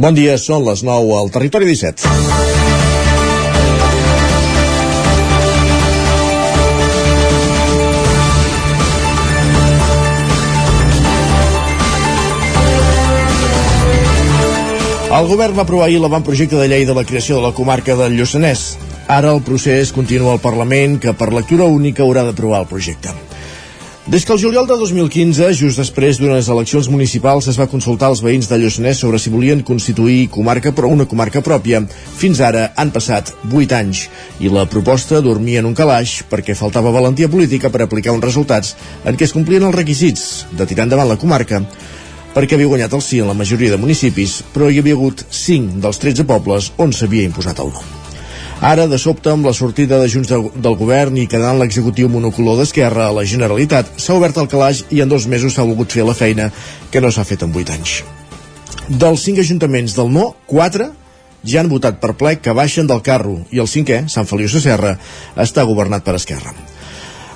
Bon dia, són les 9 al Territori 17. El govern va aprovar ahir l'avantprojecte de llei de la creació de la comarca del Lluçanès. Ara el procés continua al Parlament, que per lectura única haurà d'aprovar el projecte. Des que el juliol de 2015, just després d'unes eleccions municipals, es va consultar als veïns de Lluçanès sobre si volien constituir comarca però una comarca pròpia. Fins ara han passat 8 anys i la proposta dormia en un calaix perquè faltava valentia política per aplicar uns resultats en què es complien els requisits de tirar endavant la comarca perquè havia guanyat el sí en la majoria de municipis, però hi havia hagut 5 dels 13 pobles on s'havia imposat el no. Ara, de sobte, amb la sortida de Junts de, del govern i quedant l'executiu monocolor d'Esquerra a la Generalitat, s'ha obert el calaix i en dos mesos s'ha volgut fer la feina que no s'ha fet en vuit anys. Dels cinc ajuntaments del no, quatre ja han votat per ple que baixen del carro i el cinquè, Sant Feliu Serra, està governat per Esquerra.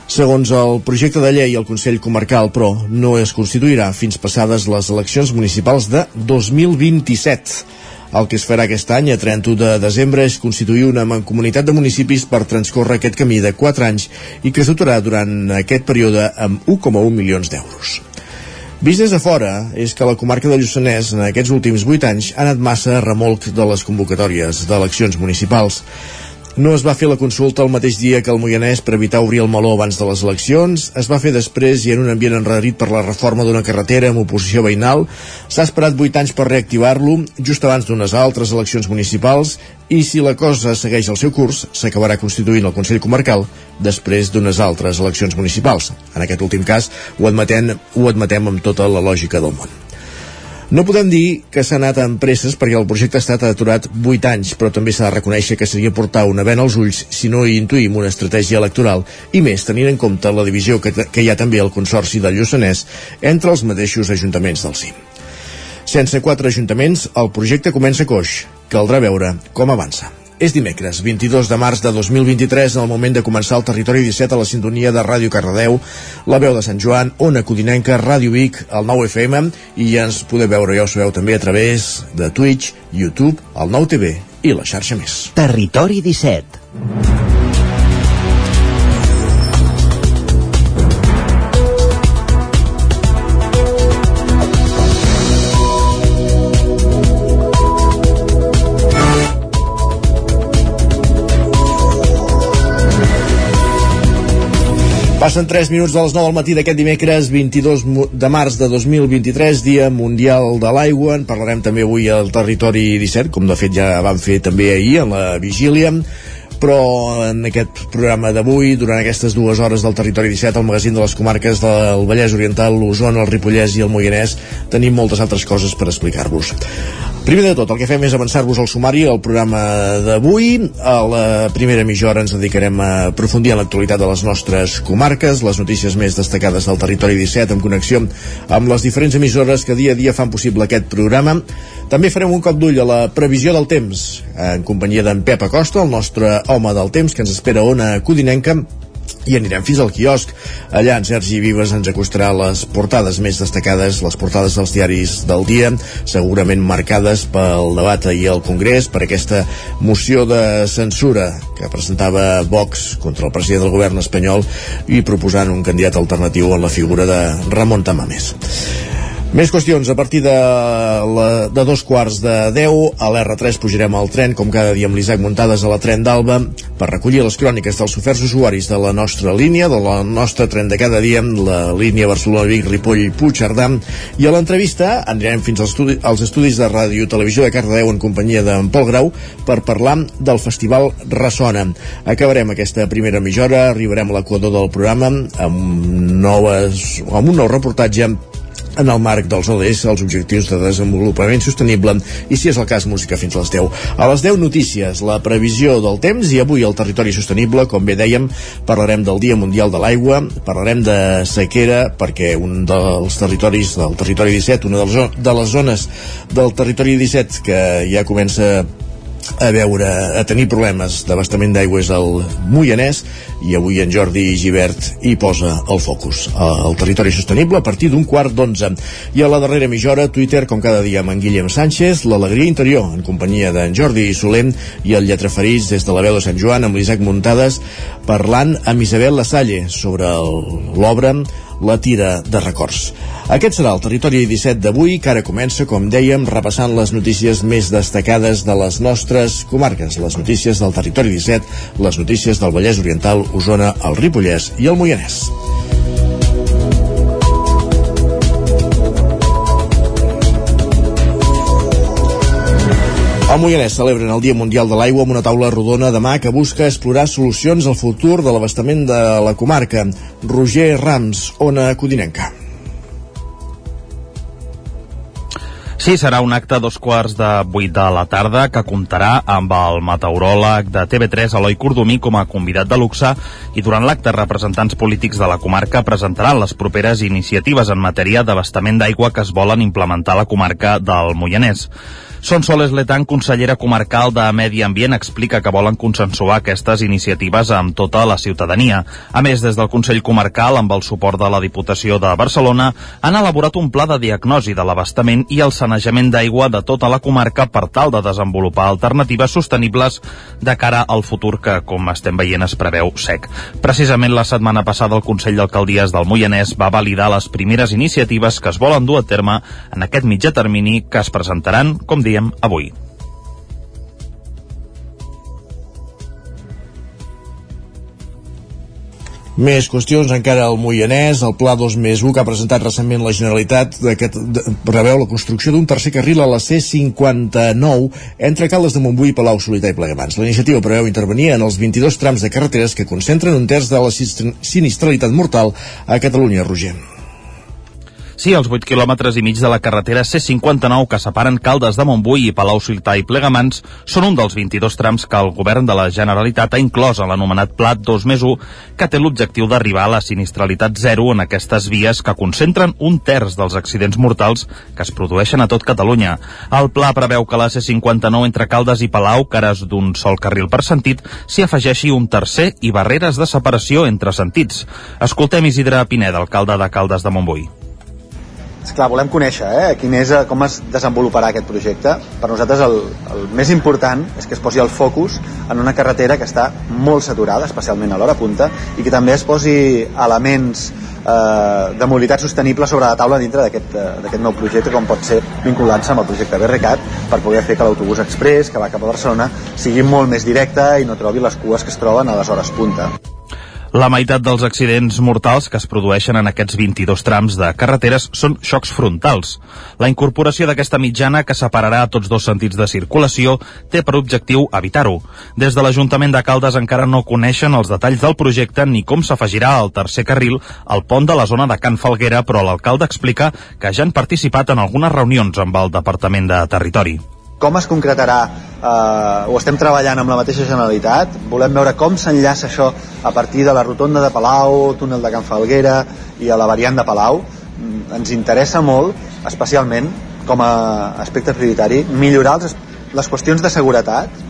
Segons el projecte de llei, el Consell Comarcal, però, no es constituirà fins passades les eleccions municipals de 2027. El que es farà aquest any, a 31 de desembre, és constituir una mancomunitat de municipis per transcórrer aquest camí de 4 anys i que es dotarà durant aquest període amb 1,1 milions d'euros. Vist des de fora, és que la comarca de Lluçanès en aquests últims 8 anys ha anat massa remolc de les convocatòries d'eleccions municipals. No es va fer la consulta el mateix dia que el Moianès per evitar obrir el meló abans de les eleccions, es va fer després i en un ambient enredarit per la reforma d'una carretera amb oposició veïnal, s'ha esperat 8 anys per reactivar-lo, just abans d'unes altres eleccions municipals, i si la cosa segueix el seu curs, s'acabarà constituint el Consell Comarcal després d'unes altres eleccions municipals. En aquest últim cas, ho admetem, ho admetem amb tota la lògica del món. No podem dir que s'ha anat amb presses perquè el projecte ha estat aturat 8 anys, però també s'ha de reconèixer que seria portar una vena als ulls si no hi intuïm una estratègia electoral i més tenint en compte la divisió que, que hi ha també al Consorci del Lluçanès entre els mateixos ajuntaments del CIM. Sense quatre ajuntaments, el projecte comença coix. Caldrà veure com avança. És dimecres, 22 de març de 2023, en el moment de començar el Territori 17 a la sintonia de Ràdio Cardedeu, la veu de Sant Joan, Ona Codinenca, Ràdio Vic, el 9 FM, i ja ens podeu veure, ja ho sabeu, també a través de Twitch, YouTube, el 9 TV i la xarxa més. Territori 17 Passen 3 minuts de les 9 del matí d'aquest dimecres 22 de març de 2023, Dia Mundial de l'Aigua. En parlarem també avui al Territori 17, com de fet ja vam fer també ahir en la vigília però en aquest programa d'avui, durant aquestes dues hores del Territori 17, el magazín de les comarques del Vallès Oriental, l'Osona, el Ripollès i el Moianès, tenim moltes altres coses per explicar-vos. Primer de tot, el que fem és avançar-vos al sumari al programa d'avui. A la primera mitja hora ens dedicarem a aprofundir en l'actualitat de les nostres comarques, les notícies més destacades del territori 17 en connexió amb les diferents emissores que dia a dia fan possible aquest programa. També farem un cop d'ull a la previsió del temps en companyia d'en Pep Acosta, el nostre home del temps que ens espera ona codinenca i anirem fins al quiosc. Allà en Sergi Vives ens acostarà les portades més destacades, les portades dels diaris del dia, segurament marcades pel debat ahir al Congrés, per aquesta moció de censura que presentava Vox contra el president del govern espanyol i proposant un candidat alternatiu en la figura de Ramon Tamames. Més qüestions. A partir de, la, de dos quarts de 10 a l'R3 pujarem al tren, com cada dia amb l'Isaac Muntades a la tren d'Alba, per recollir les cròniques dels oferts usuaris de la nostra línia, de la nostra tren de cada dia, la línia Barcelona-Vic, Ripoll, Puigcerdà. I a l'entrevista anirem fins als, estudi als estudis de ràdio televisió de Cardedeu en companyia d'en Pol Grau per parlar del Festival Ressona. Acabarem aquesta primera mitja hora, arribarem a l'equador del programa amb, noves, amb un nou reportatge en el marc dels ODS, els Objectius de Desenvolupament Sostenible, i si és el cas, música fins a les 10. A les 10 notícies, la previsió del temps i avui el territori sostenible, com bé dèiem, parlarem del Dia Mundial de l'Aigua, parlarem de sequera, perquè un dels territoris del territori 17, una de les, zones del territori 17 que ja comença a veure, a tenir problemes d'abastament d'aigües al Moianès i avui en Jordi Givert hi posa el focus. El territori sostenible a partir d'un quart d'onze. I a la darrera mitja hora, Twitter, com cada dia amb en Guillem Sánchez, l'alegria interior, en companyia d'en Jordi Solem i el lletraferís des de la veu de Sant Joan amb l'Isaac Muntades, parlant amb Isabel Lasalle sobre l'obra la tira de records. Aquest serà el Territori 17 d'avui, que ara comença, com dèiem, repassant les notícies més destacades de les nostres comarques, les notícies del Territori 17, les notícies del Vallès Oriental, Osona, el Ripollès i el Moianès. El Moianès celebren el Dia Mundial de l'Aigua amb una taula rodona demà que busca explorar solucions al futur de l'abastament de la comarca. Roger Rams, Ona Codinenca. Sí, serà un acte a dos quarts de vuit de la tarda que comptarà amb el meteoròleg de TV3, Eloi Cordomí, com a convidat de luxe i durant l'acte representants polítics de la comarca presentaran les properes iniciatives en matèria d'abastament d'aigua que es volen implementar a la comarca del Moianès. Son Soles Letan, consellera comarcal de Medi Ambient, explica que volen consensuar aquestes iniciatives amb tota la ciutadania. A més, des del Consell Comarcal, amb el suport de la Diputació de Barcelona, han elaborat un pla de diagnosi de l'abastament i el sanejament d'aigua de tota la comarca per tal de desenvolupar alternatives sostenibles de cara al futur que, com estem veient, es preveu sec. Precisament la setmana passada el Consell d'Alcaldies del Moianès va validar les primeres iniciatives que es volen dur a terme en aquest mitjà termini que es presentaran, com diem, diem avui. Més qüestions encara al Moianès. El Pla 2 més 1 que ha presentat recentment la Generalitat de, que preveu la construcció d'un tercer carril a la C59 entre Caldes de Montbui, Palau, Solità i Plegamans. La iniciativa preveu intervenir en els 22 trams de carreteres que concentren un terç de la sinistralitat mortal a Catalunya, Roger. Sí, els 8 quilòmetres i mig de la carretera C59 que separen Caldes de Montbui i Palau Solità i Plegamans són un dels 22 trams que el govern de la Generalitat ha inclòs en l'anomenat Pla 2 més 1 que té l'objectiu d'arribar a la sinistralitat zero en aquestes vies que concentren un terç dels accidents mortals que es produeixen a tot Catalunya. El pla preveu que la C59 entre Caldes i Palau, cares d'un sol carril per sentit, s'hi afegeixi un tercer i barreres de separació entre sentits. Escoltem Isidre Pineda, alcalde de Caldes de Montbui. Esclar, volem conèixer eh, quin és, eh, com es desenvoluparà aquest projecte. Per nosaltres el, el més important és que es posi el focus en una carretera que està molt saturada, especialment a l'hora punta, i que també es posi elements eh, de mobilitat sostenible sobre la taula dintre d'aquest uh, nou projecte, com pot ser vinculant-se amb el projecte BRCAT, per poder fer que l'autobús express que va cap a Barcelona sigui molt més directe i no trobi les cues que es troben a les hores punta. La meitat dels accidents mortals que es produeixen en aquests 22 trams de carreteres són xocs frontals. La incorporació d'aquesta mitjana que separarà tots dos sentits de circulació té per objectiu evitar-ho. Des de l'Ajuntament de Caldes encara no coneixen els detalls del projecte ni com s'afegirà al tercer carril al pont de la zona de Can Falguera, però l'alcalde explica que ja han participat en algunes reunions amb el Departament de Territori com es concretarà eh, ho estem treballant amb la mateixa Generalitat volem veure com s'enllaça això a partir de la rotonda de Palau, túnel de Can Falguera i a la variant de Palau mm, ens interessa molt especialment com a aspecte prioritari millorar els, les qüestions de seguretat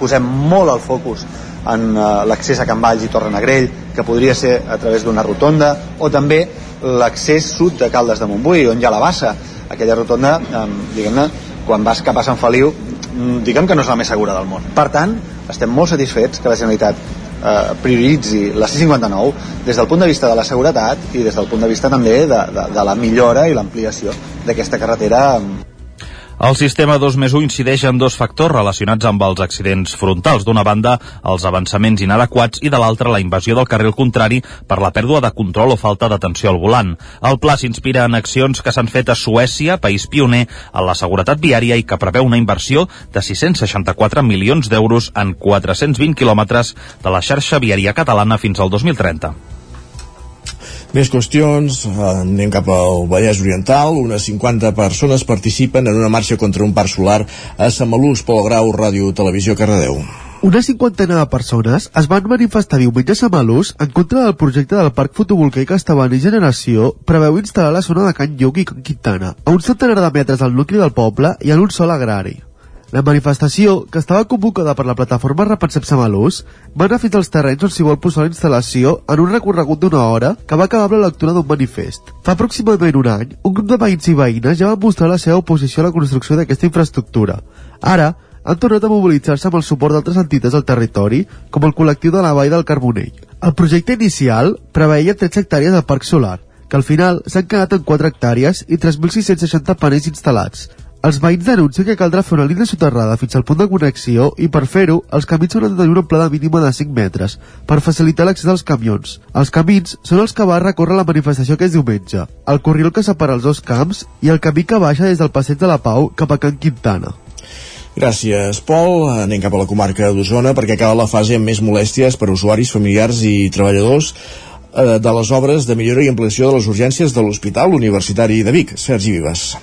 posem molt el focus en uh, l'accés a Can Valls i Torrenegrell, que podria ser a través d'una rotonda, o també l'accés sud de Caldes de Montbui, on hi ha la bassa. Aquella rotonda, um, diguem-ne, quan vas cap a Sant Feliu mm, diguem que no és la més segura del món. Per tant, estem molt satisfets que la Generalitat eh, prioritzi la C-59 des del punt de vista de la seguretat i des del punt de vista també de, de, de la millora i l'ampliació d'aquesta carretera el sistema 2 més 1 incideix en dos factors relacionats amb els accidents frontals. D'una banda, els avançaments inadequats i de l'altra, la invasió del carril contrari per la pèrdua de control o falta d'atenció al volant. El pla s'inspira en accions que s'han fet a Suècia, país pioner en la seguretat viària i que preveu una inversió de 664 milions d'euros en 420 quilòmetres de la xarxa viària catalana fins al 2030. Més qüestions, anem cap al Vallès Oriental, unes 50 persones participen en una marxa contra un parc solar a Samalús, Grau, Ràdio Televisió, Cardedeu. Una cinquantena de persones es van manifestar diumenge a Samalús en contra del projecte del Parc Fotovoltaic Estaban i Generació preveu instal·lar la zona de Can Lluc i Can Quintana, a un centenar de metres del nucli del poble i en un sol agrari. La manifestació, que estava convocada per la plataforma Repensem Samalús, va anar fins als terrenys on s'hi vol posar la instal·lació en un recorregut d'una hora que va acabar amb la lectura d'un manifest. Fa aproximadament un any, un grup de veïns i veïnes ja van mostrar la seva oposició a la construcció d'aquesta infraestructura. Ara, han tornat a mobilitzar-se amb el suport d'altres entitats del territori, com el col·lectiu de la Vall del Carbonell. El projecte inicial preveia 13 hectàrees de parc solar, que al final s'han quedat en 4 hectàrees i 3.660 panells instal·lats, els veïns denuncien que caldrà fer una línia soterrada fins al punt de connexió i per fer-ho els camins hauran de tenir una amplada mínima de 5 metres per facilitar l'accés dels camions. Els camins són els que va recórrer la manifestació aquest diumenge, el corriol que separa els dos camps i el camí que baixa des del passeig de la Pau cap a Can Quintana. Gràcies, Pol. Anem cap a la comarca d'Osona perquè acaba la fase amb més molèsties per usuaris, familiars i treballadors eh, de les obres de millora i ampliació de les urgències de l'Hospital Universitari de Vic. Sergi Vives.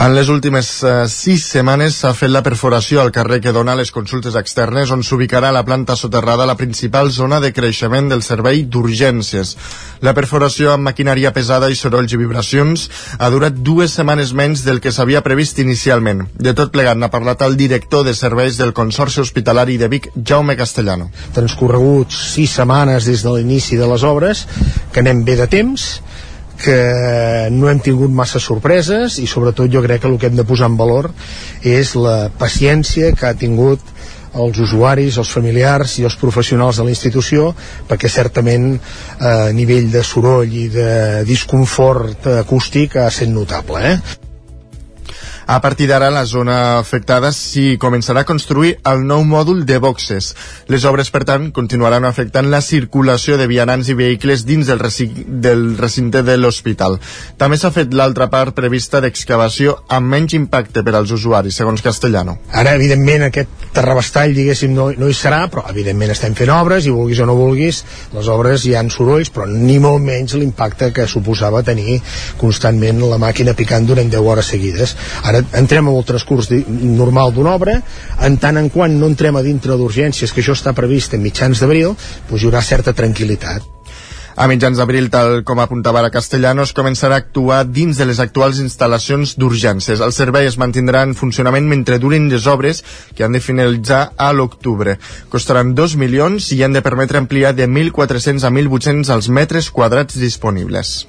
En les últimes eh, sis setmanes s'ha fet la perforació al carrer que dona les consultes externes on s'ubicarà la planta soterrada la principal zona de creixement del servei d'urgències. La perforació amb maquinària pesada i sorolls i vibracions ha durat dues setmanes menys del que s'havia previst inicialment. De tot plegat n'ha parlat el director de serveis del Consorci Hospitalari de Vic, Jaume Castellano. Transcorreguts sis setmanes des de l'inici de les obres, que anem bé de temps que no hem tingut massa sorpreses i sobretot jo crec que el que hem de posar en valor és la paciència que ha tingut els usuaris, els familiars i els professionals de la institució perquè certament eh, a nivell de soroll i de disconfort acústic ha sent notable eh? A partir d'ara, la zona afectada s'hi començarà a construir el nou mòdul de boxes. Les obres, per tant, continuaran afectant la circulació de vianants i vehicles dins del, recinte, del recinte de l'hospital. També s'ha fet l'altra part prevista d'excavació amb menys impacte per als usuaris, segons Castellano. Ara, evidentment, aquest terrabastall, diguéssim, no, no hi serà, però evidentment estem fent obres i vulguis o no vulguis, les obres hi han sorolls, però ni molt menys l'impacte que suposava tenir constantment la màquina picant durant 10 hores seguides. Ara Ara entrem en el transcurs normal d'una obra, en tant en quant no entrem a dintre d'urgències, que això està previst en mitjans d'abril, doncs hi haurà certa tranquil·litat. A mitjans d'abril, tal com apuntava la Castellanos, començarà a actuar dins de les actuals instal·lacions d'urgències. El servei es mantindrà en funcionament mentre durin les obres que han de finalitzar a l'octubre. Costaran 2 milions i han de permetre ampliar de 1.400 a 1.800 els metres quadrats disponibles.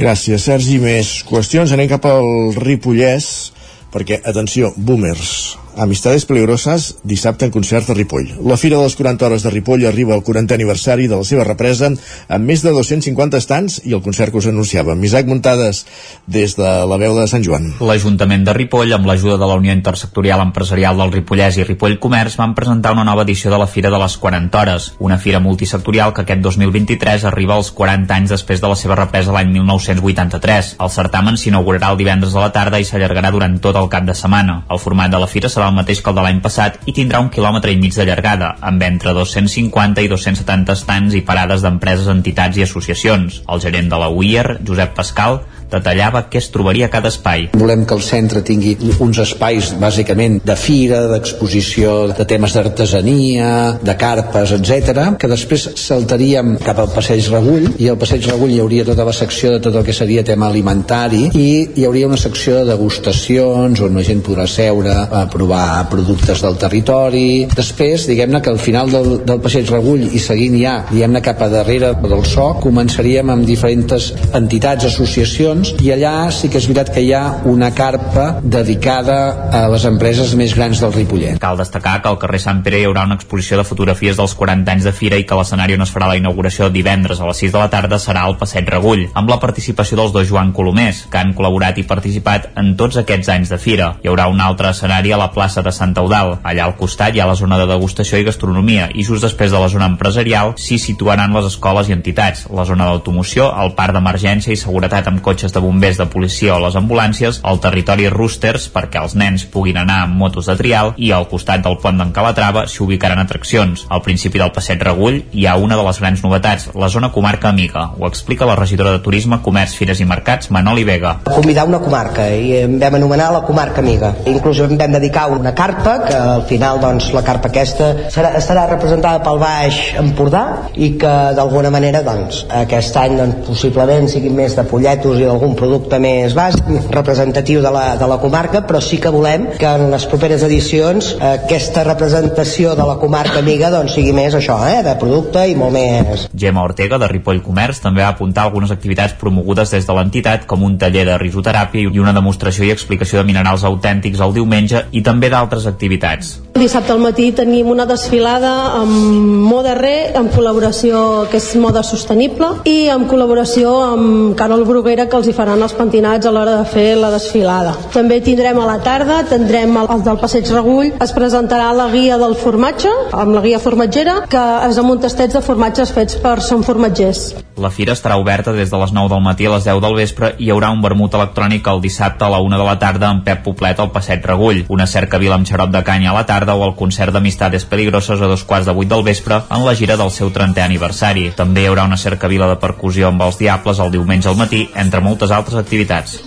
Gràcies, Sergi. Més qüestions. Anem cap al Ripollès, perquè, atenció, boomers, Amistades Peligrosas, dissabte en concert a Ripoll. La Fira de les 40 Hores de Ripoll arriba al 40 aniversari de la seva represa amb més de 250 estants i el concert que us anunciàvem. Isaac Muntades, des de la veu de Sant Joan. L'Ajuntament de Ripoll, amb l'ajuda de la Unió Intersectorial Empresarial del Ripollès i Ripoll Comerç, van presentar una nova edició de la Fira de les 40 Hores, una fira multisectorial que aquest 2023 arriba als 40 anys després de la seva represa l'any 1983. El certamen s'inaugurarà el divendres a la tarda i s'allargarà durant tot el cap de setmana. El format de la fira serà el mateix que el de l'any passat i tindrà un quilòmetre i mig de llargada, amb entre 250 i 270 estants i parades d'empreses, entitats i associacions. El gerent de la UIR, Josep Pascal, detallava què es trobaria a cada espai. Volem que el centre tingui uns espais bàsicament de fira, d'exposició de temes d'artesania, de carpes, etc, que després saltaríem cap al passeig Regull i al passeig Regull hi hauria tota la secció de tot el que seria tema alimentari i hi hauria una secció de degustacions on la gent podrà seure a provar productes del territori. Després, diguem-ne que al final del, del passeig Regull i seguint ja, diguem-ne cap a darrere del SOC, començaríem amb diferents entitats, associacions institucions i allà sí que és veritat que hi ha una carpa dedicada a les empreses més grans del Ripollet. Cal destacar que al carrer Sant Pere hi haurà una exposició de fotografies dels 40 anys de Fira i que l'escenari on es farà la inauguració divendres a les 6 de la tarda serà el Passeig Regull, amb la participació dels dos Joan Colomers, que han col·laborat i participat en tots aquests anys de Fira. Hi haurà un altre escenari a la plaça de Sant Eudal. Allà al costat hi ha la zona de degustació i gastronomia i just després de la zona empresarial s'hi situaran les escoles i entitats, la zona d'automoció, el parc d'emergència i seguretat amb cotxes cotxes de bombers de policia o les ambulàncies, al territori Roosters perquè els nens puguin anar amb motos de trial i al costat del pont d'en Calatrava s'hi ubicaran atraccions. Al principi del passeig Regull hi ha una de les grans novetats, la zona comarca amiga. Ho explica la regidora de Turisme, Comerç, Fires i Mercats, Manoli Vega. Convidar una comarca i em vam anomenar la comarca amiga. Inclús em vam dedicar una carpa, que al final doncs, la carpa aquesta serà, estarà representada pel Baix Empordà i que d'alguna manera doncs, aquest any doncs, possiblement sigui més de polletos i algun producte més bàsic, representatiu de la, de la comarca, però sí que volem que en les properes edicions aquesta representació de la comarca amiga doncs, sigui més això, eh, de producte i molt més. Gemma Ortega, de Ripoll Comerç, també va apuntar algunes activitats promogudes des de l'entitat, com un taller de risoteràpia i una demostració i explicació de minerals autèntics el diumenge i també d'altres activitats. Dissabte al matí tenim una desfilada amb Moda Re, en col·laboració que és moda sostenible, i en col·laboració amb Carol Bruguera, que els hi faran els pentinats a l'hora de fer la desfilada. També tindrem a la tarda, tindrem el, el del Passeig Regull, es presentarà la guia del formatge, amb la guia formatgera, que és amb un tastets de formatges fets per Som Formatgers. La fira estarà oberta des de les 9 del matí a les 10 del vespre i hi haurà un vermut electrònic el dissabte a la 1 de la tarda amb Pep Poblet al Passeig Regull, una cercavila amb xarop de canya a la tarda o el concert d'Amistades Peligroses a dos quarts de vuit del vespre en la gira del seu 30è aniversari. També hi haurà una cercavila de percussió amb els Diables el diumenge al matí, entre moltes altres activitats.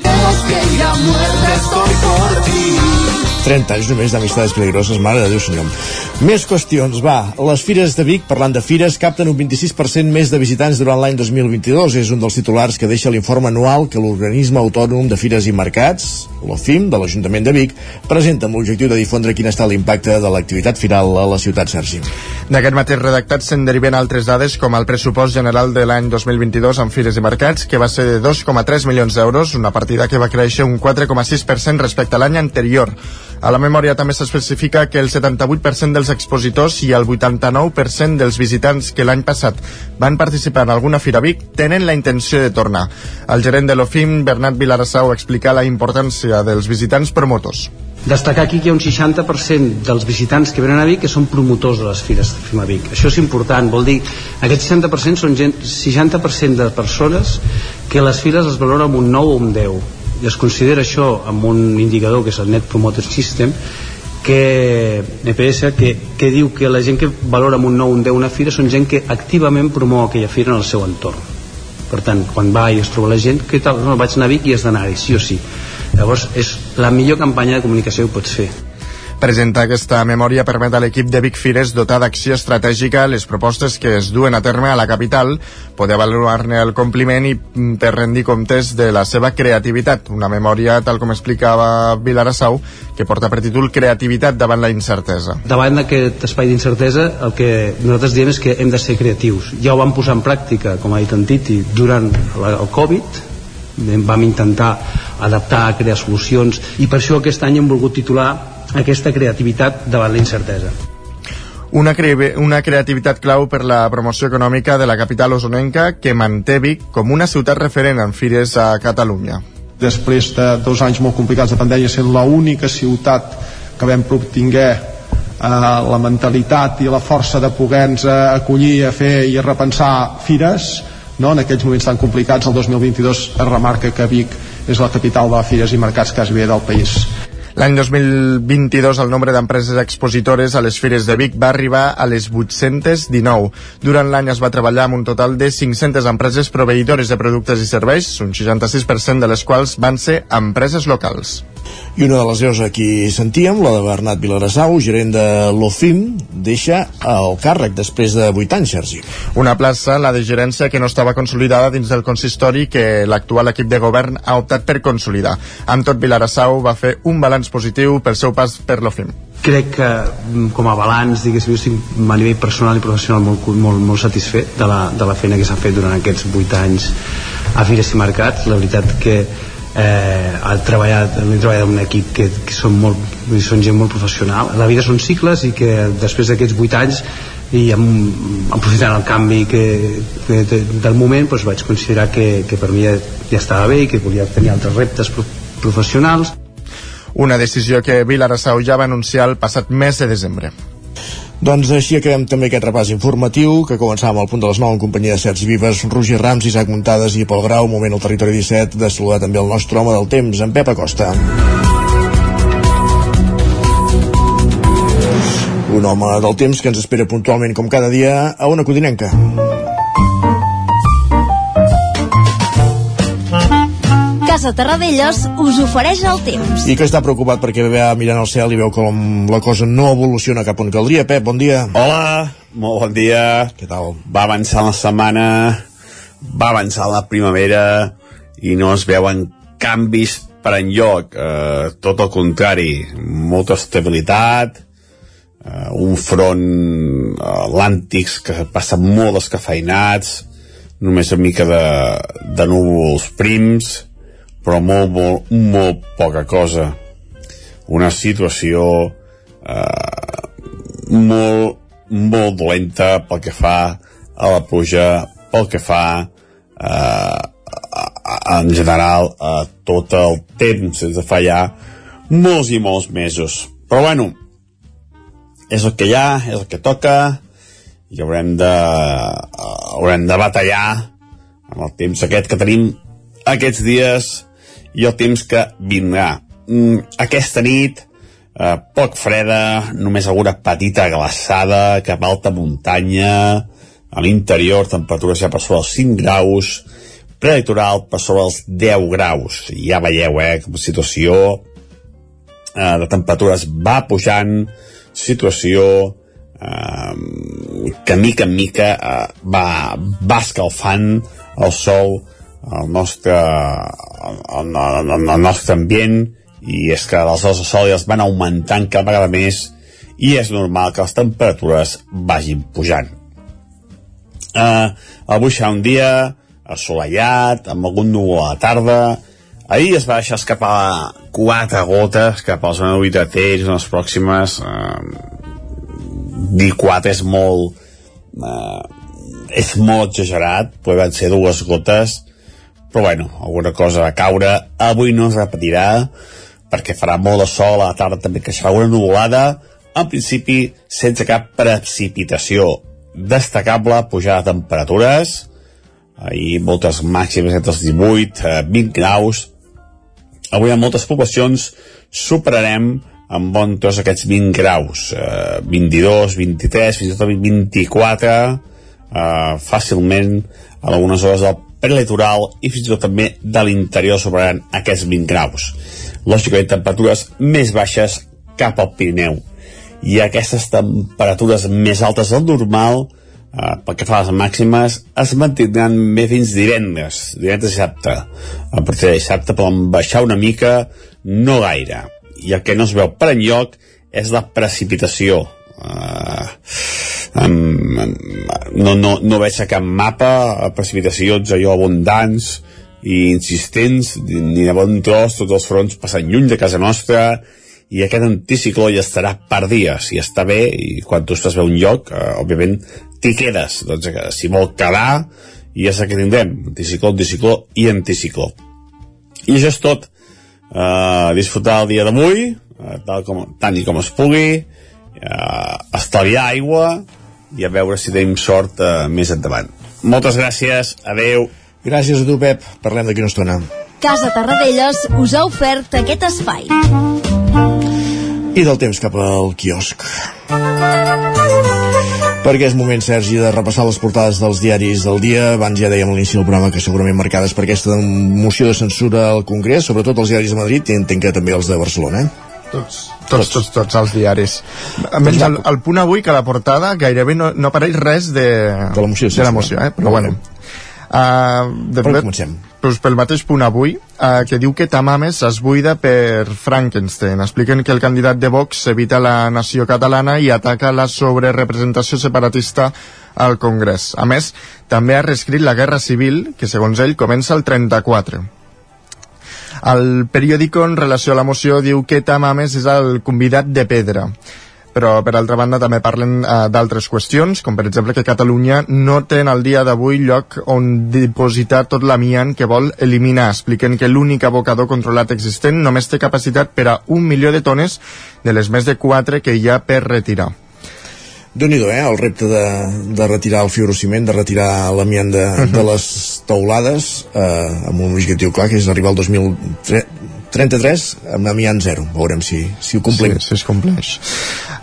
30 anys només d'amistades peligroses, mare de Déu senyor. Més qüestions, va. Les fires de Vic, parlant de fires, capten un 26% més de visitants durant l'any 2022. És un dels titulars que deixa l'informe anual que l'Organisme Autònom de Fires i Mercats, l'OFIM, de l'Ajuntament de Vic, presenta amb l'objectiu de difondre quin estat l'impacte de l'activitat firal a la ciutat, Sergi. D'aquest mateix redactat se'n deriven altres dades com el pressupost general de l'any 2022 en fires i mercats, que va ser de 2,3 milions d'euros, una partida que va créixer un 4,6% respecte a l'any anterior. A la memòria també s'especifica que el 78% dels expositors i el 89% dels visitants que l'any passat van participar en alguna fira Vic tenen la intenció de tornar. El gerent de l'OFIM, Bernat Vilarassau, explica la importància dels visitants promotors. Destacar aquí que hi ha un 60% dels visitants que venen a Vic que són promotors de les fires de FIMA Vic. Això és important, vol dir, aquest 60% són gent, 60% de persones que les fires es valoren amb un 9 o un 10 i es considera això amb un indicador que és el Net Promoter System que EPS que, que diu que la gent que valora amb un 9 un 10 una fira són gent que activament promou aquella fira en el seu entorn. Per tant, quan va i es troba la gent què tal? No, vaig anar a Vic i has d'anar-hi, sí o sí. Llavors és la millor campanya de comunicació que pots fer Presentar aquesta memòria permet a l'equip de Vic Fires dotar d'acció estratègica les propostes que es duen a terme a la capital, poder avaluar-ne el compliment i per rendir comptes de la seva creativitat. Una memòria, tal com explicava Vilarassau, que porta per títol Creativitat davant la incertesa. davant d'aquest espai d'incertesa el que nosaltres diem és que hem de ser creatius ja ho vam posar en pràctica, com ha dit en Titi durant el Covid vam intentar adaptar, crear solucions i per això aquest any hem volgut titular aquesta creativitat davant la incertesa Una, cre una creativitat clau per la promoció econòmica de la capital osonenca que manté Vic com una ciutat referent en fires a Catalunya. després de dos anys molt complicats de pandèmia sent l'única ciutat que vam obtinguer eh, la mentalitat i la força de poder-nos acollir a fer i a repensar fires no? en aquells moments tan complicats el 2022 es remarca que Vic és la capital de fires i mercats quasi bé del país L'any 2022 el nombre d'empreses expositores a les fires de Vic va arribar a les 819. Durant l'any es va treballar amb un total de 500 empreses proveïdores de productes i serveis, un 66% de les quals van ser empreses locals. I una de les veus aquí sentíem, la de Bernat Vilarassau, gerent de l'OFIM, deixa el càrrec després de 8 anys, Sergi. Una plaça, la de gerència, que no estava consolidada dins del consistori que l'actual equip de govern ha optat per consolidar. Amb tot, Vilarassau va fer un balanç positiu pel seu pas per l'OFIM. crec que mm, com a balanç diguéssim, estic a nivell personal i professional molt, molt, molt satisfet de la, de la feina que s'ha fet durant aquests 8 anys a Fires i Mercats la veritat que eh, ha treballat, hem treballat amb un equip que, que són, molt, són gent molt professional. La vida són cicles i que després d'aquests 8 anys i amb, aprofitant el canvi que, que, de, del moment doncs vaig considerar que, que per mi ja, ja estava bé i que volia tenir altres reptes pro, professionals Una decisió que Vilarassau ja va anunciar el passat mes de desembre. Doncs així acabem també aquest repàs informatiu que començàvem al punt de les 9 en companyia de Sergi Vives, Roger Rams, Isaac Muntades i Pol Grau, moment al territori 17 de saludar també el nostre home del temps, en Pep Acosta. Un home del temps que ens espera puntualment com cada dia a una codinenca. Casa Terradellos us ofereix el temps. I que està preocupat perquè va mirant al cel i veu com la cosa no evoluciona cap on caldria. Pep, bon dia. Hola, molt bon dia. Què tal? Va avançar la setmana, va avançar la primavera i no es veuen canvis per enlloc. Eh, tot el contrari, molta estabilitat, eh, un front atlàntic que passa molt descafeinats, només una mica de, de núvols prims, però molt, molt, molt poca cosa. Una situació eh, molt, molt dolenta pel que fa a la pluja, pel que fa eh, en general a tot el temps sense fallar molts i molts mesos però bueno és el que hi ha, és el que toca i haurem de haurem de batallar amb el temps aquest que tenim aquests dies i el temps que vindrà. Mm, aquesta nit eh, poc freda, només alguna petita glaçada cap alta muntanya. A l'interior temperatures ja per sobre els 5 graus. Prelitoral per sobre els 10 graus. Ja veieu, eh, com la situació eh, de temperatures va pujant. Situació eh, que mica en mica eh, va, va escalfant el sol el nostre, el, el, el, nostre ambient i és que les hores de sol ja es van augmentant cada vegada més i és normal que les temperatures vagin pujant. Uh, avui serà un dia assolellat, amb algun núvol a la tarda, ahir es va deixar escapar quatre gotes cap a la zona en les pròximes uh, dir quatre és molt uh, és molt exagerat, poden ser dues gotes però bueno, alguna cosa va caure. Avui no es repetirà perquè farà molt de sol, a la tarda també creixerà una nuvolada, en principi sense cap precipitació. Destacable, pujada de temperatures. Ahir moltes màximes entre els 18, eh, 20 graus. Avui en moltes poblacions superarem en bon tros aquests 20 graus. Eh, 22, 23, fins i tot 24 eh, fàcilment a algunes hores del prelitoral i fins i tot també de l'interior superaran aquests 20 graus. Lògicament temperatures més baixes cap al Pirineu. I aquestes temperatures més altes del normal eh, pel que fa a les màximes es mantindran més fins divendres divendres dissabte. A partir de dissabte poden baixar una mica no gaire. I el que no es veu per enlloc és la precipitació um, no, no, no veig a cap mapa precipitacions allò abundants i insistents, ni de bon tros, tots els fronts passant lluny de casa nostra, i aquest anticicló ja estarà per dies, i està bé, i quan tu estàs a un lloc, eh, òbviament, t'hi quedes, doncs eh, si vol quedar, ja sé que tindrem, anticicló, anticicló i anticicló. I això és tot. Eh, disfrutar el dia d'avui, eh, tal com, tant i com es pugui, eh, estalviar aigua, i a veure si tenim sort eh, més endavant. Moltes gràcies, adeu. Gràcies a tu, Pep. Parlem d'aquí una estona. Casa Tarradellas us ha ofert aquest espai. I del temps cap al quiosc. Perquè és moment, Sergi, de repassar les portades dels diaris del dia. Abans ja dèiem a l'inici del programa que segurament marcades per aquesta moció de censura al Congrés, sobretot els diaris de Madrid i entenc que també els de Barcelona, eh? Tots. Tots, tots, tots els diaris. Menys el, el punt avui que la portada gairebé no, no apareix res de, de la moció, sí, de la moció eh? però bueno. Uh, de per comencem? Doncs pel mateix punt avui, uh, que diu que Tamames es buida per Frankenstein. Expliquen que el candidat de Vox evita la nació catalana i ataca la sobrerepresentació separatista al Congrés. A més, també ha reescrit la Guerra Civil, que segons ell comença el 34. El periòdico en relació a la moció diu que Tamames és el convidat de pedra però per altra banda també parlen uh, d'altres qüestions, com per exemple que Catalunya no té en el dia d'avui lloc on dipositar tot l'amiant que vol eliminar. Expliquen que l'únic abocador controlat existent només té capacitat per a un milió de tones de les més de quatre que hi ha per retirar déu nhi eh? el repte de, de retirar el fibrociment, de retirar l'amiant de, uh -huh. de les teulades eh, amb un objectiu clar que és arribar al 2033 amb amiant zero veurem si, si ho complim sí, si es compleix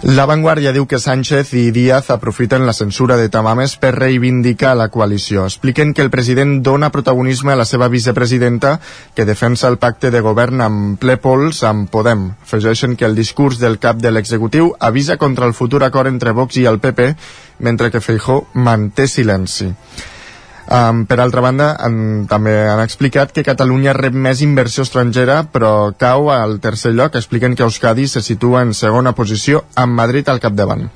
La Vanguardia diu que Sánchez i Díaz aprofiten la censura de Tamames per reivindicar la coalició. Expliquen que el president dona protagonisme a la seva vicepresidenta que defensa el pacte de govern amb ple pols amb Podem. Afegeixen que el discurs del cap de l'executiu avisa contra el futur acord entre Vox i el PP mentre que Feijó manté silenci. Um, per altra banda, en, també han explicat que Catalunya rep més inversió estrangera, però cau al tercer lloc. Expliquen que Euskadi se situa en segona posició, amb Madrid al capdavant.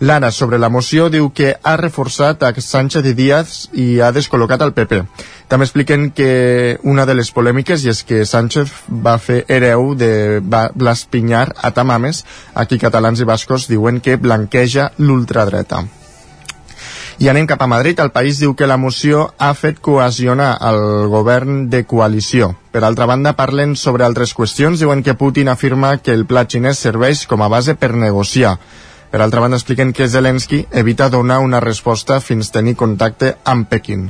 Lara, sobre la moció, diu que ha reforçat a Sánchez i Díaz i ha descol·locat el PP. També expliquen que una de les polèmiques i és que Sánchez va fer hereu de Blas Pinyar a Tamames, aquí catalans i bascos diuen que blanqueja l'ultradreta. I anem cap a Madrid. El país diu que la moció ha fet cohesionar el govern de coalició. Per altra banda, parlen sobre altres qüestions. Diuen que Putin afirma que el pla xinès serveix com a base per negociar. Per altra banda, expliquen que Zelensky evita donar una resposta fins tenir contacte amb Pequín.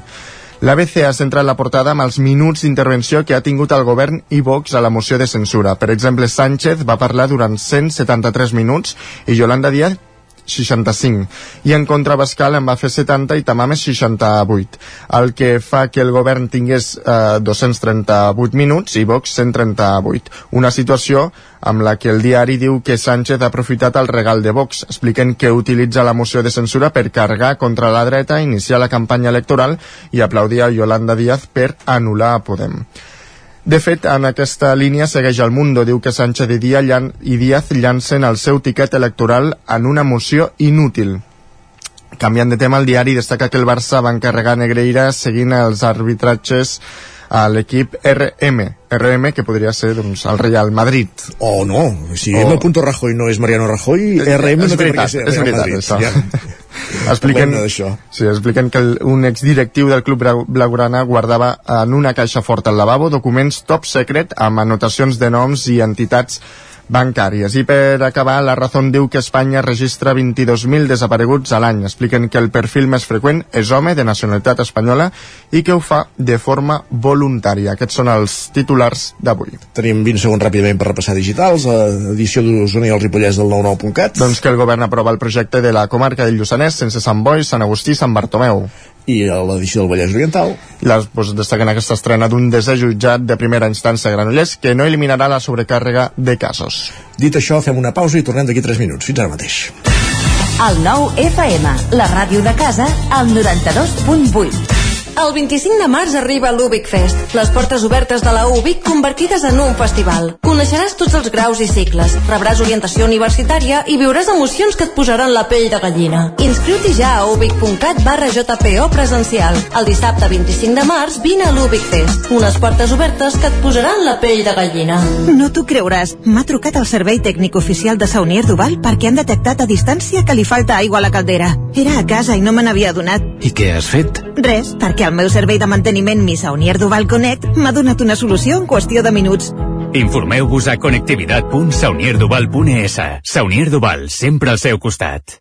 L'ABC ha centrat la portada amb els minuts d'intervenció que ha tingut el govern i Vox a la moció de censura. Per exemple, Sánchez va parlar durant 173 minuts i Yolanda Díaz 65 i en contra Bascal en va fer 70 i Tamames 68 el que fa que el govern tingués eh, 238 minuts i Vox 138 una situació amb la que el diari diu que Sánchez ha aprofitat el regal de Vox. Expliquen que utilitza la moció de censura per cargar contra la dreta, iniciar la campanya electoral i aplaudir a Yolanda Díaz per anul·lar a Podem de fet, en aquesta línia segueix el Mundo. Diu que Sánchez i Díaz, llan i Díaz llancen el seu tiquet electoral en una moció inútil. Canviant de tema, el diari destaca que el Barça va encarregar Negreira seguint els arbitratges a l'equip RM, RM que podria ser doncs, el Real Madrid. O no, si o... M. Rajoy no és Mariano Rajoy, RM és no veritat, té és veritat, Madrid. això. Ja. expliquen, sí, expliquen que el, un exdirectiu del Club Blau- Blaugrana guardava en una caixa forta al lavabo documents top secret amb anotacions de noms i entitats bancàries. I per acabar, la Razón diu que Espanya registra 22.000 desapareguts a l'any. Expliquen que el perfil més freqüent és home de nacionalitat espanyola i que ho fa de forma voluntària. Aquests són els titulars d'avui. Tenim 20 segons ràpidament per repassar digitals, a edició d'Osona i el Ripollès del 99.cat. Doncs que el govern aprova el projecte de la comarca del Lluçanès sense Sant Boi, Sant Agustí i Sant Bartomeu. I a l'edició del Vallès Oriental. Les, doncs, destaquen aquesta estrena d'un desè jutjat de primera instància a Granollers que no eliminarà la sobrecàrrega de casos. Dit això, fem una pausa i tornem d'aquí 3 minuts. Fins ara mateix. El nou FM, la ràdio de casa, al 92.8. El 25 de març arriba l'Ubic Fest, les portes obertes de la UBIC convertides en un festival. Coneixeràs tots els graus i cicles, rebràs orientació universitària i viuràs emocions que et posaran la pell de gallina. Inscriu-t'hi ja a ubic.cat barra JPO presencial. El dissabte 25 de març vine a l'Ubic Fest, unes portes obertes que et posaran la pell de gallina. No t'ho creuràs. M'ha trucat el servei tècnic oficial de Saunier Duval perquè han detectat a distància que li falta aigua a la caldera. Era a casa i no me n'havia adonat. I què has fet? Res, perquè el meu servei de manteniment Mi Saunier Duval Connect m'ha donat una solució en qüestió de minuts. Informeu-vos a connectivitat.saunierduval.es. Saunier Duval, sempre al seu costat.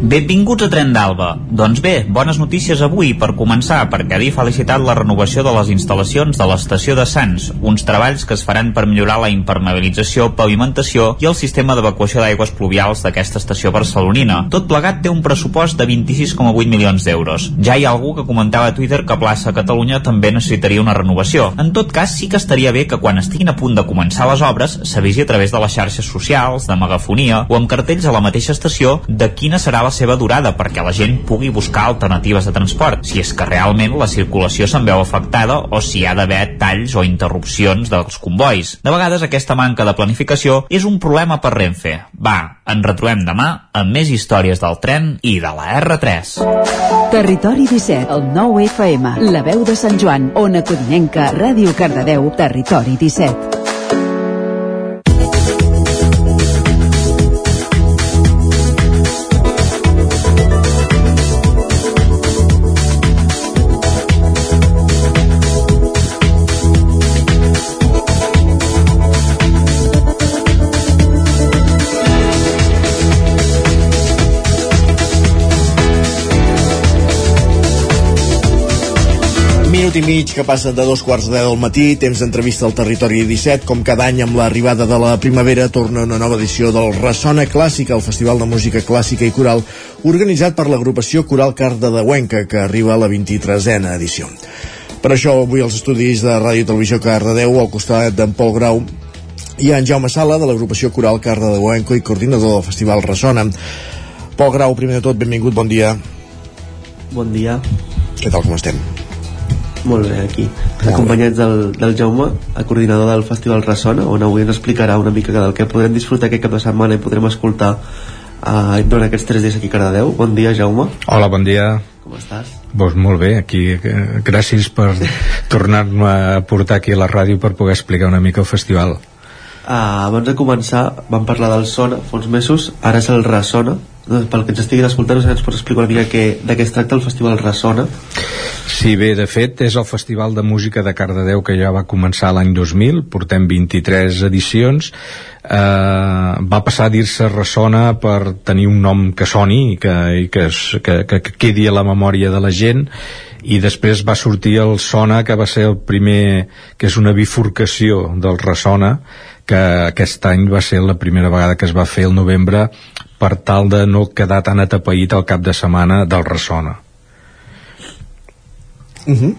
Benvinguts a Tren d'Alba. Doncs bé, bones notícies avui per començar, perquè ha licitat la renovació de les instal·lacions de l'estació de Sants, uns treballs que es faran per millorar la impermeabilització, pavimentació i el sistema d'evacuació d'aigües pluvials d'aquesta estació barcelonina. Tot plegat té un pressupost de 26,8 milions d'euros. Ja hi ha algú que comentava a Twitter que Plaça Catalunya també necessitaria una renovació. En tot cas, sí que estaria bé que quan estiguin a punt de començar les obres s'avisi a través de les xarxes socials, de megafonia o amb cartells a la mateixa estació de quina serà la la seva durada perquè la gent pugui buscar alternatives de transport, si és que realment la circulació se'n veu afectada o si hi ha d'haver talls o interrupcions dels convois. De vegades aquesta manca de planificació és un problema per Renfe. Va, ens retrobem demà amb més històries del tren i de la R3. Territori 17, el 9 FM, la veu de Sant Joan, Ona Codinenca, Ràdio Cardedeu, Territori 17. Minut i mig que passen de dos quarts de deu del matí, temps d'entrevista al Territori 17. Com cada any, amb l'arribada de la primavera, torna una nova edició del Ressona Clàssica, el Festival de Música Clàssica i Coral, organitzat per l'agrupació Coral Carda de Huenca, que arriba a la 23a edició. Per això, avui als estudis de Ràdio i Televisió Cardedeu, al costat d'en Pol Grau, ha en Jaume Sala, de l'agrupació Coral Carda de Huenca i coordinador del Festival Ressona. Pol Grau, primer de tot, benvingut, bon dia. Bon dia. Què tal, com estem? Molt bé, aquí. Acompanyats del, del Jaume, el coordinador del Festival Ressona, on avui ens explicarà una mica del que podrem disfrutar aquest cap de setmana i podrem escoltar uh, durant aquests tres dies aquí a Cardedeu. Bon dia, Jaume. Hola, bon dia. Com estàs? Doncs molt bé, aquí eh, gràcies per tornar-me a portar aquí a la ràdio per poder explicar una mica el festival. Uh, abans de començar vam parlar del Sona fa uns mesos, ara és el Ressona. Doncs, pel que ens estiguin escoltant ens pots explicar una mica que, de què es tracta el Festival Ressona. Sí, bé, de fet és el Festival de Música de Cardedeu que ja va començar l'any 2000 portem 23 edicions. Eh, va passar a dir-se Ressona per tenir un nom que soni i que, i que, que, que, que quedi a la memòria de la gent. I després va sortir el Sona que va ser el primer que és una bifurcació del Ressona que aquest any va ser la primera vegada que es va fer el novembre per tal de no quedar tan atapeït el cap de setmana del Ressona. Uh -huh.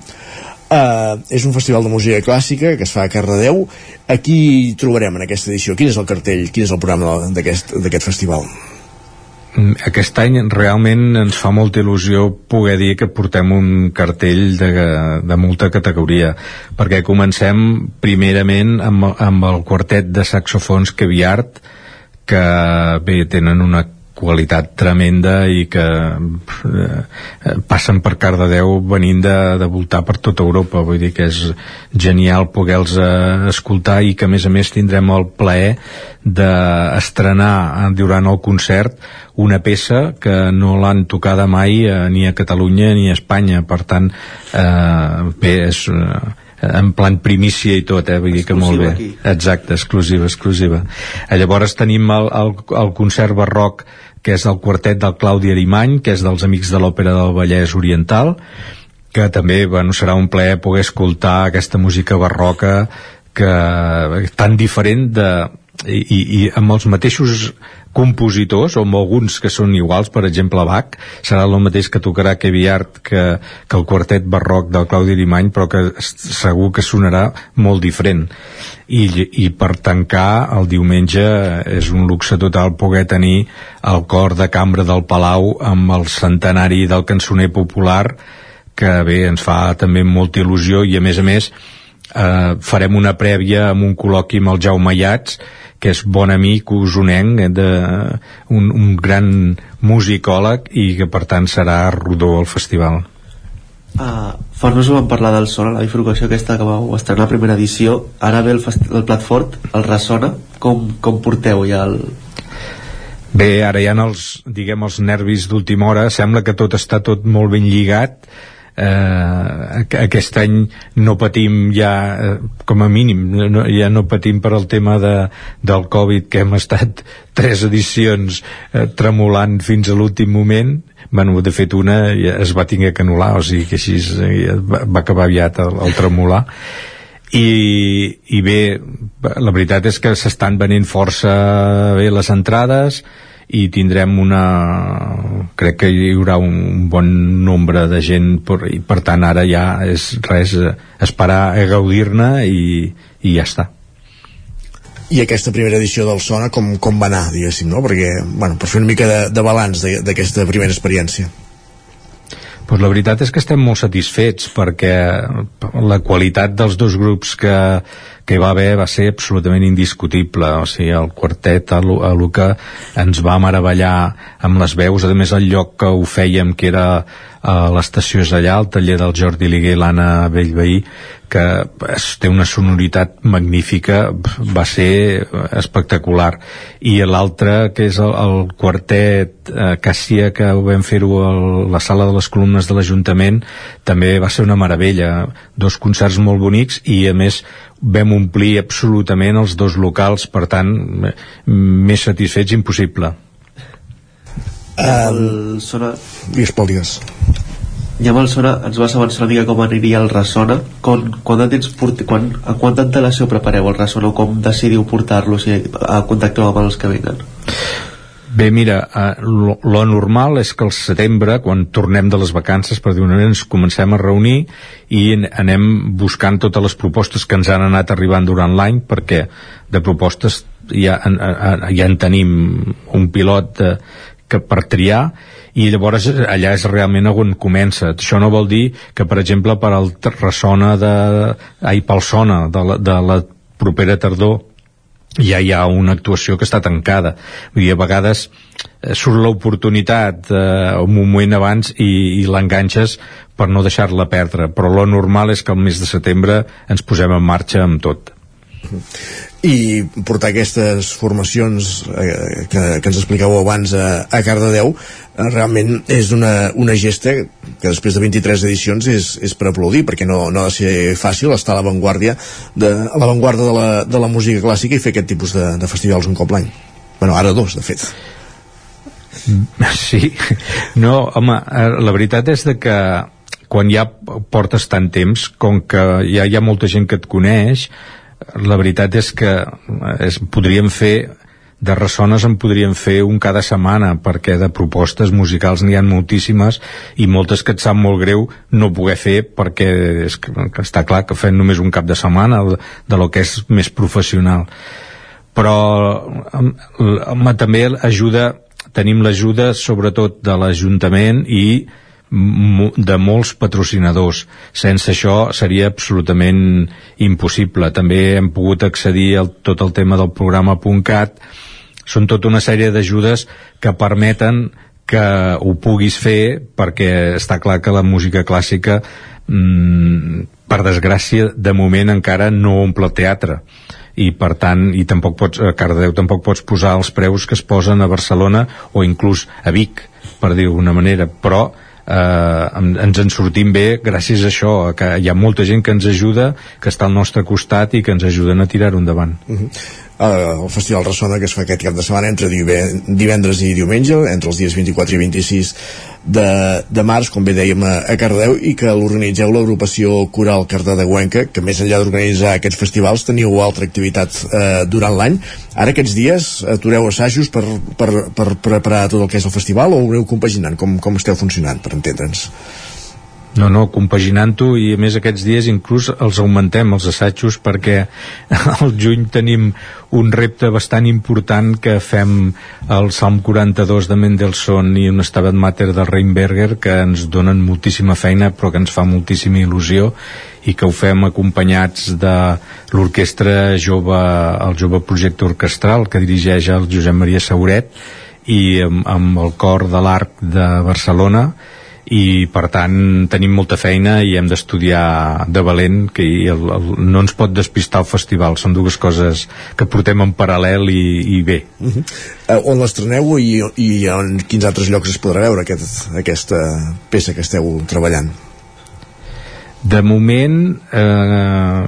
Uh, és un festival de música clàssica que es fa a Cardedeu. Aquí trobarem en aquesta edició? Quin és el cartell, quin és el programa d'aquest festival? Aquest any realment ens fa molta il·lusió poder dir que portem un cartell de, de molta categoria perquè comencem primerament amb, amb el quartet de saxofons Keviart que bé, tenen una qualitat tremenda i que eh, passen per Cardedeu venint de, de voltar per tota Europa. Vull dir que és genial poder-los eh, escoltar i que a més a més tindrem el plaer d'estrenar durant el concert una peça que no l'han tocada mai eh, ni a Catalunya ni a Espanya. Per tant eh, bé és eh, en plan primícia i tot, eh? vull dir que molt bé aquí. exacte, exclusiva, exclusiva eh, llavors tenim el, el, el concert barroc que és el quartet del Claudi Arimany que és dels Amics de l'Òpera del Vallès Oriental que també bueno, serà un plaer poder escoltar aquesta música barroca que tan diferent de, i, i amb els mateixos compositors o amb alguns que són iguals, per exemple Bach serà el mateix que tocarà Kevin Art que, que el quartet barroc del Claudi Arimany però que segur que sonarà molt diferent. I, i per tancar el diumenge és un luxe total poder tenir el cor de cambra del Palau amb el centenari del cançoner popular que bé, ens fa també molta il·lusió i a més a més eh, farem una prèvia amb un col·loqui amb el Jaume Iats que és bon amic usonenc, eh, de, un, un gran musicòleg i que per tant serà rodó al festival. Uh, fa uns vam parlar del son, la bifurcació aquesta que vau estrenar la primera edició. Ara ve el, el plat fort, el ressona. Com, com porteu ja el... Bé, ara hi ha els, diguem, els nervis d'última hora, sembla que tot està tot molt ben lligat, eh, aquest any no patim ja eh, com a mínim no, ja no patim per al tema de, del Covid que hem estat tres edicions eh, tremolant fins a l'últim moment. Bueno, de fet una ja es va tinguer que anul·lar o sigui que així eh, va, va acabar aviat el, el tremolar. I, i bé, la veritat és que s'estan venint força bé les entrades i tindrem una crec que hi haurà un bon nombre de gent per, i per tant ara ja és res esperar a gaudir-ne i, i ja està i aquesta primera edició del Sona com, com va anar, diguéssim, no? Perquè, bueno, per fer una mica de, de balanç d'aquesta primera experiència. Pues la veritat és que estem molt satisfets perquè la qualitat dels dos grups que, que hi va haver va ser absolutament indiscutible. O sigui, el quartet a, a Luca ens va meravellar amb les veus, a més el lloc que ho fèiem que era a l'estació és allà, el taller del Jordi Liguer i l'Anna Bellveí que té una sonoritat magnífica va ser espectacular i l'altre que és el, el quartet eh, Càssia que vam fer-ho a la sala de les columnes de l'Ajuntament també va ser una meravella dos concerts molt bonics i a més vam omplir absolutament els dos locals, per tant, més satisfets impossible. El Sona... Digues, Pol, digues. Ja amb el Sona ens vas avançar una mica com aniria el Ressona. Quan, quan temps porti, quan, a quanta antelació prepareu el Ressona o com decidiu portar-lo si contacteu amb els que venen? Bé, mira, eh, lo, lo normal és que al setembre, quan tornem de les vacances, per dir ens comencem a reunir i anem buscant totes les propostes que ens han anat arribant durant l'any, perquè de propostes ja, ja en tenim un pilot de, que per triar i llavors allà és realment on comença. Això no vol dir que, per exemple, per al ressona de... ai, pel sona de la, de la propera tardor ja hi ha una actuació que està tancada. Vull dir, a vegades eh, surt l'oportunitat eh, un moment abans i, i l'enganxes per no deixar-la perdre, però lo normal és que el mes de setembre ens posem en marxa amb tot i portar aquestes formacions eh, que, que ens expliqueu abans a, a Cardedeu eh, realment és una, una gesta que després de 23 edicions és, és per aplaudir perquè no, no ha de ser fàcil estar a l'avantguàrdia de, a l'avantguarda de, la, de la música clàssica i fer aquest tipus de, de festivals un cop l'any. Bueno, ara dos de fet. Sí, no, home, eh, la veritat és de que quan ja portes tant temps, com que ja hi ha molta gent que et coneix, la veritat és que es, podríem fer de ressones en podríem fer un cada setmana perquè de propostes musicals n'hi ha moltíssimes i moltes que et sap molt greu no poder fer perquè és que està clar que fem només un cap de setmana de, de lo que és més professional. Però home, també ajuda tenim l'ajuda sobretot de l'Ajuntament i de molts patrocinadors. Sense això seria absolutament impossible. També hem pogut accedir a tot el tema del programa .cat. Són tota una sèrie d'ajudes que permeten que ho puguis fer perquè està clar que la música clàssica mmm, per desgràcia de moment encara no omple teatre i per tant, i tampoc pots, a Cardedeu tampoc pots posar els preus que es posen a Barcelona o inclús a Vic, per dir d'una manera, però eh, ens en sortim bé gràcies a això, que hi ha molta gent que ens ajuda, que està al nostre costat i que ens ajuden a tirar-ho endavant. Uh -huh. El Festival Ressona que es fa aquest cap de setmana entre divendres i diumenge, entre els dies 24 i 26 de, de març, com bé dèiem a, a Cardeu, i que l'organitzeu l'agrupació Coral Cardedeuenca, que més enllà d'organitzar aquests festivals teniu altra activitat eh, durant l'any. Ara aquests dies atureu assajos per, per, per preparar tot el que és el festival o ho aneu compaginant? Com, com esteu funcionant, per entendre'ns? No, no, compaginant-ho i a més aquests dies inclús els augmentem els assajos perquè al juny tenim un repte bastant important que fem el Salm 42 de Mendelssohn i un Stabat Mater de Reinberger que ens donen moltíssima feina però que ens fa moltíssima il·lusió i que ho fem acompanyats de l'orquestra jove, el jove projecte orquestral que dirigeix el Josep Maria Sauret i amb, amb el cor de l'Arc de Barcelona i per tant tenim molta feina i hem d'estudiar de valent que el, el, no ens pot despistar el festival són dues coses que portem en paral·lel i, i bé uh -huh. uh, on l'estreneu i, i en quins altres llocs es podrà veure aquest, aquesta peça que esteu treballant? De moment eh,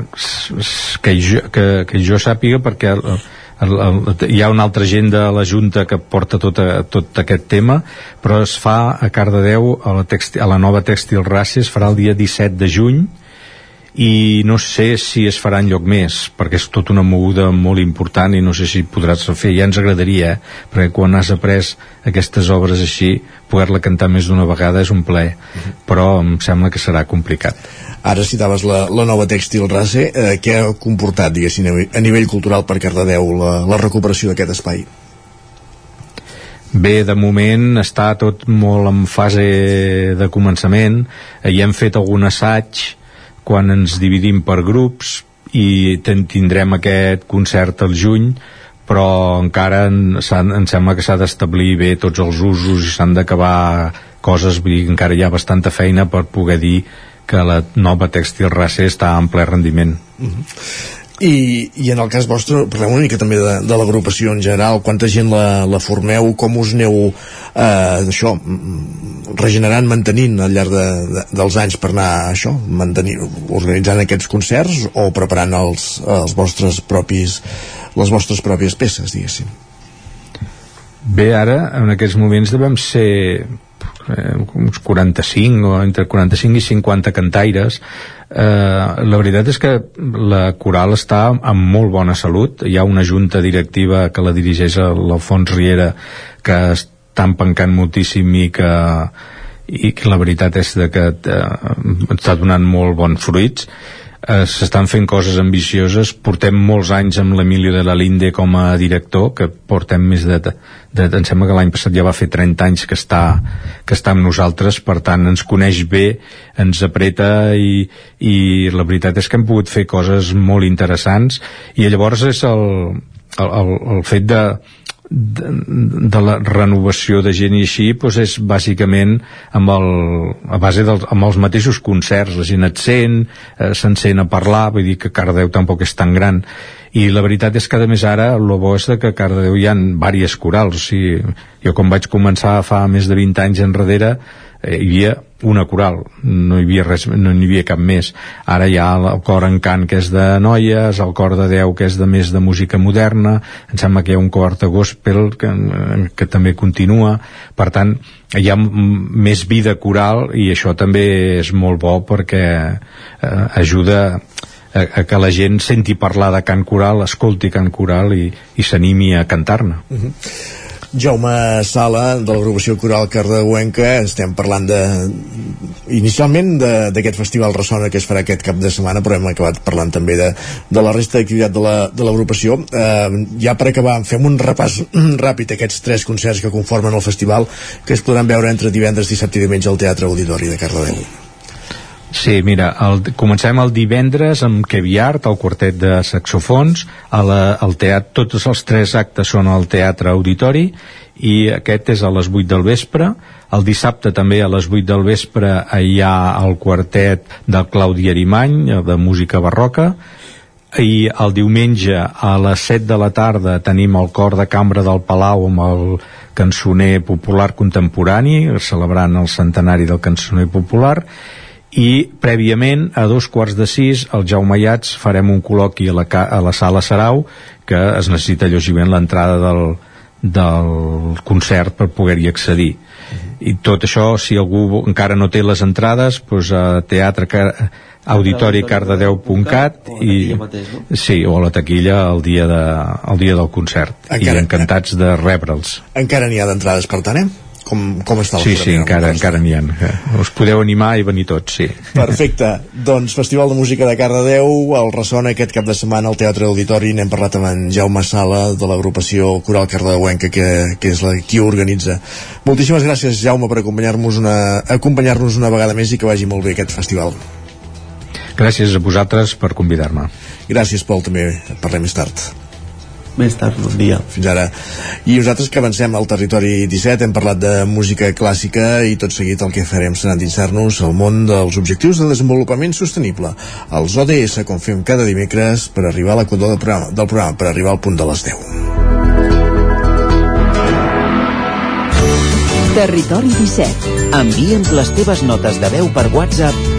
que, jo, que, que jo sàpiga perquè el, hi ha una altra gent de la Junta que porta tot, a, tot aquest tema però es fa a Cardedeu a la, texti, a la nova Tèxtil Raci es farà el dia 17 de juny i no sé si es farà en lloc més perquè és tota una moguda molt important i no sé si podràs fer, ja ens agradaria eh? perquè quan has après aquestes obres així poder-la cantar més d'una vegada és un plaer però em sembla que serà complicat Ara citaves la, la nova Tèxtil Rase, eh, què ha comportat, diguéssim, a nivell cultural per Cardedeu la, la recuperació d'aquest espai? Bé, de moment està tot molt en fase de començament. Hi hem fet algun assaig quan ens dividim per grups i tindrem aquest concert al juny però encara en, en sembla que s'ha d'establir bé tots els usos i s'han d'acabar coses, vull dir, encara hi ha bastanta feina per poder dir que la nova tèxtil racer està en ple rendiment. Uh -huh. I, I en el cas vostre, parlem una mica també de, de l'agrupació en general, quanta gent la, la formeu, com us aneu eh, això, regenerant, mantenint al llarg de, de, dels anys per anar això, mantenir, organitzant aquests concerts o preparant els, els vostres propis les vostres pròpies peces, diguéssim. Bé, ara, en aquests moments devem ser eh, uns 45 o entre 45 i 50 cantaires. Eh, la veritat és que la coral està en molt bona salut. Hi ha una junta directiva que la dirigeix l'Alfons Riera que està empencant moltíssim i que i que la veritat és que eh, està donant molt bons fruits eh, s'estan fent coses ambicioses. Portem molts anys amb l'Emilio de la Linde com a director que portem més de, de, em sembla que l'any passat ja va fer 30 anys que està, que està amb nosaltres. Per tant ens coneix bé ens apreta i, i la veritat és que hem pogut fer coses molt interessants. I llavors és el, el, el, el fet de de, de la renovació de gent i així doncs és bàsicament amb el, a base dels, amb els mateixos concerts la gent et sent, eh, se'n sent a parlar vull dir que Cardeu tampoc és tan gran. I la veritat és que a més ara el bo és que a Cardeu hi ha diverses corals. O sigui, jo quan vaig començar fa més de 20 anys enrere eh, hi havia una coral, no hi havia res, no hi havia cap més. Ara hi ha el cor en cant que és de noies, el cor de Déu que és de més de música moderna, em sembla que hi ha un cor de gospel que, que també continua, per tant hi ha més vida coral i això també és molt bo perquè eh, ajuda a, a que la gent senti parlar de cant coral, escolti cant coral i, i s'animi a cantar-ne. Uh -huh. Jaume Sala, de l'agrupació coral Cardeuenca, estem parlant de inicialment d'aquest festival Ressona que es farà aquest cap de setmana, però hem acabat parlant també de, de la resta d'activitat de l'agrupació. Eh, ja per acabar, fem un repàs ràpid aquests tres concerts que conformen el festival que es podran veure entre divendres, dissabte i diumenge al Teatre Auditori de Cardedeu. Sí, mira, el, comencem el divendres amb Keviart, el quartet de saxofons, a la, al teatre, tots els tres actes són al Teatre Auditori i aquest és a les 8 del vespre. El dissabte també a les 8 del vespre hi ha el quartet del Claudi Arimany, de música barroca, i el diumenge a les 7 de la tarda tenim el cor de cambra del Palau amb el cançoner popular contemporani, celebrant el centenari del cançoner popular, i prèviament a dos quarts de sis el Jaume Iats farem un col·loqui a la, a la sala Sarau que es necessita lògicament l'entrada del, del concert per poder-hi accedir. I tot això, si algú encara no té les entrades doncs a teatre auditoricardedeu.cat i sí, o a la taquilla el dia, de, el dia del concert. Encara, i encantats de rebre'ls. encara n'hi ha d'entrades per tant, eh? Com, com està sí, sí, encara, encara n'hi ha. Us podeu animar i venir tots, sí. Perfecte, doncs Festival de Música de Cardedeu el ressona aquest cap de setmana al Teatre Auditori. N'hem parlat amb en Jaume Sala de l'agrupació Coral Cardedeuenca que, que és la qui ho organitza. Moltíssimes gràcies Jaume per acompanyar-nos una, acompanyar una vegada més i que vagi molt bé aquest festival. Gràcies a vosaltres per convidar-me. Gràcies, Pol, també. Parlem més tard. Més tard, bon dia. Fins ara. I nosaltres que avancem al territori 17 hem parlat de música clàssica i tot seguit el que farem serà endinsar-nos al món dels objectius de desenvolupament sostenible, els ODS, com fem cada dimecres per arribar a l'equador del programa, del programa, per arribar al punt de les 10. Territori 17. Envia'ns les teves notes de veu per WhatsApp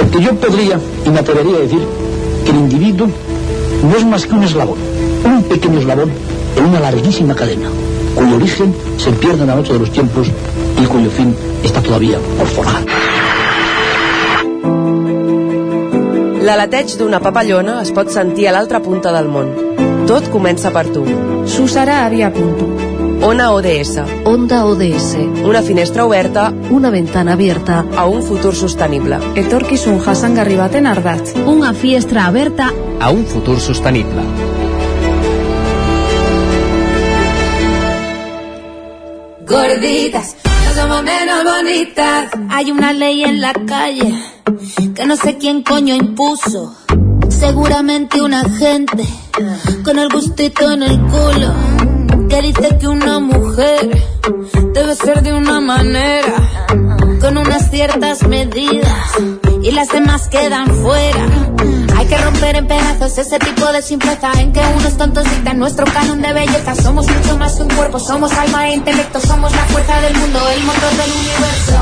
Porque yo podría y me atrevería a decir que el individuo no es más que un eslabón, un pequeño eslabón en una larguísima cadena, cuyo origen se pierde en la noche de los tiempos i cuyo fin està todavía por forjar. L'aleteig d'una papallona es pot sentir a l'altra punta del món. Tot comença per tu. Susara Avia Punto. Ona ODS. Onda ODS. Una finestra oberta. Una ventana abierta. A un futur sostenible. Etorkizun jasangarri baten ardatz. Una finestra aberta. A un futur sostenible. Gorditas, no somos menos bonitas. Hay una ley en la calle que no sé quién coño impuso. Seguramente una gente con el gustito en el culo que dice que una mujer debe ser de una manera, con unas ciertas medidas, y las demás quedan fuera. Hay que romper en pedazos ese tipo de simpleza en que unos tontos dictan nuestro canon de belleza. Somos mucho más que un cuerpo, somos alma e intelecto, somos la fuerza del mundo, el motor del universo.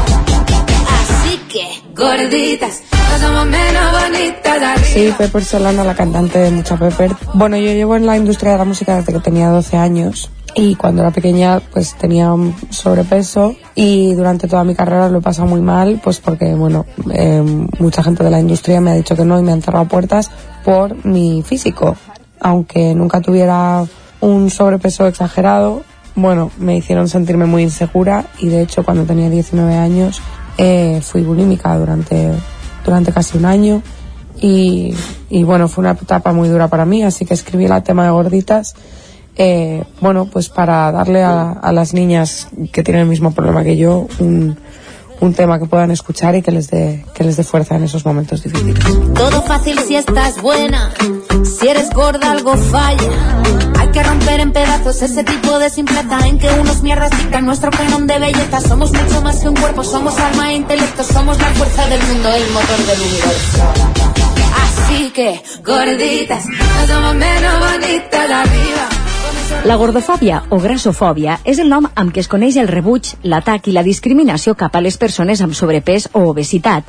Así que, gorditas, no somos menos bonitas. Sí, Pepper Solana, la cantante de Mucha Pepper. Bueno, yo llevo en la industria de la música desde que tenía 12 años y cuando era pequeña pues tenía sobrepeso y durante toda mi carrera lo he pasado muy mal pues porque bueno eh, mucha gente de la industria me ha dicho que no y me han cerrado puertas por mi físico. Aunque nunca tuviera un sobrepeso exagerado bueno me hicieron sentirme muy insegura y de hecho cuando tenía 19 años eh, fui bulímica durante durante casi un año y, y bueno fue una etapa muy dura para mí así que escribí el tema de gorditas eh, bueno, pues para darle a, a, las niñas que tienen el mismo problema que yo un, un tema que puedan escuchar y que les dé que les dé fuerza en esos momentos difíciles. Todo fácil si estás buena, si eres gorda algo falla. Hay que romper en pedazos ese tipo de simpleza en que unos mierdas dictan nuestro canon de belleza. Somos mucho más que un cuerpo, somos alma e intelecto, somos la fuerza del mundo, el motor del universo. Así que, gorditas, no somos menos bonitas de arriba. La gordofòbia o grassofòbia és el nom amb què es coneix el rebuig, l'atac i la discriminació cap a les persones amb sobrepès o obesitat.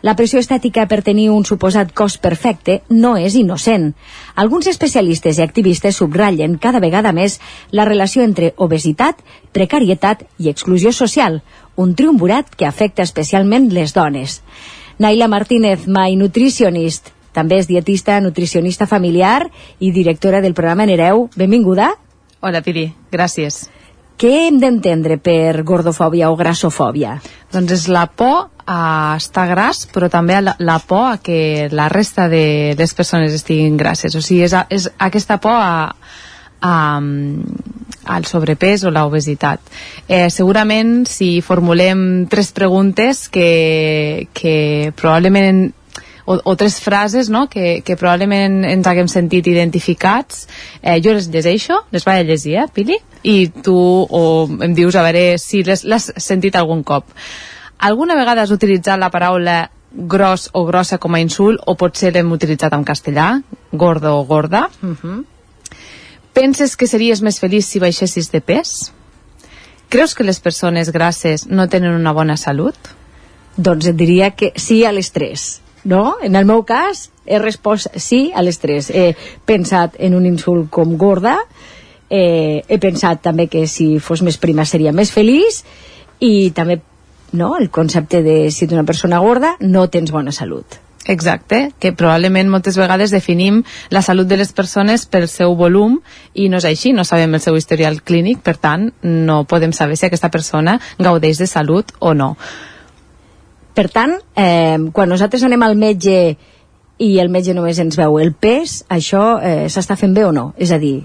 La pressió estètica per tenir un suposat cos perfecte no és innocent. Alguns especialistes i activistes subratllen cada vegada més la relació entre obesitat, precarietat i exclusió social, un triumvirat que afecta especialment les dones. Naila Martínez, mai nutricionist, també és dietista, nutricionista familiar i directora del programa Nereu. Benvinguda. Hola, Piri. Gràcies. Què hem d'entendre per gordofòbia o grassofòbia? Doncs és la por a estar gras, però també la, la por a que la resta de les persones estiguin grasses. O sigui, és, és aquesta por a, a, al sobrepès o l'obesitat. Eh, segurament si formulem tres preguntes que, que probablement o, o tres frases no? que, que probablement ens haguem sentit identificats eh, jo les llegeixo, les vaig a llegir eh, Pili? i tu o em dius a veure si les l'has sentit algun cop alguna vegada has utilitzat la paraula gros o grossa com a insult o potser l'hem utilitzat en castellà gordo o gorda uh Mhm. -huh. penses que series més feliç si baixessis de pes? creus que les persones grasses no tenen una bona salut? Doncs et diria que sí a les tres. No? En el meu cas, he respost sí a les tres. He pensat en un insult com gorda, eh, he pensat també que si fos més prima seria més feliç, i també no, el concepte de si ets una persona gorda no tens bona salut. Exacte, que probablement moltes vegades definim la salut de les persones pel seu volum i no és així, no sabem el seu historial clínic, per tant, no podem saber si aquesta persona gaudeix de salut o no. Per tant, eh, quan nosaltres anem al metge i el metge només ens veu el pes, això eh, s'està fent bé o no? És a dir,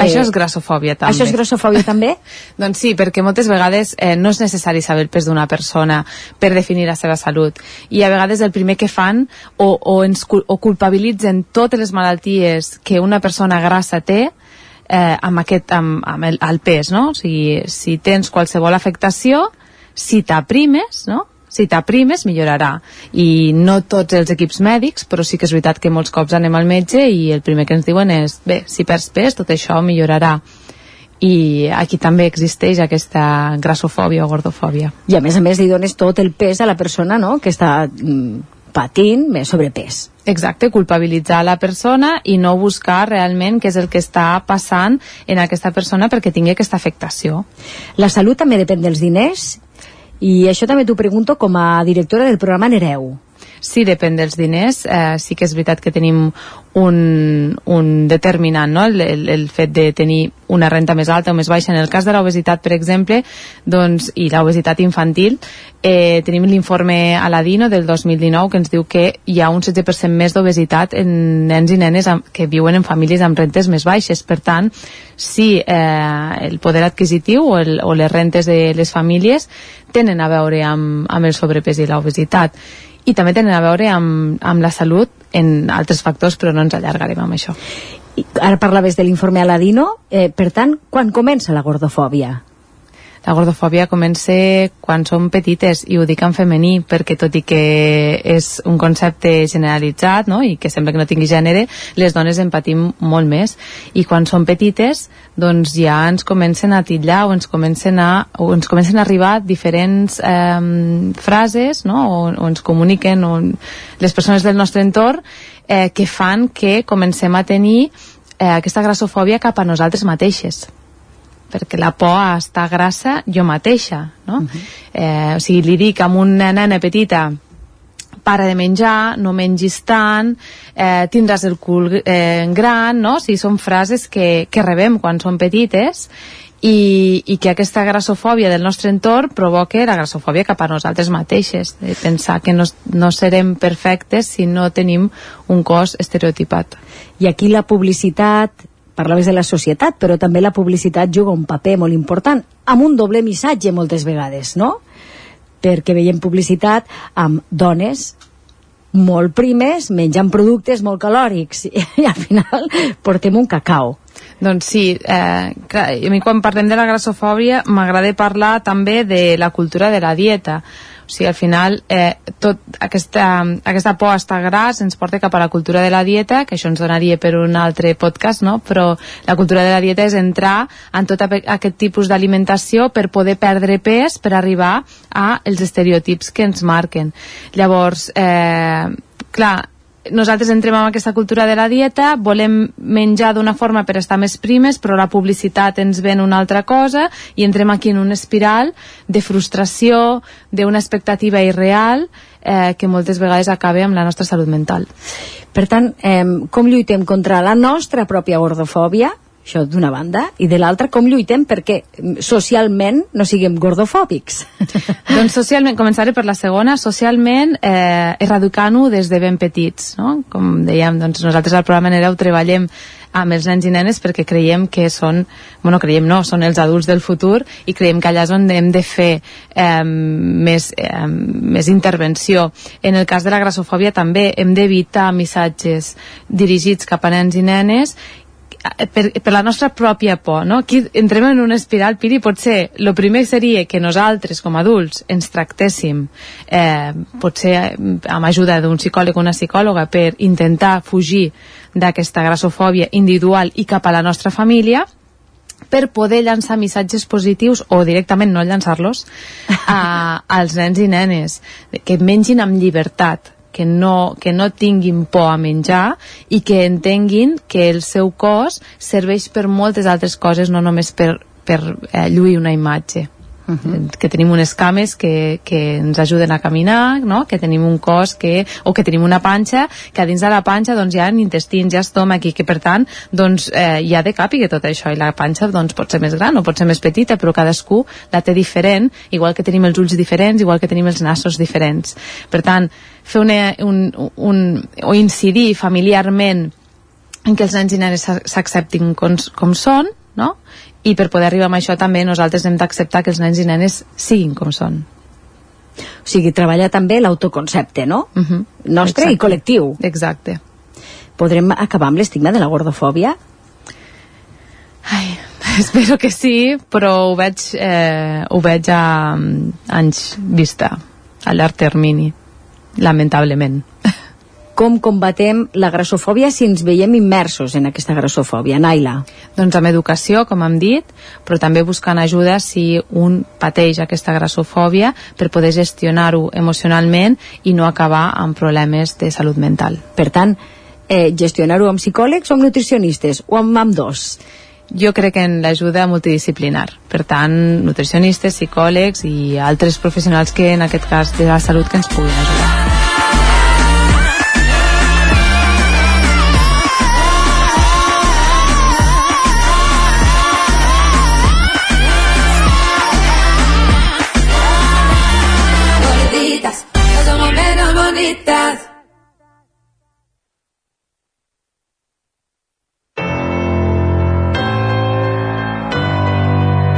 Eh, això és grassofòbia també. Això és grassofòbia també? doncs sí, perquè moltes vegades eh, no és necessari saber el pes d'una persona per definir la seva salut. I a vegades el primer que fan o, o, ens, o culpabilitzen totes les malalties que una persona grassa té eh, amb, aquest, amb, amb el, el pes, no? O sigui, si tens qualsevol afectació, si t'aprimes, no? Si t'aprimes millorarà i no tots els equips mèdics però sí que és veritat que molts cops anem al metge i el primer que ens diuen és bé, si perds pes tot això millorarà i aquí també existeix aquesta grassofòbia o gordofòbia I a més a més li dones tot el pes a la persona no? que està mm, patint més sobrepès. Exacte, culpabilitzar la persona i no buscar realment què és el que està passant en aquesta persona perquè tingui aquesta afectació. La salut també depèn dels diners i això també t'ho pregunto com a directora del programa Nereu. Sí, depèn dels diners. Eh, sí que és veritat que tenim un, un determinant, no? el, el, el fet de tenir una renta més alta o més baixa. En el cas de l'obesitat, per exemple, doncs, i l'obesitat infantil, eh, tenim l'informe Aladino del 2019 que ens diu que hi ha un 16% més d'obesitat en nens i nenes amb, que viuen en famílies amb rentes més baixes. Per tant, si eh, el poder adquisitiu o, el, o les rentes de les famílies tenen a veure amb, amb el sobrepès i l'obesitat i també tenen a veure amb, amb la salut en altres factors, però no ens allargarem amb això. I ara parlaves de l'informe Aladino, eh, per tant, quan comença la gordofòbia? La gordofòbia comença quan som petites i ho dic en femení perquè tot i que és un concepte generalitzat no? i que sembla que no tingui gènere, les dones en patim molt més i quan som petites doncs ja ens comencen a titllar o ens comencen a, o ens comencen a arribar diferents eh, frases no? o, o ens comuniquen o les persones del nostre entorn eh, que fan que comencem a tenir eh, aquesta grassofòbia cap a nosaltres mateixes perquè la por a estar grassa jo mateixa, no? Uh -huh. eh, o sigui, li dic a una nena petita para de menjar, no mengis tant, eh, tindràs el cul eh, gran, no? O sigui, són frases que, que rebem quan som petites i, i que aquesta grassofòbia del nostre entorn provoca la grassofòbia cap a nosaltres mateixes, de pensar que no, no serem perfectes si no tenim un cos estereotipat. I aquí la publicitat, parlaves de la societat, però també la publicitat juga un paper molt important, amb un doble missatge moltes vegades, no? Perquè veiem publicitat amb dones molt primes, menjant productes molt calòrics, i al final portem un cacau. Doncs sí, eh, clar, a mi quan parlem de la grassofòbia m'agrada parlar també de la cultura de la dieta. O sigui, al final, eh, tot aquesta, aquesta por a estar gras ens porta cap a la cultura de la dieta, que això ens donaria per un altre podcast, no? però la cultura de la dieta és entrar en tot aquest tipus d'alimentació per poder perdre pes, per arribar a els estereotips que ens marquen. Llavors, eh, clar, nosaltres entrem en aquesta cultura de la dieta, volem menjar d'una forma per estar més primes, però la publicitat ens ven una altra cosa i entrem aquí en una espiral de frustració, d'una expectativa irreal eh, que moltes vegades acaba amb la nostra salut mental. Per tant, eh, com lluitem contra la nostra pròpia gordofòbia? Això d'una banda, i de l'altra com lluitem perquè mm, socialment no siguem gordofòbics. doncs socialment, començaré per la segona, socialment eh, erradicant-ho des de ben petits, no? Com dèiem, doncs nosaltres al programa Nereu treballem amb els nens i nenes perquè creiem que són, bueno, creiem no, són els adults del futur i creiem que allà és on hem de fer eh, més, eh, més intervenció. En el cas de la grassofòbia també hem d'evitar missatges dirigits cap a nens i nenes per, per la nostra pròpia por, no? Aquí entrem en una espiral, Piri, potser el primer seria que nosaltres, com a adults, ens tractéssim, eh, potser eh, amb ajuda d'un psicòleg o una psicòloga, per intentar fugir d'aquesta grassofòbia individual i cap a la nostra família, per poder llançar missatges positius o directament no llançar-los als nens i nenes que mengin amb llibertat que no, que no tinguin por a menjar i que entenguin que el seu cos serveix per moltes altres coses, no només per, per eh, lluir una imatge. Uh -huh. que tenim unes cames que, que ens ajuden a caminar, no? que tenim un cos que, o que tenim una panxa, que a dins de la panxa doncs, hi ha intestins, hi ha estómac i que per tant doncs, eh, hi ha de càpiga tot això i la panxa doncs, pot ser més gran o pot ser més petita però cadascú la té diferent igual que tenim els ulls diferents, igual que tenim els nassos diferents per tant fer una, un, un, o incidir familiarment en que els nens i nenes s'acceptin com, com són no? I per poder arribar a això també nosaltres hem d'acceptar que els nens i nenes siguin com són o sigui, treballar també l'autoconcepte, no? Uh mhm. -huh. Nostre Exacte. i col·lectiu. Exacte. Podrem acabar amb l'estigma de la gordofòbia? Ai, espero que sí, però ho veig, eh, ho veig a um, anys vista, a llarg termini, lamentablement com combatem la grassofòbia si ens veiem immersos en aquesta grassofòbia, Naila? Doncs amb educació, com hem dit, però també buscant ajuda si un pateix aquesta grassofòbia per poder gestionar-ho emocionalment i no acabar amb problemes de salut mental. Per tant, eh, gestionar-ho amb psicòlegs o amb nutricionistes o amb, amb dos? jo crec en l'ajuda multidisciplinar. Per tant, nutricionistes, psicòlegs i altres professionals que en aquest cas de la salut que ens puguin ajudar.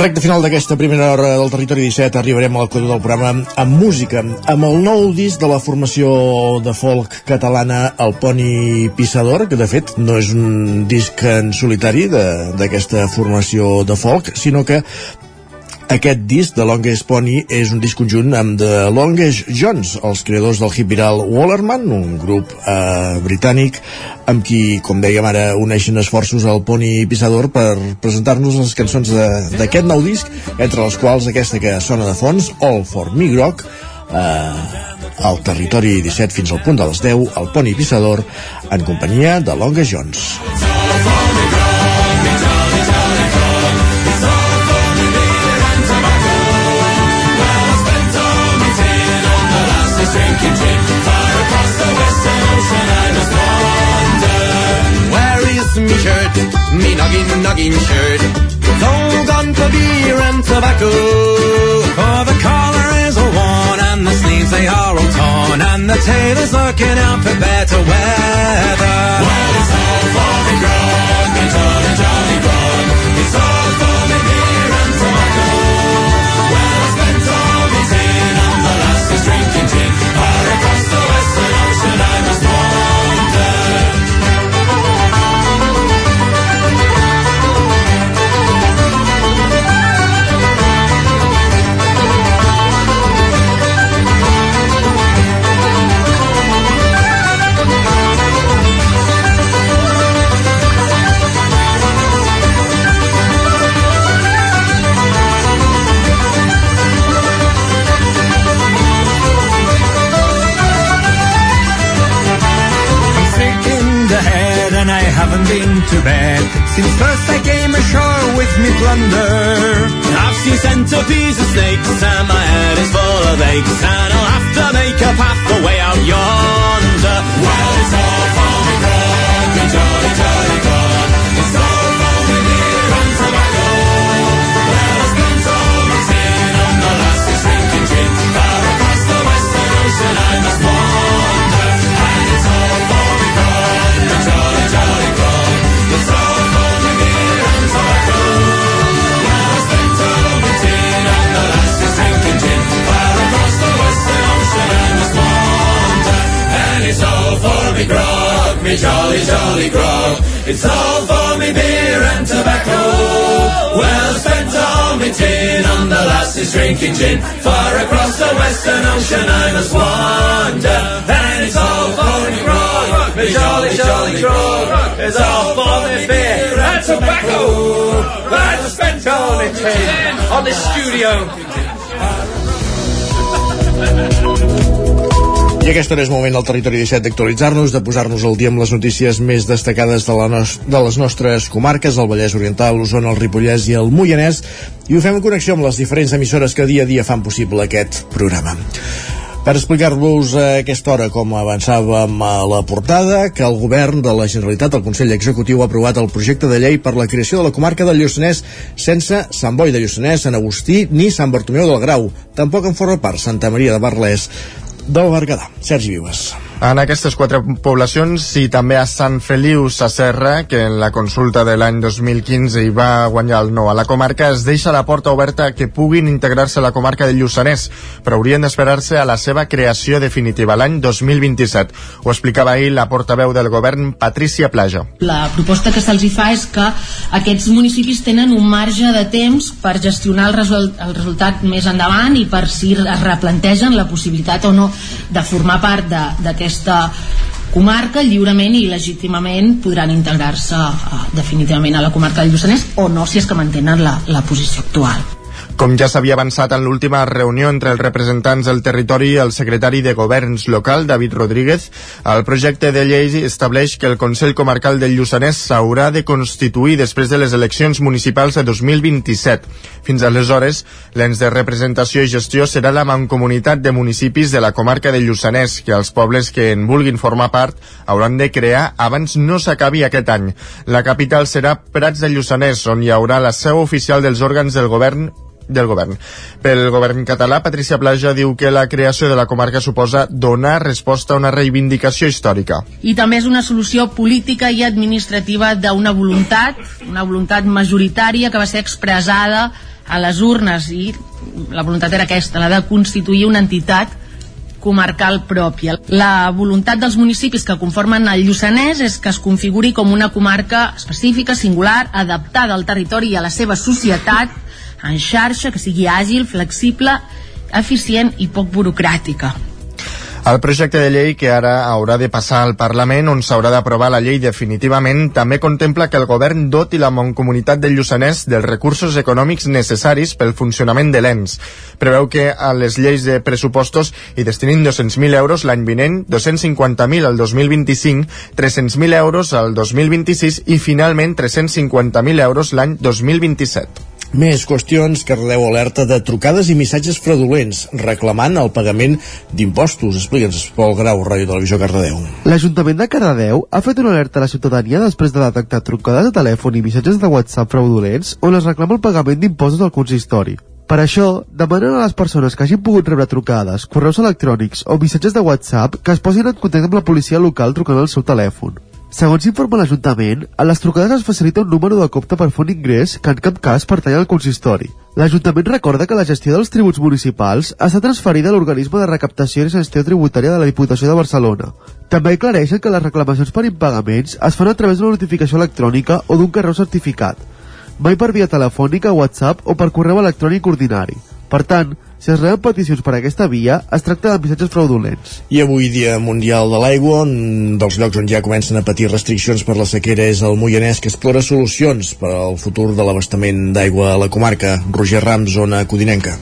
Recte final d'aquesta primera hora del Territori 17 arribarem al codi del programa amb música, amb el nou disc de la formació de folk catalana El Poni Pissador, que de fet no és un disc en solitari d'aquesta formació de folk, sinó que aquest disc de Longest Pony és un disc conjunt amb The Longest Jones, els creadors del hit viral Wallerman, un grup eh, britànic amb qui, com dèiem ara, uneixen esforços al Pony Pissador per presentar-nos les cançons d'aquest nou disc, entre les quals aquesta que sona de fons, All for Me Rock, eh, al territori 17 fins al punt de les 10, el Pony Pissador, en companyia de Longest Jones. Me noggin noggin shirt. It's all gone for beer and tobacco. For the collar is all worn and the sleeves they are all torn and the tailor's looking out for better weather. Well, it's all to bed since first I came ashore with me plunder. I've seen centipedes and snakes, and my head is full of aches, and I'll have to make a path away out yonder. Well, it's all me jolly, jolly grog. It's all for me beer and tobacco. Well spent all my tin on the lasses drinking gin. Far across the western ocean I must wander, and it's all for me grog, me jolly, jolly grog. It's all for me beer and tobacco. Well spent all my tin on this studio. Aquesta hora és moment al Territori 17 d'actualitzar-nos, de posar-nos al dia amb les notícies més destacades de, la nos de les nostres comarques, el Vallès Oriental, l'Osona, el Ripollès i el Moianès, i ho fem en connexió amb les diferents emissores que dia a dia fan possible aquest programa. Per explicar-vos a aquesta hora, com avançàvem a la portada, que el govern de la Generalitat, el Consell Executiu, ha aprovat el projecte de llei per la creació de la comarca del Lluçanès sense Sant Boi de Lluçanès, Sant Agustí ni Sant Bartomeu del Grau. Tampoc en forma part Santa Maria de Barlès del Berguedà. Sergi Vives. En aquestes quatre poblacions i també a Sant Feliu Sacerra, que en la consulta de l'any 2015 hi va guanyar el no a la comarca, es deixa la porta oberta que puguin integrar-se a la comarca del Lluçanès, però haurien d'esperar-se a la seva creació definitiva l'any 2027. Ho explicava ahir la portaveu del govern, Patricia Plaja. La proposta que se'ls fa és que aquests municipis tenen un marge de temps per gestionar el, resol el resultat més endavant i per si es replantegen la possibilitat o no de formar part d'aquesta comarca lliurement i legítimament podran integrar-se uh, definitivament a la comarca del Lluçanès o no si és que mantenen la, la posició actual. Com ja s'havia avançat en l'última reunió entre els representants del territori i el secretari de Governs local, David Rodríguez, el projecte de llei estableix que el Consell Comarcal del Lluçanès s'haurà de constituir després de les eleccions municipals de 2027. Fins aleshores, l'ens de representació i gestió serà la mancomunitat de municipis de la comarca del Lluçanès, que els pobles que en vulguin formar part hauran de crear abans no s'acabi aquest any. La capital serà Prats de Lluçanès, on hi haurà la seu oficial dels òrgans del govern del govern. Pel govern català, Patricia Plaja diu que la creació de la comarca suposa donar resposta a una reivindicació històrica. I també és una solució política i administrativa d'una voluntat, una voluntat majoritària que va ser expressada a les urnes i la voluntat era aquesta, la de constituir una entitat comarcal pròpia. La voluntat dels municipis que conformen el Lluçanès és que es configuri com una comarca específica, singular, adaptada al territori i a la seva societat, en xarxa, que sigui àgil, flexible, eficient i poc burocràtica. El projecte de llei que ara haurà de passar al Parlament on s'haurà d'aprovar la llei definitivament també contempla que el govern doti la Montcomunitat del Lluçanès dels recursos econòmics necessaris pel funcionament de l'ENS. Preveu que a les lleis de pressupostos hi destinin 200.000 euros l'any vinent, 250.000 al 2025, 300.000 euros al 2026 i finalment 350.000 euros l'any 2027. Més qüestions que Cardedeu alerta de trucades i missatges fraudulents reclamant el pagament d'impostos. Explica'ns, Pol Grau, Ràdio Televisió Cardedeu. L'Ajuntament de Cardedeu ha fet una alerta a la ciutadania després de detectar trucades de telèfon i missatges de WhatsApp fraudulents on es reclama el pagament d'impostos al consistori. Per això, demanen a les persones que hagin pogut rebre trucades, correus electrònics o missatges de WhatsApp que es posin en contacte amb la policia local trucant al seu telèfon. Segons informa l'Ajuntament, a les trucades es facilita un número de compte per un ingrés que en cap cas pertany al consistori. L'Ajuntament recorda que la gestió dels tributs municipals està transferida a l'organisme de recaptació i gestió tributària de la Diputació de Barcelona. També aclareixen que les reclamacions per impagaments es fan a través d'una notificació electrònica o d'un correu certificat, mai per via telefònica, WhatsApp o per correu electrònic ordinari. Per tant, si es reben peticions per aquesta via, es tracta de missatges fraudulents. I avui, Dia Mundial de l'Aigua, un dels llocs on ja comencen a patir restriccions per la sequera és el Moianès, que explora solucions per al futur de l'abastament d'aigua a la comarca. Roger Rams, zona codinenca.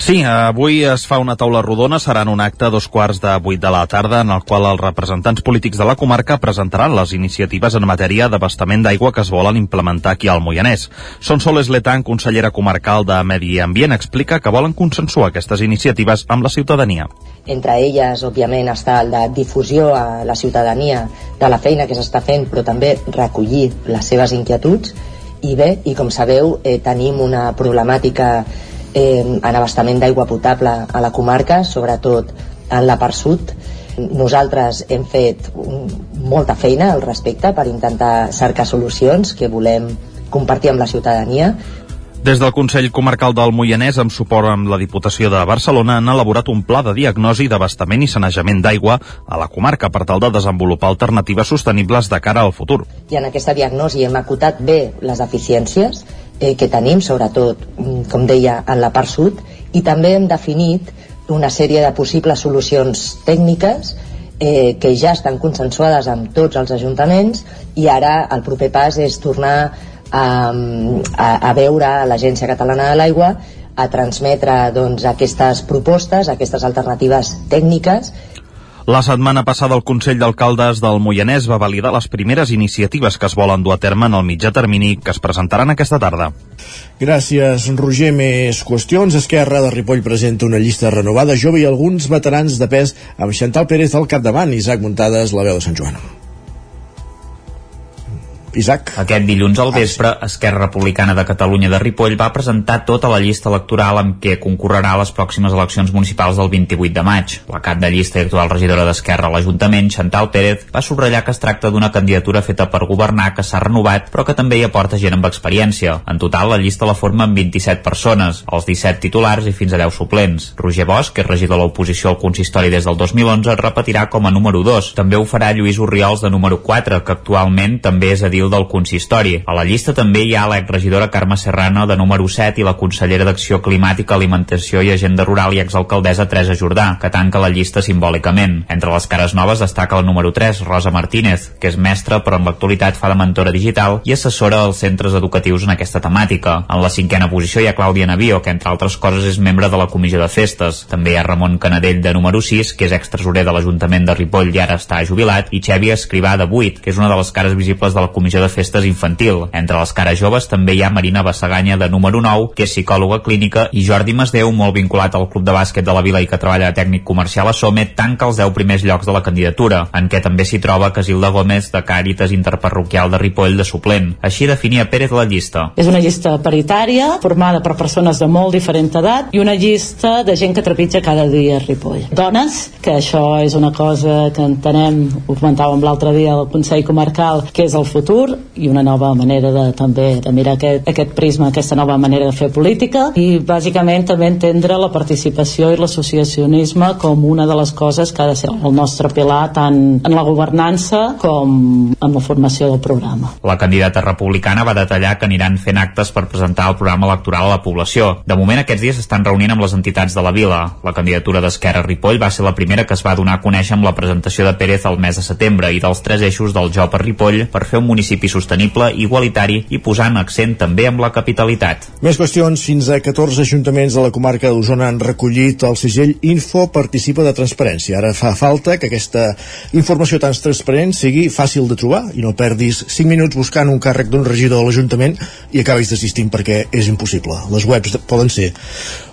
Sí, avui es fa una taula rodona, serà en un acte a dos quarts de vuit de la tarda, en el qual els representants polítics de la comarca presentaran les iniciatives en matèria d'abastament d'aigua que es volen implementar aquí al Moianès. Son Soles Letan, consellera comarcal de Medi Ambient, explica que volen consensuar aquestes iniciatives amb la ciutadania. Entre elles, òbviament, està de difusió a la ciutadania de la feina que s'està fent, però també recollir les seves inquietuds. I bé, i com sabeu, eh, tenim una problemàtica eh, en abastament d'aigua potable a la comarca, sobretot en la part sud. Nosaltres hem fet molta feina al respecte per intentar cercar solucions que volem compartir amb la ciutadania des del Consell Comarcal del Moianès, amb suport amb la Diputació de Barcelona, han elaborat un pla de diagnosi d'abastament i sanejament d'aigua a la comarca per tal de desenvolupar alternatives sostenibles de cara al futur. I en aquesta diagnosi hem acotat bé les deficiències eh, que tenim, sobretot, mm, com deia, en la part sud, i també hem definit una sèrie de possibles solucions tècniques eh, que ja estan consensuades amb tots els ajuntaments i ara el proper pas és tornar a, a, a veure a l'Agència Catalana de l'Aigua a transmetre doncs, aquestes propostes, aquestes alternatives tècniques la setmana passada el Consell d'Alcaldes del Moianès va validar les primeres iniciatives que es volen dur a terme en el mitjà termini que es presentaran aquesta tarda. Gràcies, Roger. Més qüestions. Esquerra de Ripoll presenta una llista renovada jove i alguns veterans de pes amb Xantal Pérez al capdavant. Isaac Muntades, la veu de Sant Joan. Isaac. Aquest dilluns al vespre, Esquerra Republicana de Catalunya de Ripoll va presentar tota la llista electoral amb què concorrerà a les pròximes eleccions municipals del 28 de maig. La cap de llista i actual regidora d'Esquerra a l'Ajuntament, Chantal Pérez, va subratllar que es tracta d'una candidatura feta per governar que s'ha renovat, però que també hi aporta gent amb experiència. En total, la llista la formen 27 persones, els 17 titulars i fins a 10 suplents. Roger Bosch, que és regidor de l'oposició al consistori des del 2011, repetirà com a número 2. També ho farà Lluís Oriols de número 4, que actualment també és a dir edil del consistori. A la llista també hi ha l'exregidora Carme Serrano de número 7 i la consellera d'Acció Climàtica, Alimentació i Agenda Rural i exalcaldessa Teresa Jordà, que tanca la llista simbòlicament. Entre les cares noves destaca el número 3, Rosa Martínez, que és mestra però en l'actualitat fa de mentora digital i assessora als centres educatius en aquesta temàtica. En la cinquena posició hi ha Clàudia Navío, que entre altres coses és membre de la comissió de festes. També hi ha Ramon Canadell de número 6, que és extresorer de l'Ajuntament de Ripoll i ara està jubilat, i Xevi Escrivà de 8, que és una de les cares visibles de la comissió Comissió de Festes Infantil. Entre les cares joves també hi ha Marina Bassaganya de número 9, que és psicòloga clínica, i Jordi Masdeu, molt vinculat al Club de Bàsquet de la Vila i que treballa de tècnic comercial a Some, tanca els 10 primers llocs de la candidatura, en què també s'hi troba Casilda Gómez de Càritas Interparroquial de Ripoll de suplent. Així definia Pérez la llista. És una llista paritària, formada per persones de molt diferent edat i una llista de gent que trepitja cada dia a Ripoll. Dones, que això és una cosa que entenem, ho comentàvem l'altre dia al Consell Comarcal, que és el futur, futur i una nova manera de, també de mirar aquest, aquest prisma, aquesta nova manera de fer política i bàsicament també entendre la participació i l'associacionisme com una de les coses que ha de ser el nostre pilar tant en la governança com en la formació del programa. La candidata republicana va detallar que aniran fent actes per presentar el programa electoral a la població. De moment aquests dies s'estan reunint amb les entitats de la vila. La candidatura d'Esquerra Ripoll va ser la primera que es va donar a conèixer amb la presentació de Pérez al mes de setembre i dels tres eixos del Jo per Ripoll per fer un municipi municipi sostenible, igualitari i posant accent també amb la capitalitat. Més qüestions. Fins a 14 ajuntaments de la comarca d'Osona han recollit el segell Info Participa de Transparència. Ara fa falta que aquesta informació tan transparent sigui fàcil de trobar i no perdis 5 minuts buscant un càrrec d'un regidor de l'Ajuntament i acabis desistint perquè és impossible. Les webs poden ser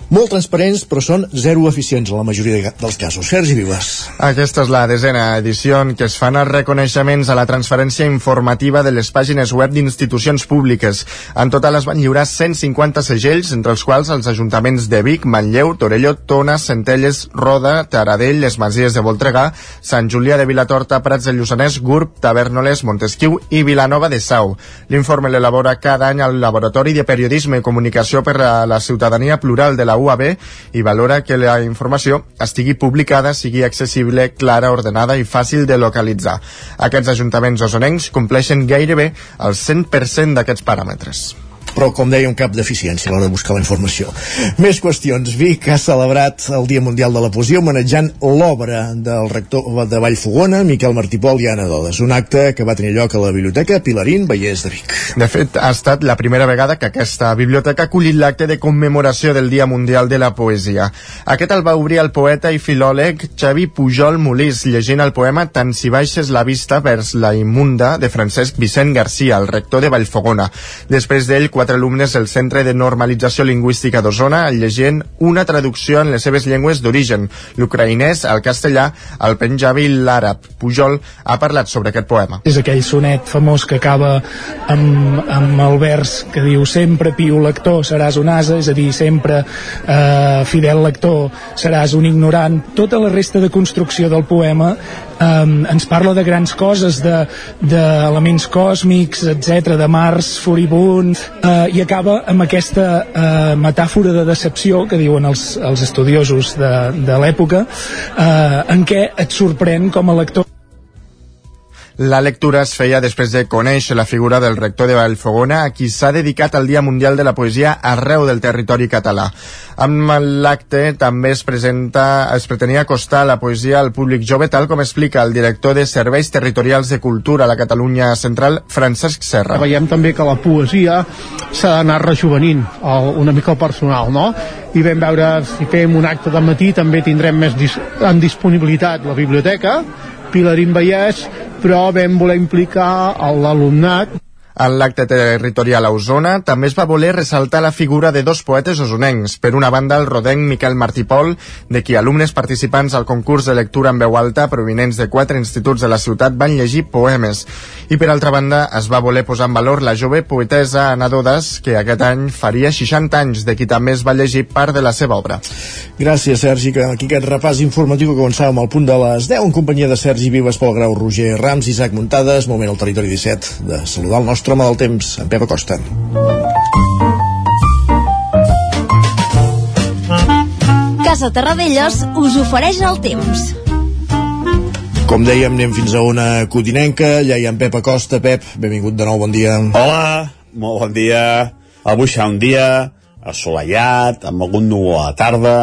molt transparents, però són zero eficients en la majoria dels casos. Sergi Vives. Aquesta és la desena edició en què es fan els reconeixements a la transferència informativa de les pàgines web d'institucions públiques. En total es van lliurar 150 segells, entre els quals els ajuntaments de Vic, Manlleu, Torelló, Tona, Centelles, Roda, Taradell, les Masies de Voltregà, Sant Julià de Vilatorta, Prats de Lluçanès, Gurb, Tavernoles, Montesquieu i Vilanova de Sau. L'informe l'elabora cada any al Laboratori de Periodisme i Comunicació per a la Ciutadania Plural de la UAB i valora que la informació estigui publicada, sigui accessible, clara, ordenada i fàcil de localitzar. Aquests ajuntaments osonencs compleixen gairebé el 100% d'aquests paràmetres. Però com un cap d'eficiència a l'hora de buscar la informació. Més qüestions. Vic ha celebrat el Dia Mundial de la Poesia homenatjant l'obra del rector de Vallfogona, Miquel Martí Pol i Anna Dodes, un acte que va tenir lloc a la Biblioteca Pilarín Vallès de Vic. De fet, ha estat la primera vegada que aquesta biblioteca ha acollit l'acte de commemoració del Dia Mundial de la Poesia. Aquest el va obrir el poeta i filòleg Xavi Pujol Molís, llegint el poema Tant si baixes la vista vers la immunda de Francesc Vicent Garcia, el rector de Vallfogona. Després d'ell, quatre alumnes del Centre de Normalització Lingüística d'Osona llegint una traducció en les seves llengües d'origen, l'ucraïnès, el castellà, el penjabi i l'àrab. Pujol ha parlat sobre aquest poema. És aquell sonet famós que acaba amb, amb el vers que diu sempre piu lector seràs un asa, és a dir, sempre eh, fidel lector seràs un ignorant. Tota la resta de construcció del poema um, ens parla de grans coses, d'elements de, de còsmics, etc, de Mars furibund, uh, i acaba amb aquesta uh, metàfora de decepció que diuen els, els estudiosos de, de l'època, uh, en què et sorprèn com a lector la lectura es feia després de conèixer la figura del rector de Vallfogona, a qui s'ha dedicat el Dia Mundial de la Poesia arreu del territori català. Amb l'acte també es presenta, es pretenia acostar la poesia al públic jove, tal com explica el director de Serveis Territorials de Cultura a la Catalunya Central, Francesc Serra. Veiem també que la poesia s'ha d'anar rejuvenint una mica el personal, no? I vam veure, si fem un acte de matí, també tindrem més dis en disponibilitat la biblioteca, Pilarín Vallès, però vam voler implicar l'alumnat en l'acte territorial a Osona també es va voler ressaltar la figura de dos poetes osonencs. Per una banda, el rodenc Miquel Martí Pol, de qui alumnes participants al concurs de lectura en veu alta provinents de quatre instituts de la ciutat van llegir poemes. I per altra banda, es va voler posar en valor la jove poetesa Ana Dodes, que aquest any faria 60 anys, de qui també es va llegir part de la seva obra. Gràcies, Sergi, que aquí aquest repàs informatiu que començàvem al punt de les 10 en companyia de Sergi Vives, Pol Grau, Roger Rams, Isaac Muntades, moment al territori 17 de saludar el nostre nostre home del temps, en Pep Acosta. Casa Terradellos us ofereix el temps. Com dèiem, anem fins a una codinenca, allà hi ha en Pep Acosta. Pep, benvingut de nou, bon dia. Hola, molt bon dia. Avui serà un dia assolellat, amb algun núvol a la tarda.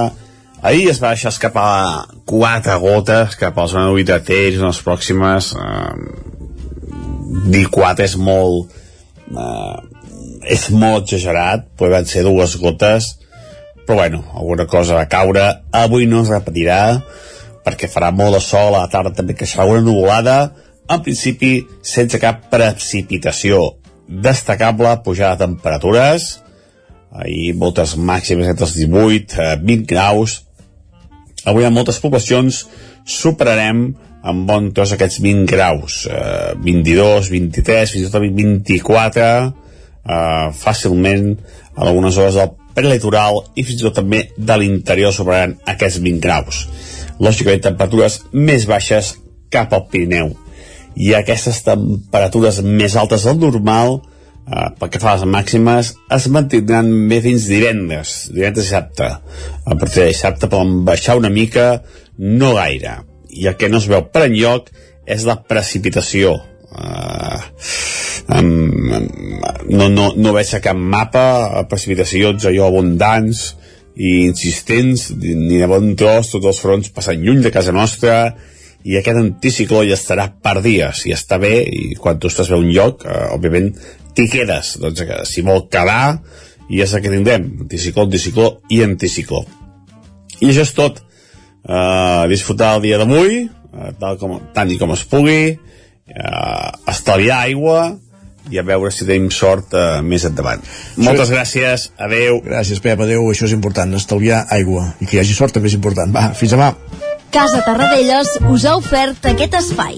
Ahir es va deixar escapar quatre gotes cap a la zona de Tells en les pròximes eh, 4 és molt eh, és molt exagerat poden ser dues gotes. Però bueno, alguna cosa va caure. Avui no es repetirà perquè farà molt de sol, a la tarda també que serà una nuvolada. En principi sense cap precipitació destacable pujada de temperatures. Ahir moltes màximes entre els 18 eh, 20 graus. Avui en moltes poblacions superarem amb bon tros aquests 20 graus, eh, 22, 23, fins i tot 24, eh, fàcilment a algunes hores del prelitoral i fins i tot també de l'interior sobraran aquests 20 graus. Lògicament, temperatures més baixes cap al Pirineu. I aquestes temperatures més altes del normal, eh, pel que fa a les màximes, es mantindran bé fins divendres, divendres i dissabte. A partir de dissabte poden baixar una mica, no gaire i el que no es veu per enlloc és la precipitació. Uh, um, no, no, no veig a cap mapa precipitacions allò abundants i insistents ni de bon tros, tots els fronts passant lluny de casa nostra i aquest anticicló ja estarà per dies i està bé i quan tu estàs bé un lloc uh, òbviament t'hi quedes. Doncs si vol quedar i és el que tindrem anticicló, anticicló i anticicló. I això és tot uh, disfrutar el dia d'avui uh, tal com, tant i com es pugui uh, estalviar aigua i a veure si tenim sort uh, més endavant. Sí. Moltes gràcies, adeu. Gràcies, Pep, adeu, això és important, estalviar aigua, i que hi hagi sort també és important. Va, fins demà. Casa Tarradellas us ha ofert aquest espai.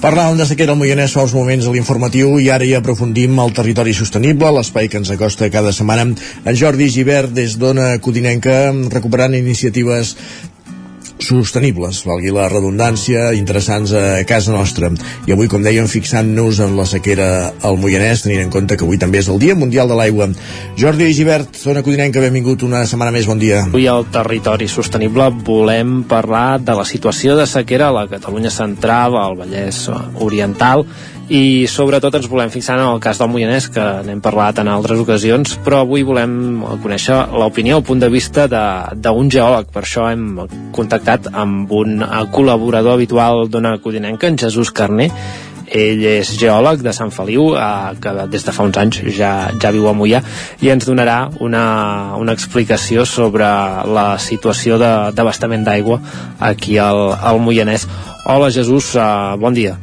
Parlàvem de sequera al Moianès fa uns moments a l'informatiu i ara hi aprofundim el territori sostenible, l'espai que ens acosta cada setmana. En Jordi Givert, des d'Ona Codinenca, recuperant iniciatives sostenibles, valgui la redundància, interessants a casa nostra. I avui, com dèiem, fixant-nos en la sequera al Moianès, tenint en compte que avui també és el Dia Mundial de l'Aigua. Jordi Givert, zona codinenca, benvingut una setmana més, bon dia. Avui al Territori Sostenible volem parlar de la situació de sequera a la Catalunya Central, al Vallès Oriental i sobretot ens volem fixar en el cas del Moianès que n'hem parlat en altres ocasions però avui volem conèixer l'opinió el punt de vista d'un geòleg. Per això hem contactat amb un eh, col·laborador habitual d'una codinenca en Jesús Carné. Ell és geòleg de Sant Feliu eh, que des de fa uns anys ja, ja viu a Mollà i ens donarà una, una explicació sobre la situació d'abastament d'aigua aquí al, al Moianès. Hola Jesús, uh, bon dia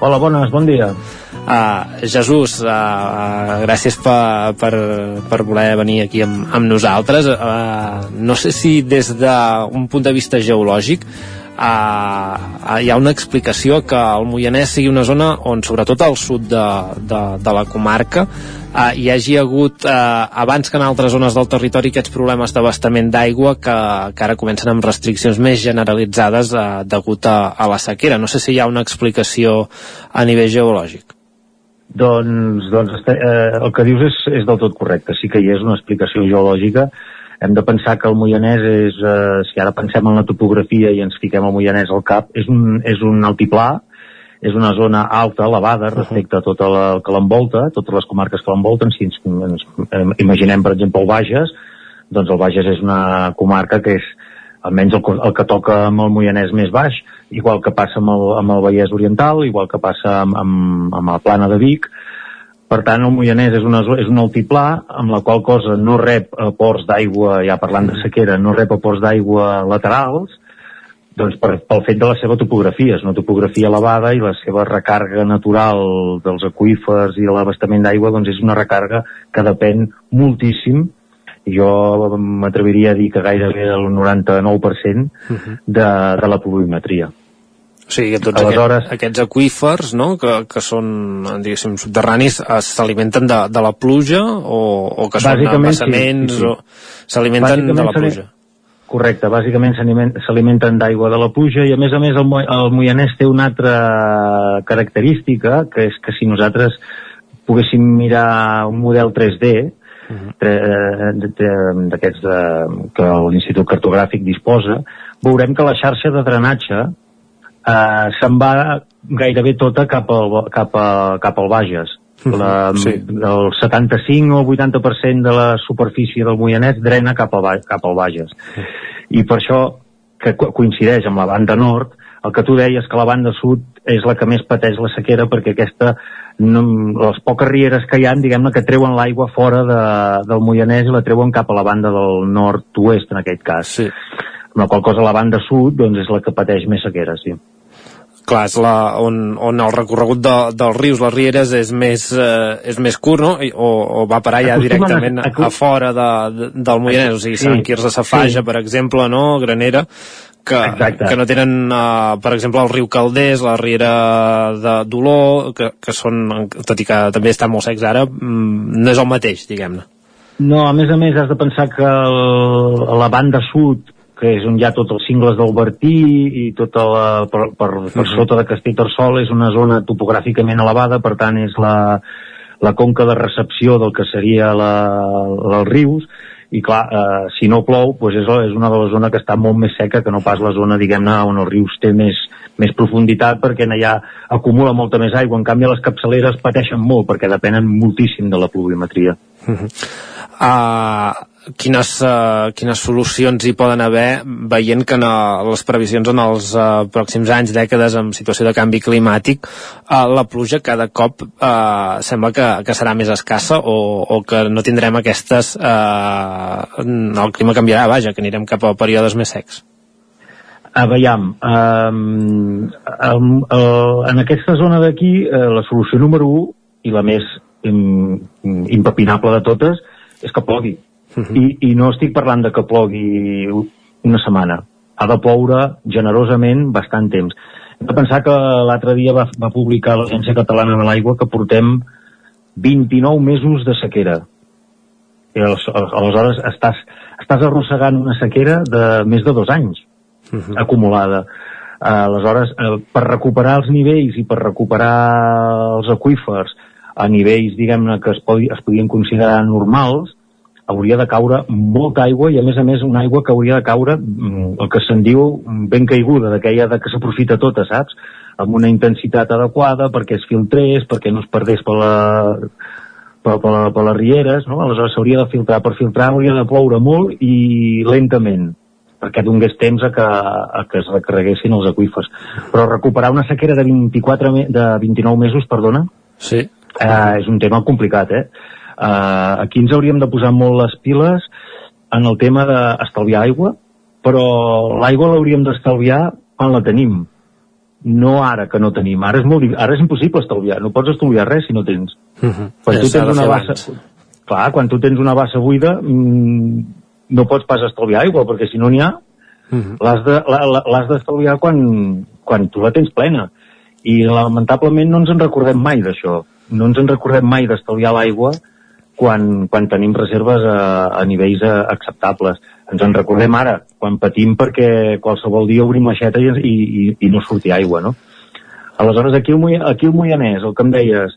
Hola, bones, bon dia. Uh, Jesús, uh, uh, gràcies per, per, per voler venir aquí amb, amb nosaltres. Uh, no sé si des d'un punt de vista geològic uh, hi ha una explicació que el Moianès sigui una zona on, sobretot al sud de, de, de la comarca, uh, hi hagi hagut, uh, abans que en altres zones del territori, aquests problemes d'abastament d'aigua que, que ara comencen amb restriccions més generalitzades uh, degut a, a la sequera. No sé si hi ha una explicació a nivell geològic. Doncs, doncs eh, el que dius és, és del tot correcte. Sí que hi és una explicació geològica. Hem de pensar que el Moianès és, eh, si ara pensem en la topografia i ens fiquem el Moianès al cap, és un, és un altiplà, és una zona alta, elevada, respecte a tot el que l'envolta, totes les comarques que l'envolten. Si ens, ens eh, imaginem, per exemple, el Bages, doncs el Bages és una comarca que és almenys el, el que toca amb el Moianès més baix, igual que passa amb el, amb el Vallès Oriental, igual que passa amb, amb, amb la plana de Vic. Per tant, el Moianès és, una, és un altiplà amb la qual cosa no rep aports d'aigua, ja parlant de sequera, no rep aports d'aigua laterals, doncs per, pel fet de la seva topografia, és una topografia elevada i la seva recàrrega natural dels aquífers i de l'abastament d'aigua doncs és una recàrrega que depèn moltíssim jo m'atreviria a dir que gairebé el 99% de, de la pluviometria. O sigui, que tots Aleshores- aquest, aquests aquífers, no?, que, que són, diguéssim, subterranis, eh, s'alimenten de, de la pluja o, o que són Bàsicament, sí, sí, sí. o s'alimenten de la pluja? Correcte, bàsicament s'aliment- s'alimenten d'aigua de la pluja i a més a més el, Mo- el Moianès té una altra característica que és que si nosaltres poguéssim mirar un model 3D tre- eh, de- de- d'aquests de- que l'Institut Cartogràfic disposa, veurem que la xarxa de drenatge eh, se'n va gairebé tota cap al, cap a, cap al Bages. La, sí. El 75 o el 80% de la superfície del Moianès drena cap, a, cap al Bages. I per això, que co- coincideix amb la banda nord, el que tu deies que la banda sud és la que més pateix la sequera perquè aquesta no, les poques rieres que hi ha, diguem-ne, que treuen l'aigua fora de, del Moianès i la treuen cap a la banda del nord-oest, en aquest cas. Sí. Amb la qual cosa la banda sud doncs, és la que pateix més sequera, sí. Clar, és la, on, on el recorregut de, dels rius, les rieres, és més, eh, és més curt, no? I- O, o va parar ja Acostumen a- directament a, acu- a fora de, de, del Moianès, o sigui, Sí, Sant Quirze Safaja, sí. per exemple, no? Granera, que, Exacte. que no tenen, uh, per exemple, el riu Calders, la riera de Dolor, que, que són, tot i que també estan molt secs ara, mm, no és el mateix, diguem-ne. No, a més a més has de pensar que el, a la banda sud, que és on hi ha tots els cingles del Bertí i tota la, per, per, per Mhm. sota de Castellterçol és una zona topogràficament elevada, per tant és la, la conca de recepció del que seria la, la, els rius, i clar, eh, si no plou, doncs és, és una de les zones que està molt més seca que no pas la zona, diguem-ne, on els rius té més, més profunditat perquè allà acumula molta més aigua. En canvi, les capçaleres pateixen molt perquè depenen moltíssim de la pluviometria. Uh, quines, uh, quines solucions hi poden haver veient que en, uh, les previsions en els uh, pròxims anys, dècades amb situació de canvi climàtic uh, la pluja cada cop uh, sembla que, que serà més escassa o, o que no tindrem aquestes uh, el clima canviarà, vaja, que anirem cap a períodes més secs A veiem, um, uh, en aquesta zona d'aquí, uh, la solució número 1 i la més um, impepinable de totes és que plogui. I, I no estic parlant de que plogui una setmana. Ha de ploure generosament bastant temps. Hem de pensar que l'altre dia va, va publicar l'Agència Catalana de l'Aigua que portem 29 mesos de sequera. I als- aleshores estàs, estàs arrossegant una sequera de més de dos anys acumulada. Uh, aleshores, uh, per recuperar els nivells i per recuperar els aquífers a nivells, diguem-ne, que es, podi, es podien considerar normals, hauria de caure molta aigua i, a més a més, una aigua que hauria de caure, mm, el que se'n diu, mm, ben caiguda, d'aquella de que s'aprofita tota, saps? Amb una intensitat adequada perquè es filtrés, perquè no es perdés per la, per, per, la, per les rieres, no? aleshores s'hauria de filtrar. Per filtrar hauria de ploure molt i lentament perquè donés temps a que, a que es recarreguessin els aquífers. Però recuperar una sequera de 24 me, de 29 mesos, perdona, sí. eh, és un tema complicat, eh? Eh, aquí ens hauríem de posar molt les piles en el tema d'estalviar aigua, però l'aigua l'hauríem d'estalviar quan la tenim, no ara que no tenim. Ara és, molt, ara és impossible estalviar, no pots estalviar res si no tens. Quan Ja tu tens de una bassa... abans. Clar, quan tu tens una bassa buida, mm, no pots pas estalviar aigua, perquè si no n'hi ha, de- la- la- l'has d'estalviar quan, quan tu la tens plena. I lamentablement no ens en recordem mai d'això. No ens en recordem mai d'estalviar l'aigua quan, quan tenim reserves a, a nivells eh, acceptables. Ens en recordem ara, quan patim perquè qualsevol dia obrim l'aixeta i, i, i, no surti aigua, no? Aleshores, aquí aquí el Moianès, el que em deies,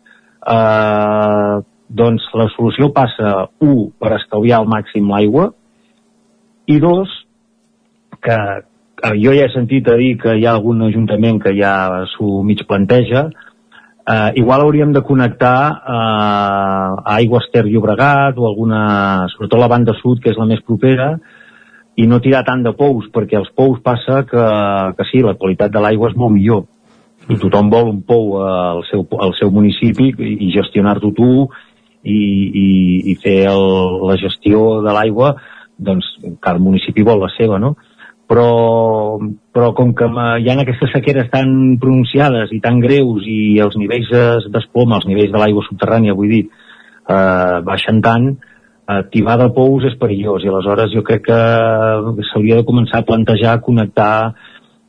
eh, doncs la solució passa, un, per estalviar al màxim l'aigua, i dos, que eh, jo ja he sentit a dir que hi ha algun ajuntament que ja s'ho mig planteja, eh, igual hauríem de connectar eh, a Aigües Ter Llobregat o alguna, sobretot la banda sud, que és la més propera, i no tirar tant de pous, perquè els pous passa que, que sí, la qualitat de l'aigua és molt millor, i tothom vol un pou al seu, al seu municipi i, gestionar-ho tu i, i, i fer el, la gestió de l'aigua doncs cada municipi vol la seva no? Però, però com que hi ha aquestes sequeres tan pronunciades i tan greus i els nivells es desploma, els nivells de l'aigua subterrània vull dir, eh, baixen tant activar de pous és perillós. I aleshores jo crec que s'hauria de començar a plantejar connectar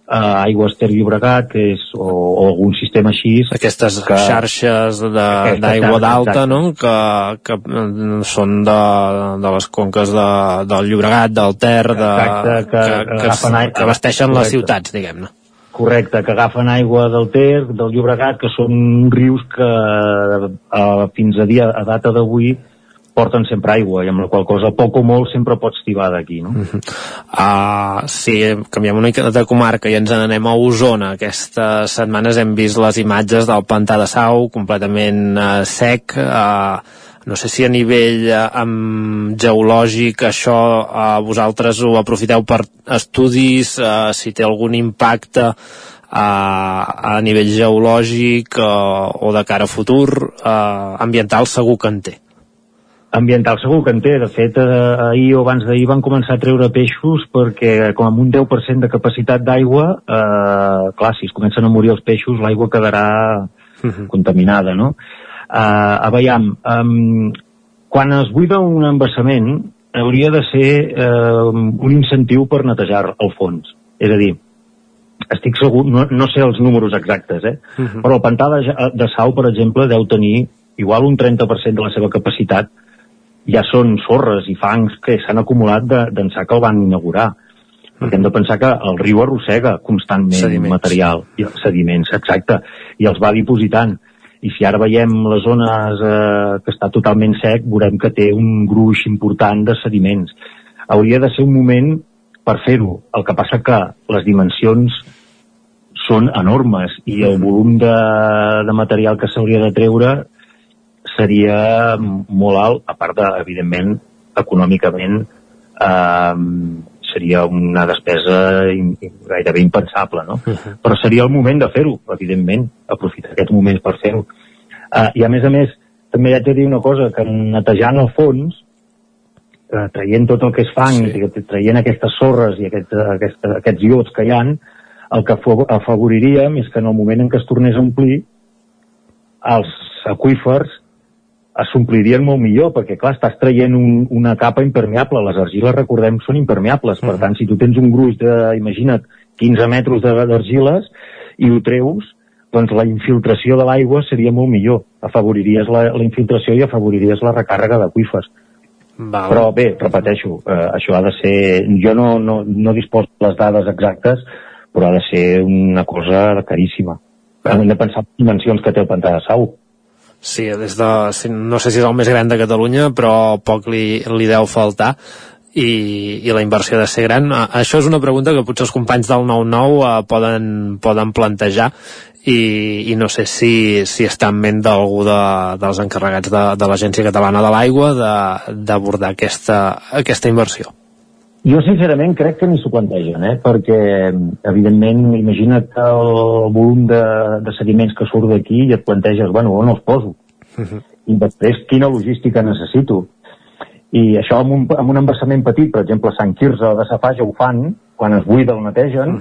a Aigües Ter Llobregat que és, o, o algun sistema així aquestes que, xarxes d'aigua d'alta no? que, que mm, són de, de les conques de, del Llobregat, del Ter de, Exacte, que- que que, ai- que abasteixen les correcte. ciutats diguem-ne correcte, que agafen aigua del Ter, del Llobregat, que són rius que eh, fins a dia a data d'avui porten sempre aigua i amb la qual cosa poc o molt sempre pots tibar d'aquí, no? Uh, si canviem una mica de comarca i ens n'anem a Osona, aquestes setmanes hem vist les imatges del pantà de Sau completament uh, sec. Uh, no sé si a nivell uh, um, geològic això uh, vosaltres ho aprofiteu per estudis, uh, si té algun impacte uh, a nivell geològic uh, o de cara a futur, uh, ambiental segur que en té. Ambiental segur que en té. De fet, eh, ahir o abans d'ahir van començar a treure peixos perquè com amb un 10% de capacitat d'aigua, eh, clar, si es comencen a morir els peixos, l'aigua quedarà contaminada, no? Eh, a veiem, um, quan es buida un embassament, hauria de ser eh, un incentiu per netejar el fons. És a dir, estic segur, no, no sé els números exactes, eh? però el pantà de, Ja- de Sau, per exemple, deu tenir igual un 30% de la seva capacitat ja són sorres i fangs que s'han acumulat de- d'ençà que el van inaugurar. Perquè hem de pensar que el riu arrossega constantment Sediments. material, i sediments, exacte, i els va dipositant. I si ara veiem les zones eh, que està totalment sec, veurem que té un gruix important de sediments. Hauria de ser un moment per fer-ho. El que passa que les dimensions són enormes i el volum de, de material que s'hauria de treure seria molt alt, a part de, evidentment, econòmicament eh, seria una despesa in, gairebé impensable, no? Però seria el moment de fer-ho, evidentment, aprofitar aquest moment per fer-ho. Eh, I a més a més, també haig de dir una cosa, que netejant el fons, eh, traient tot el que és fang, sí. traient aquestes sorres i aquest, aquest, aquests iots que hi han, el que afavoriríem és que en el moment en què es tornés a omplir, els aquífers es s'omplirien molt millor, perquè clar, estàs traient un, una capa impermeable, les argiles, recordem, són impermeables, per tant, si tu tens un gruix de, imagina't, 15 metres d'argiles i ho treus, doncs la infiltració de l'aigua seria molt millor. Afavoriries la, la infiltració i afavoriries la recàrrega d'aqüífers. Val. Però bé, repeteixo, eh, això ha de ser... Jo no, no, no disposo de les dades exactes, però ha de ser una cosa caríssima. Hem de pensar en les dimensions que té el pantà de Sau. Sí, des de, no sé si és el més gran de Catalunya, però poc li, li deu faltar i, i la inversió de ser gran. Això és una pregunta que potser els companys del 9-9 eh, poden, poden plantejar i, i no sé si, si està en ment d'algú de, dels encarregats de, de l'Agència Catalana de l'Aigua d'abordar aquesta, aquesta inversió. Jo sincerament crec que ni s'ho plantegen, eh? perquè evidentment imagina't el volum de, de sediments que surt d'aquí i et planteges, bueno, on els poso? I després quina logística necessito? I això amb un, amb un embassament petit, per exemple, a Sant Quirze de Safaja ho fan, quan es buida el netegen,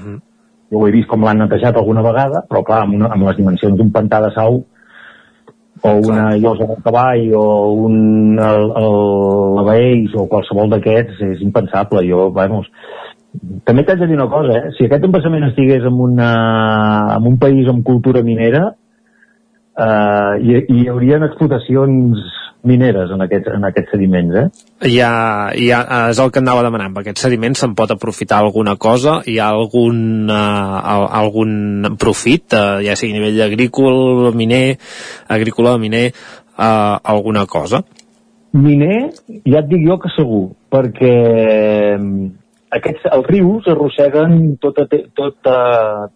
jo ho he vist com l'han netejat alguna vegada, però clar, amb, una, amb les dimensions d'un pantà de sau o una llosa del cavall o un el, el, l'Abaeix o qualsevol d'aquests és impensable jo, vamos, també t'haig de dir una cosa, eh? si aquest embassament estigués en, una, en un país amb cultura minera eh, hi, hi haurien explotacions mineres en aquests, en aquests sediments eh? Ha, hi ha, és el que anava demanant, amb aquests sediments se'n pot aprofitar alguna cosa, hi ha algun, uh, algun profit, uh, ja sigui a nivell agrícola, miner, agrícola, miner, uh, alguna cosa? miner, ja et dic jo que segur, perquè mm, aquests, els rius arrosseguen tota, tota,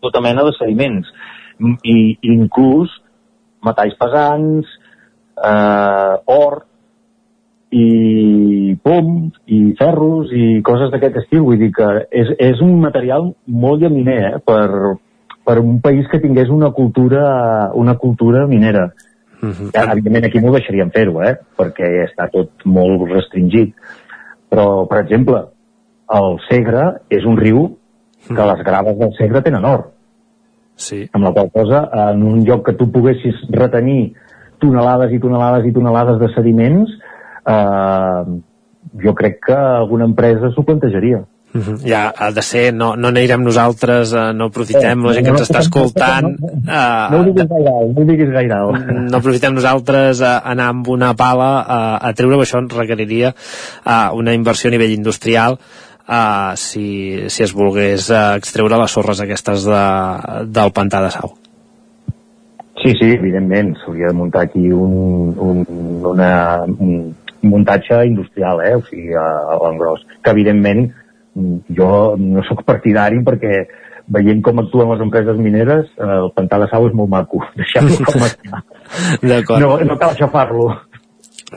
tota mena de sediments, i inclús metalls pesants, eh, or, i pom, i ferros, i coses d'aquest estil. Vull dir que és, és un material molt llaminer eh, per, per un país que tingués una cultura, una cultura minera. Ja, evidentment aquí no deixaríem fer-ho, eh? perquè està tot molt restringit. Però, per exemple, el Segre és un riu que les graves del Segre tenen or. Sí. Amb la qual cosa, en un lloc que tu poguessis retenir tonelades i tonelades i tonelades de sediments, eh, jo crec que alguna empresa s'ho plantejaria. Mhm. Ja ha de ser, no, no anirem nosaltres, uh, no aprofitem la gent que ens està escoltant, uh, No ho diguis gaire alt, no ho diguis gaire alt. no aprofitem nosaltres a anar amb una pala a, a treure, això ens requeriria uh, una inversió a nivell industrial uh, si, si es volgués uh, extreure les sorres aquestes de, del pantà de Sau. Sí, sí, evidentment, s'hauria de muntar aquí un, un, una, un muntatge industrial, eh? o sigui, a, a l'engròs, que evidentment mm, jo no sóc partidari perquè veient com actuen les empreses mineres, eh, el pantà de sau és molt maco, deixem-lo com està. No, no cal aixafar-lo.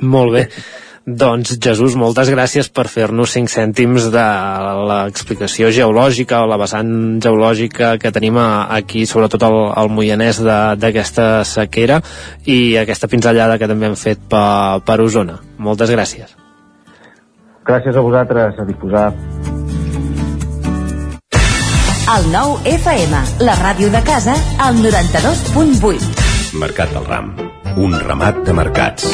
Molt bé. Doncs, Jesús, moltes gràcies per fer-nos 5 cèntims de l'explicació geològica o la vessant geològica que tenim aquí, sobretot al, al Moianès de- d'aquesta sequera i aquesta pinzellada que també hem fet per, per Osona. Moltes gràcies. Gràcies a vosaltres, a disposar. El nou FM, la ràdio de casa, al 92.8. Mercat del Ram. Un ramat de mercats.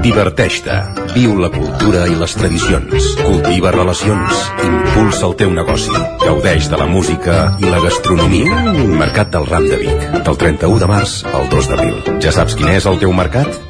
Diverteix-te. Viu la cultura i les tradicions. Cultiva relacions. Impulsa el teu negoci. Gaudeix de la música i la gastronomia. Mercat del Ram de Vic. Del 31 de març al 2 d'abril. Ja saps quin és el teu mercat?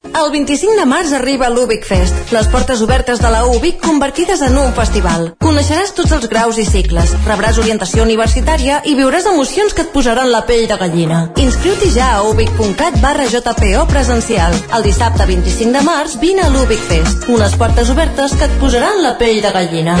El 25 de març arriba l'Ubic Fest, les portes obertes de la UBIC convertides en un festival. Coneixeràs tots els graus i cicles, rebràs orientació universitària i viuràs emocions que et posaran la pell de gallina. Inscriu-t'hi ja a ubic.cat barra JPO presencial. El dissabte 25 de març vine a l'Ubic Fest, unes portes obertes que et posaran la pell de gallina.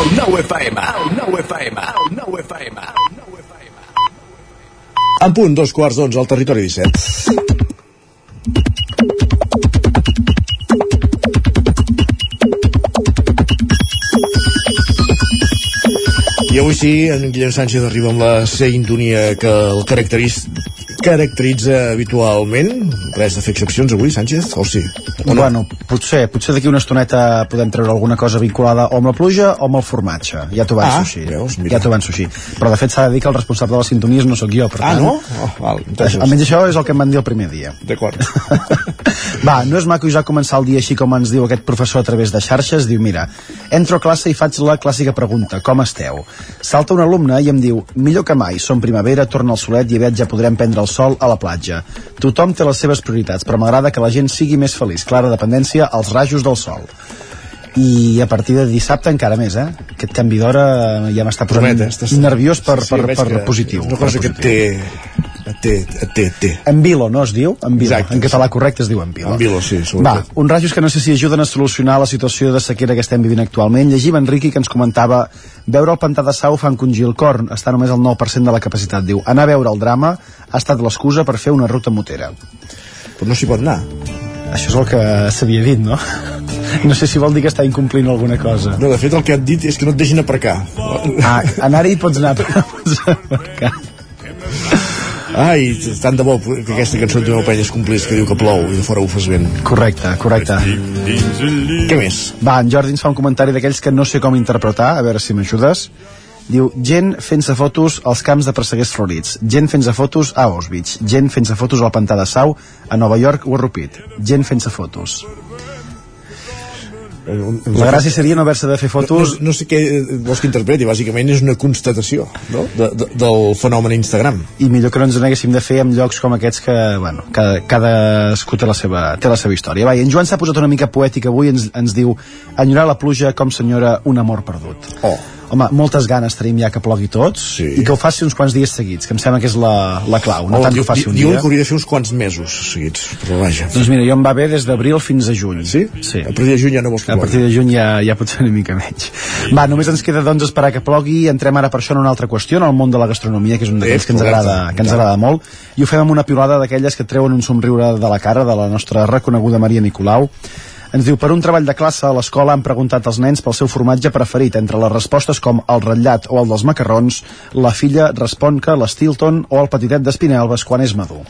El nou FM, el nou FM, el nou FM. En punt, dos quarts d'onze al territori 17. I avui sí, en Guillem Sánchez arriba amb la sintonia que el caracteris, caracteritza habitualment. Res de fer excepcions avui, Sánchez, o sí? O no? Bueno, potser, potser d'aquí una estoneta podem treure alguna cosa vinculada o amb la pluja o amb el formatge. Ja t'ho avanço Ah, així. veus, mira. ja t'ho avanço així. Però de fet s'ha de dir que el responsable de les sintonies no sóc jo, per Ah, tant... no? Oh, val, entonces- Almenys això és el que em van dir el primer dia. D'acord. Va, no és maco ja començar el dia així com ens diu aquest professor a través de xarxes. Diu, mira, entro a classe i faig la clàssica pregunta, com esteu? Salta un alumne i em diu, millor que mai, som primavera, torna el solet i aviat ja podrem prendre el sol a la platja. Tothom té les seves prioritats, però m'agrada que la gent sigui més feliç. Clara dependència als rajos del sol. I a partir de dissabte encara més, eh? Aquest canvi d'hora ja m'està posant Promet, eh? Estàs- nerviós per, Sí, per, per que positiu. És una per cosa que et té... Té, et té, et té. En vilo, no es diu? En vilo. Exacte, en català correcte es diu en vilo. En vilo, sí, Va, sobretot. uns rajos que no sé si ajuden a solucionar la situació de sequera que estem vivint actualment. Llegim en Riqui que ens comentava veure el pantà de Sau fa encongir el cor, està només al 9% de la capacitat. Diu, anar a veure el drama ha estat l'excusa per fer una ruta motera. Però no s'hi pot anar. Això és el que s'havia dit, no? No sé si vol dir que està incomplint alguna cosa. No, de fet, el que et dit és que no et deixin aparcar. Ah, anar-hi pots anar, però no pots aparcar. Ai, tant de bo que aquesta cançó de meu penya es complís, que diu que plou i de fora ho fas vent. Correcte, correcte. Què més? Va, en Jordi ens fa un comentari d'aquells que no sé com interpretar, a veure si m'ajudes. Diu, gent fent-se fotos als camps de presseguers florits, gent fent-se fotos a Auschwitz, gent fent-se fotos al pantà de Sau, a Nova York o a Rupit, gent fent-se fotos. La gràcia seria no haver-se de fer fotos... No, no sé què vols que interpreti, bàsicament és una constatació no? de, de, del fenomen Instagram. I millor que no ens n'haguéssim de fer en llocs com aquests que, bueno, cada, cadascú té la, seva, té la seva història. Va, en Joan s'ha posat una mica poètic avui, ens, ens diu enyorar la pluja com senyora un amor perdut. Oh. Home, moltes ganes tenim ja que plogui tots sí. i que ho faci uns quants dies seguits, que em sembla que és la, la clau, no Oh, tant que ho faci un diuen dia. que hauria de fer uns quants mesos seguits, però vaja. Doncs mira, jo em va bé des d'abril fins a juny. Sí? Sí. A partir de juny ja no vols que A partir de juny ja, ja pot ser una mica menys. Va, només ens queda doncs esperar que plogui. Entrem ara per això en una altra qüestió, en el món de la gastronomia, que és un d'aquells que ens agrada, que ens agrada molt. I ho fem amb una piulada d'aquelles que treuen un somriure de la cara de la nostra reconeguda Maria Nicolau. Ens diu, per un treball de classe a l'escola han preguntat als nens pel seu formatge preferit. Entre les respostes com el ratllat o el dels macarrons, la filla respon que l'Stilton o el petitet d'Espinelves quan és madur.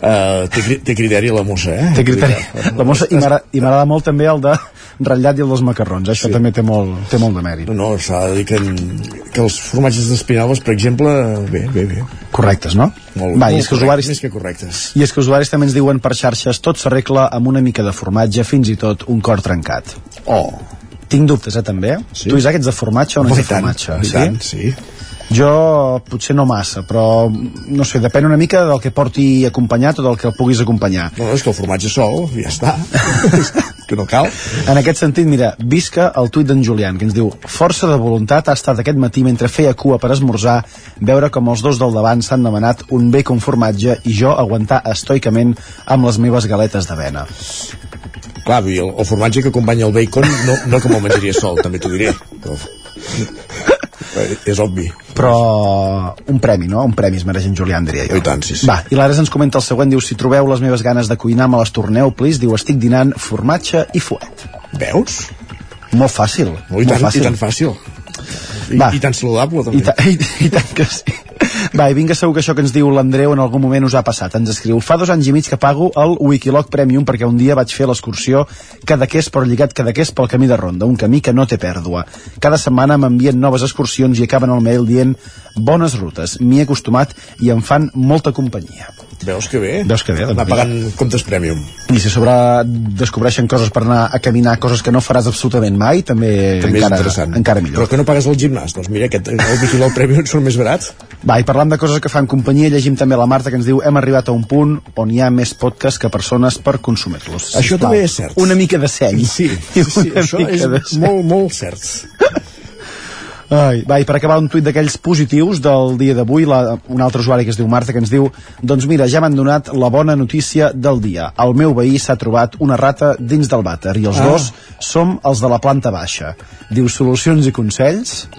Uh, té, cri- té criteri la mossa, eh? Té criteri. La mossa, i m'agrada i molt també el de ratllat i el dels macarrons. Això Sí. també té molt, té molt de mèrit. No, no, s'ha de dir que, que els formatges d'espinalves, per exemple, bé, bé, bé. Correctes, no? Molt, Va, i molt és que usuaris Més que correctes. I és que usuaris també ens diuen per xarxes tot s'arregla amb una mica de formatge, fins i tot un cor trencat. Oh. Tinc dubtes, eh, també? Sí. Tu, Isaac, ets de formatge o no ets de tant, formatge? i tant, sí. Jo potser no massa, però no sé, depèn una mica del que porti acompanyat o del que el puguis acompanyar. No, no, és que el formatge sol, ja està. que no cal. En aquest sentit, mira, visca el tuit d'en Julián, que ens diu Força de voluntat ha estat aquest matí mentre feia cua per esmorzar, veure com els dos del davant s'han demanat un bé con formatge i jo aguantar estoicament amb les meves galetes d'avena. Clar, el, el formatge que acompanya el bacon no, no que me'l menjaria sol, també t'ho diré. Però... és obvi. Però un premi, no? Un premi es mereix en Julián, diria jo. I tant, sí, sí. Va, i l'Ares ens comenta el següent, diu, si trobeu les meves ganes de cuinar, me les torneu, please. Diu, estic dinant formatge i fuet. Veus? Molt fàcil. No, i, molt tant, fàcil. I tan fàcil. I, Va. I tan saludable, també. I, ta, i, I tant que sí. Va, i vinga, segur que això que ens diu l'Andreu en algun moment us ha passat. Ens escriu, fa dos anys i mig que pago el Wikiloc Premium perquè un dia vaig fer l'excursió Cadaqués però lligat Cadaqués pel camí de Ronda, un camí que no té pèrdua. Cada setmana m'envien noves excursions i acaben el mail dient bones rutes, m'hi he acostumat i em fan molta companyia. Veus que bé? Veus que bé, doncs Anar mira. pagant comptes Premium. I si sobre descobreixen coses per anar a caminar, coses que no faràs absolutament mai, també, També encara, és interessant. encara millor. Però que no pagues el gimnàs. Doncs mira, aquest, el Wikiloc Premium són més barats. Va, i parlant de coses que fan companyia, llegim també la Marta que ens diu hem arribat a un punt on hi ha més podcast que persones per consumir-los. Això Sisplau. també és cert. Una mica de seny. Sí, sí, sí això és de molt, molt cert. Ai, va, i per acabar un tuit d'aquells positius del dia d'avui, un altre usuari que es diu Marta que ens diu doncs mira, ja m'han donat la bona notícia del dia. El meu veí s'ha trobat una rata dins del vàter i els Ah. dos som els de la planta baixa. Diu solucions i consells.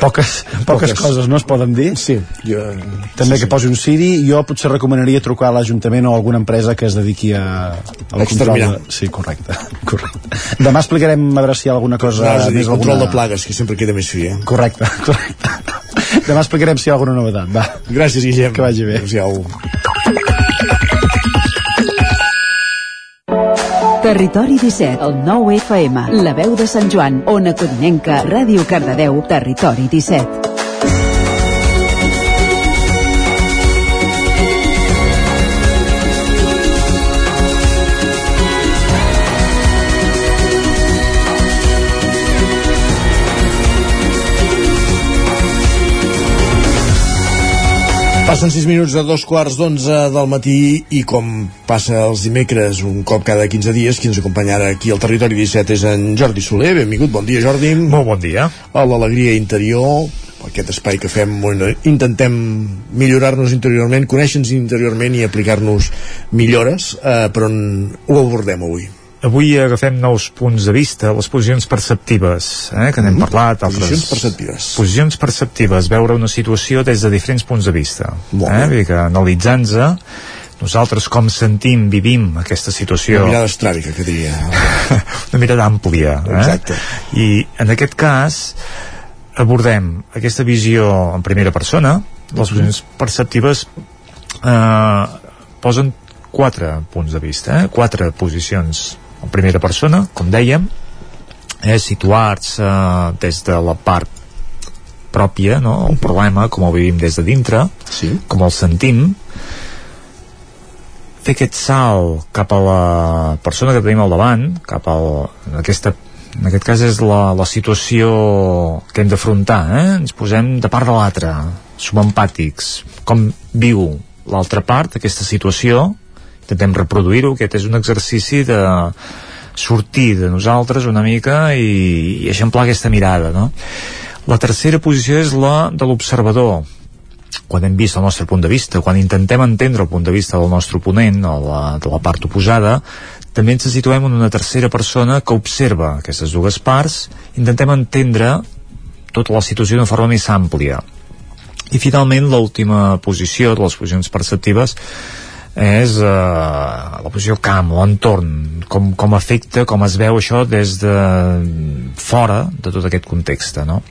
Poques, poques, Poques. coses no es poden dir. Sí, jo... També sí, que posi un Siri, jo potser recomanaria trucar a l'Ajuntament o a alguna empresa que es dediqui a, a la control de... Sí, correcte, correcte. Demà explicarem a veure si hi ha alguna cosa Més control alguna... de plagues, que sempre queda més fi, eh? Correcte, correcte. Demà explicarem si hi ha alguna novetat, va. Gràcies, Guillem. Que vagi bé. Adéu-siau. Territori 17, el 9 FM, la veu de Sant Joan, Ona Codinenca, Ràdio Cardedeu, Territori 17. Passen 6 minuts a dos quarts d'onze del matí i com passa els dimecres un cop cada 15 dies, qui ens acompanya ara aquí al Territori 17 és en Jordi Soler. Benvingut, bon dia Jordi. Molt bon dia. A l'Alegria Interior, aquest espai que fem on intentem millorar-nos interiorment, conèixer-nos interiorment i aplicar-nos millores, eh, però on ho abordem avui. Avui agafem nous punts de vista, les posicions perceptives, eh, que n'hem parlat. Altres... Posicions perceptives. Posicions perceptives, veure una situació des de diferents punts de vista. Molt eh? Vull dir que analitzant-se, nosaltres com sentim, vivim aquesta situació. Una mirada estràbica, que diria. una mirada àmplia. Eh? Exacte. I en aquest cas abordem aquesta visió en primera persona, les posicions perceptives eh, posen quatre punts de vista, eh? quatre posicions en primera persona, com dèiem, eh, situar-se des de la part pròpia, no? el problema, com el vivim des de dintre, sí. com el sentim, fer aquest salt cap a la persona que tenim al davant, cap al, en aquesta en aquest cas és la, la situació que hem d'afrontar, eh? ens posem de part de l'altre, som empàtics, com viu l'altra part d'aquesta situació, intentem reproduir-ho, aquest és un exercici de sortir de nosaltres una mica i, i eixamplar aquesta mirada, no? La tercera posició és la de l'observador, quan hem vist el nostre punt de vista, quan intentem entendre el punt de vista del nostre oponent, o la, de la part oposada, també ens situem en una tercera persona que observa aquestes dues parts, intentem entendre tota la situació d'una forma més àmplia. I finalment l'última posició de les posicions perceptives és eh, la posició camp, l'entorn, com, com afecta, com es veu això des de fora de tot aquest context, no?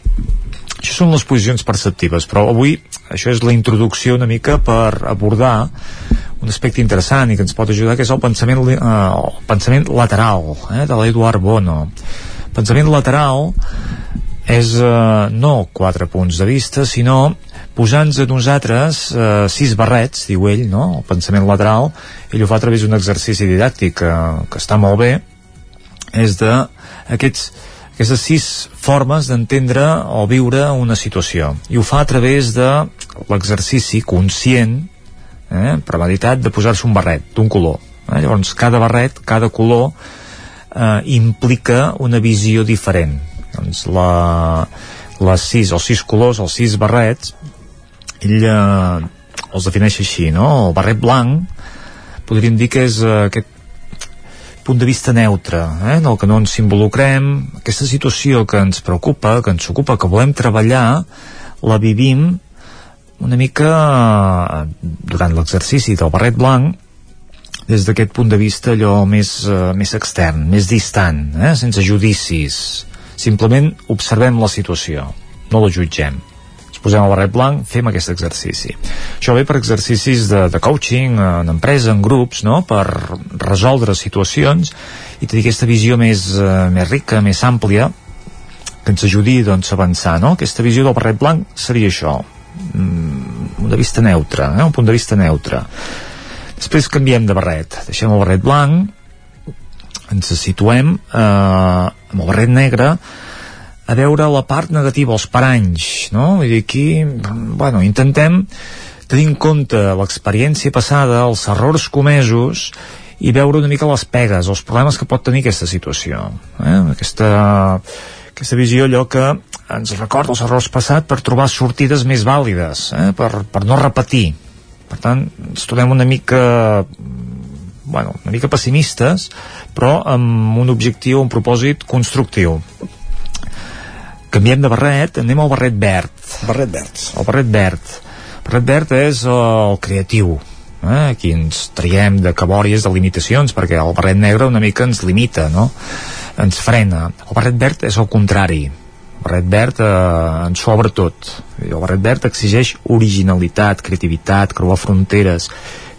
Això són les posicions perceptives, però avui això és la introducció una mica per abordar un aspecte interessant i que ens pot ajudar, que és el pensament, eh, el pensament lateral, eh, de l'Eduard Bono. Pensament lateral és eh, no quatre punts de vista, sinó posant-nos a nosaltres eh, sis barrets, diu ell, no? el pensament lateral, ell ho fa a través d'un exercici didàctic que, que està molt bé, és de aquests, aquestes sis formes d'entendre o viure una situació i ho fa a través de l'exercici conscient eh, premeditat de posar-se un barret d'un color eh? llavors cada barret, cada color eh, implica una visió diferent doncs la, les sis, els sis colors, els sis barrets ell eh, els defineix així, no? El barret blanc podríem dir que és eh, aquest punt de vista neutre, eh, en el que no ens involucrem, aquesta situació que ens preocupa, que ens ocupa, que volem treballar, la vivim una mica eh, durant l'exercici del barret blanc des d'aquest punt de vista allò més, uh, més extern, més distant, eh? sense judicis. Simplement observem la situació, no la jutgem. Posem el barret blanc, fem aquest exercici. Això ve per exercicis de, de coaching, en empresa, en grups, no? per resoldre situacions i tenir aquesta visió més, uh, més rica, més àmplia, que ens ajudi doncs, a avançar. No? Aquesta visió del barret blanc seria això, mm, un de vista neutre, eh? un punt de vista neutre Després canviem de barret, deixem el barret blanc, ens situem eh, amb el barret negre a veure la part negativa, els paranys, no? Vull dir, aquí, bueno, intentem tenir en compte l'experiència passada, els errors comesos i veure una mica les pegues, els problemes que pot tenir aquesta situació. Eh? Aquesta, aquesta visió, allò que ens recorda els errors passats per trobar sortides més vàlides, eh? per, per no repetir per tant, ens trobem una mica bueno, una mica pessimistes però amb un objectiu, un propòsit constructiu. Canviem de barret, anem al barret verd. Barret verd. El barret verd. El barret verd és el creatiu eh? aquí ens traiem de cabòries de limitacions perquè el barret negre una mica ens limita no? ens frena. El barret verd és el contrari barret verd eh, ens s'obre tot el barret verd exigeix originalitat, creativitat, creuar fronteres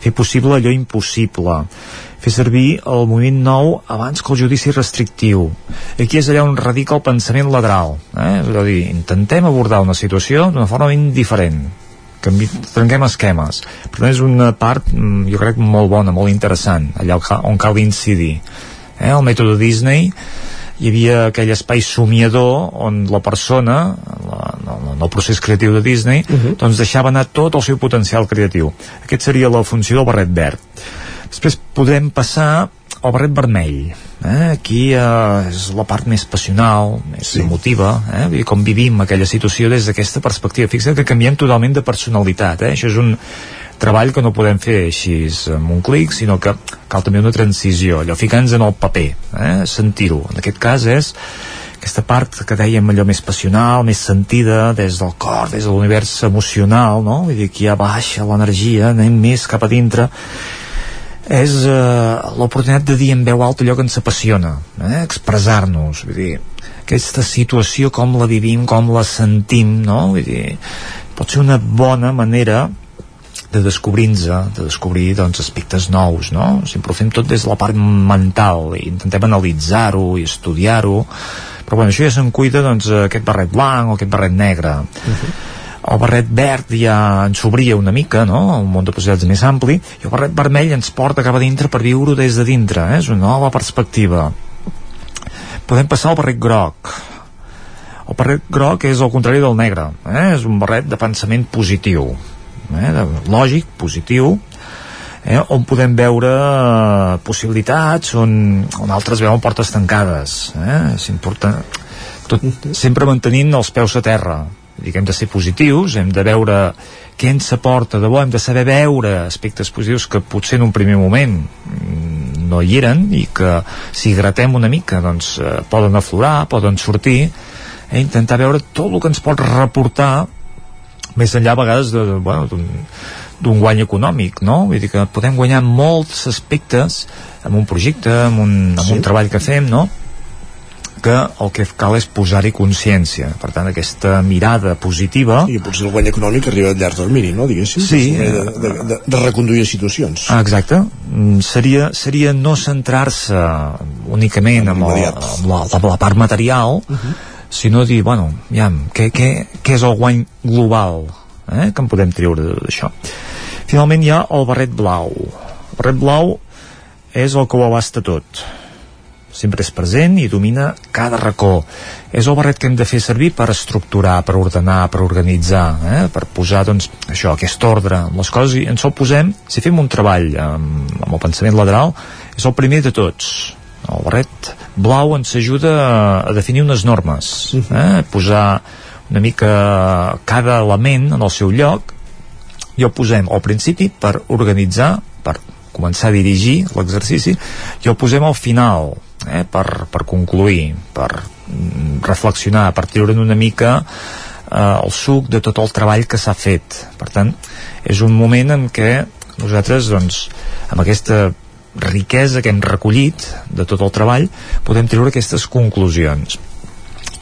fer possible allò impossible fer servir el moviment nou abans que el judici restrictiu aquí és allà on radica el pensament lateral eh? és a dir, intentem abordar una situació d'una forma indiferent canvi, trenquem esquemes per tant és una part, mm, jo crec, molt bona molt interessant, allà on cal incidir eh? el mètode Disney hi havia aquell espai somiador on la persona, no, el procés creatiu de Disney, uh -huh. doncs deixava anar tot el seu potencial creatiu. Aquest seria la funció del barret verd. Després podem passar al barret vermell. Eh? Aquí eh, és la part més passional, més sí. emotiva, eh? Vull dir, com vivim aquella situació des d'aquesta perspectiva. Fixa't que canviem totalment de personalitat. Eh? Això és un, treball que no podem fer així amb un clic, sinó que cal també una transició, allò ficar-nos en el paper, eh? sentir-ho. En aquest cas és aquesta part que dèiem allò més passional, més sentida des del cor, des de l'univers emocional, no? Vull dir, aquí ja baixa l'energia, anem més cap a dintre és eh, l'oportunitat de dir en veu alta allò que ens apassiona, eh? expressar-nos, vull dir, aquesta situació com la vivim, com la sentim, no? Vull dir, pot ser una bona manera de descobrir-nos, de descobrir doncs, aspectes nous, no? Sempre ho fem tot des de la part mental i intentem analitzar-ho i estudiar-ho, però bueno, això ja se'n cuida doncs, aquest barret blanc o aquest barret negre. Uh -huh. El barret verd ja ens obria una mica, no? Un món de possibilitats més ampli, i el barret vermell ens porta cap a dintre per viure-ho des de dintre, eh? És una nova perspectiva. Podem passar al barret groc, el barret groc és el contrari del negre, eh? és un barret de pensament positiu eh, lògic, positiu, eh, on podem veure possibilitats, on, on altres veuen portes tancades. Eh? És important, tot, sempre mantenint els peus a terra. Dic, hem de ser positius, hem de veure què ens aporta de bo, hem de saber veure aspectes positius que potser en un primer moment mm, no hi eren i que si gratem una mica doncs eh, poden aflorar, poden sortir eh, intentar veure tot el que ens pot reportar més enllà a vegades d'un bueno, d'un guany econòmic, no? Vull dir que podem guanyar molts aspectes amb un projecte, amb un, amb sí. un treball que fem, no? que el que cal és posar-hi consciència. Per tant, aquesta mirada positiva... I potser el guany econòmic arriba a llarg termini, no? Diguéssim. Sí. De, de, de, de reconduir situacions. Ah, exacte. Mm, seria, seria no centrar-se únicament amb, el, amb la, la, la part material, uh -huh sinó dir, bueno, ja, què, què, què és el guany global eh? que en podem treure d'això finalment hi ha el barret blau el barret blau és el que ho abasta tot sempre és present i domina cada racó. És el barret que hem de fer servir per estructurar, per ordenar, per organitzar, eh? per posar doncs, això, aquest ordre les coses i ens el posem, si fem un treball amb, amb el pensament lateral, és el primer de tots. El barret blau ens ajuda a definir unes normes, eh? posar una mica cada element en el seu lloc i el posem al principi per organitzar, per començar a dirigir l'exercici i el posem al final eh, per, per concluir, per mm, reflexionar, per treure'n una mica eh, el suc de tot el treball que s'ha fet. Per tant, és un moment en què nosaltres, doncs, amb aquesta riquesa que hem recollit de tot el treball, podem treure aquestes conclusions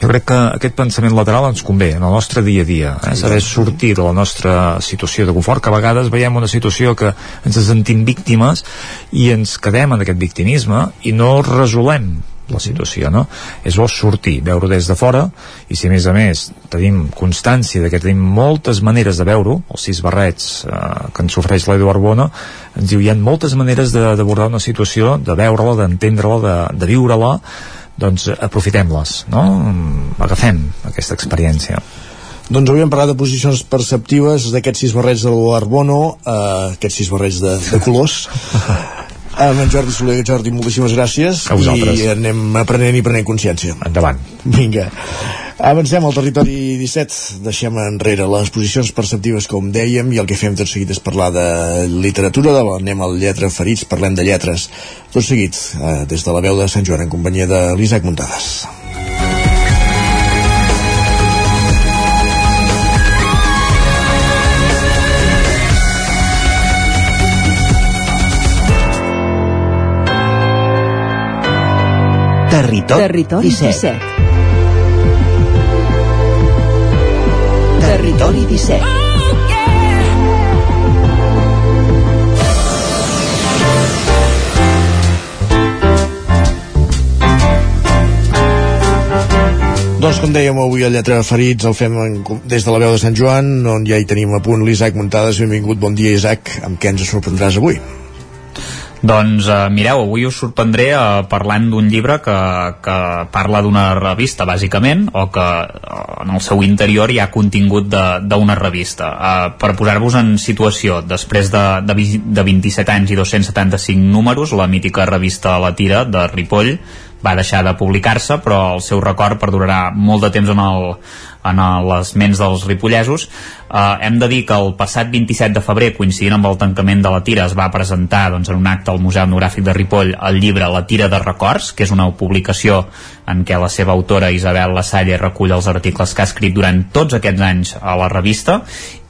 jo crec que aquest pensament lateral ens convé en el nostre dia a dia, eh? saber sortir de la nostra situació de confort, que a vegades veiem una situació que ens sentim víctimes i ens quedem en aquest victimisme i no resolem la situació, no? És bo sortir, veure des de fora, i si a més a més tenim constància de que tenim moltes maneres de veure-ho, els sis barrets eh, que ens ofereix l'Eduard Bona, ens diu hi ha moltes maneres d'abordar una situació, de veure-la, d'entendre-la, de, de viure-la, doncs aprofitem-les, no? Agafem aquesta experiència. Doncs avui hem parlat de posicions perceptives d'aquests sis barrets de l'Arbono, eh, aquests sis barrets de, de colors. amb en Jordi Soler Jordi, moltíssimes gràcies i anem aprenent i prenent consciència. Endavant. Vinga. Avancem al territori 17, deixem enrere les posicions perceptives, com dèiem, i el que fem tot seguit és parlar de literatura, de anem al Lletra Ferits, parlem de lletres. Tot seguit, eh, des de la veu de Sant Joan, en companyia de l'Isaac Muntades. Territori, Territori 17. 17. Territori 17. Doncs com dèiem avui a Lletra Ferits el fem en, des de la veu de Sant Joan on ja hi tenim a punt l'Isaac Muntades benvingut, bon dia Isaac, amb què ens sorprendràs avui? Doncs uh, mireu, avui us sorprendré uh, parlant d'un llibre que, que parla d'una revista, bàsicament, o que uh, en el seu interior hi ha contingut d'una revista. Uh, per posar-vos en situació, després de, de, de 27 anys i 275 números, la mítica revista La Tira de Ripoll va deixar de publicar-se, però el seu record perdurarà molt de temps en, el, en les ments dels ripollesos. Eh, hem de dir que el passat 27 de febrer, coincidint amb el tancament de la tira, es va presentar doncs, en un acte al Museu Etnogràfic de Ripoll el llibre La tira de records, que és una publicació en què la seva autora Isabel Lasalle recull els articles que ha escrit durant tots aquests anys a la revista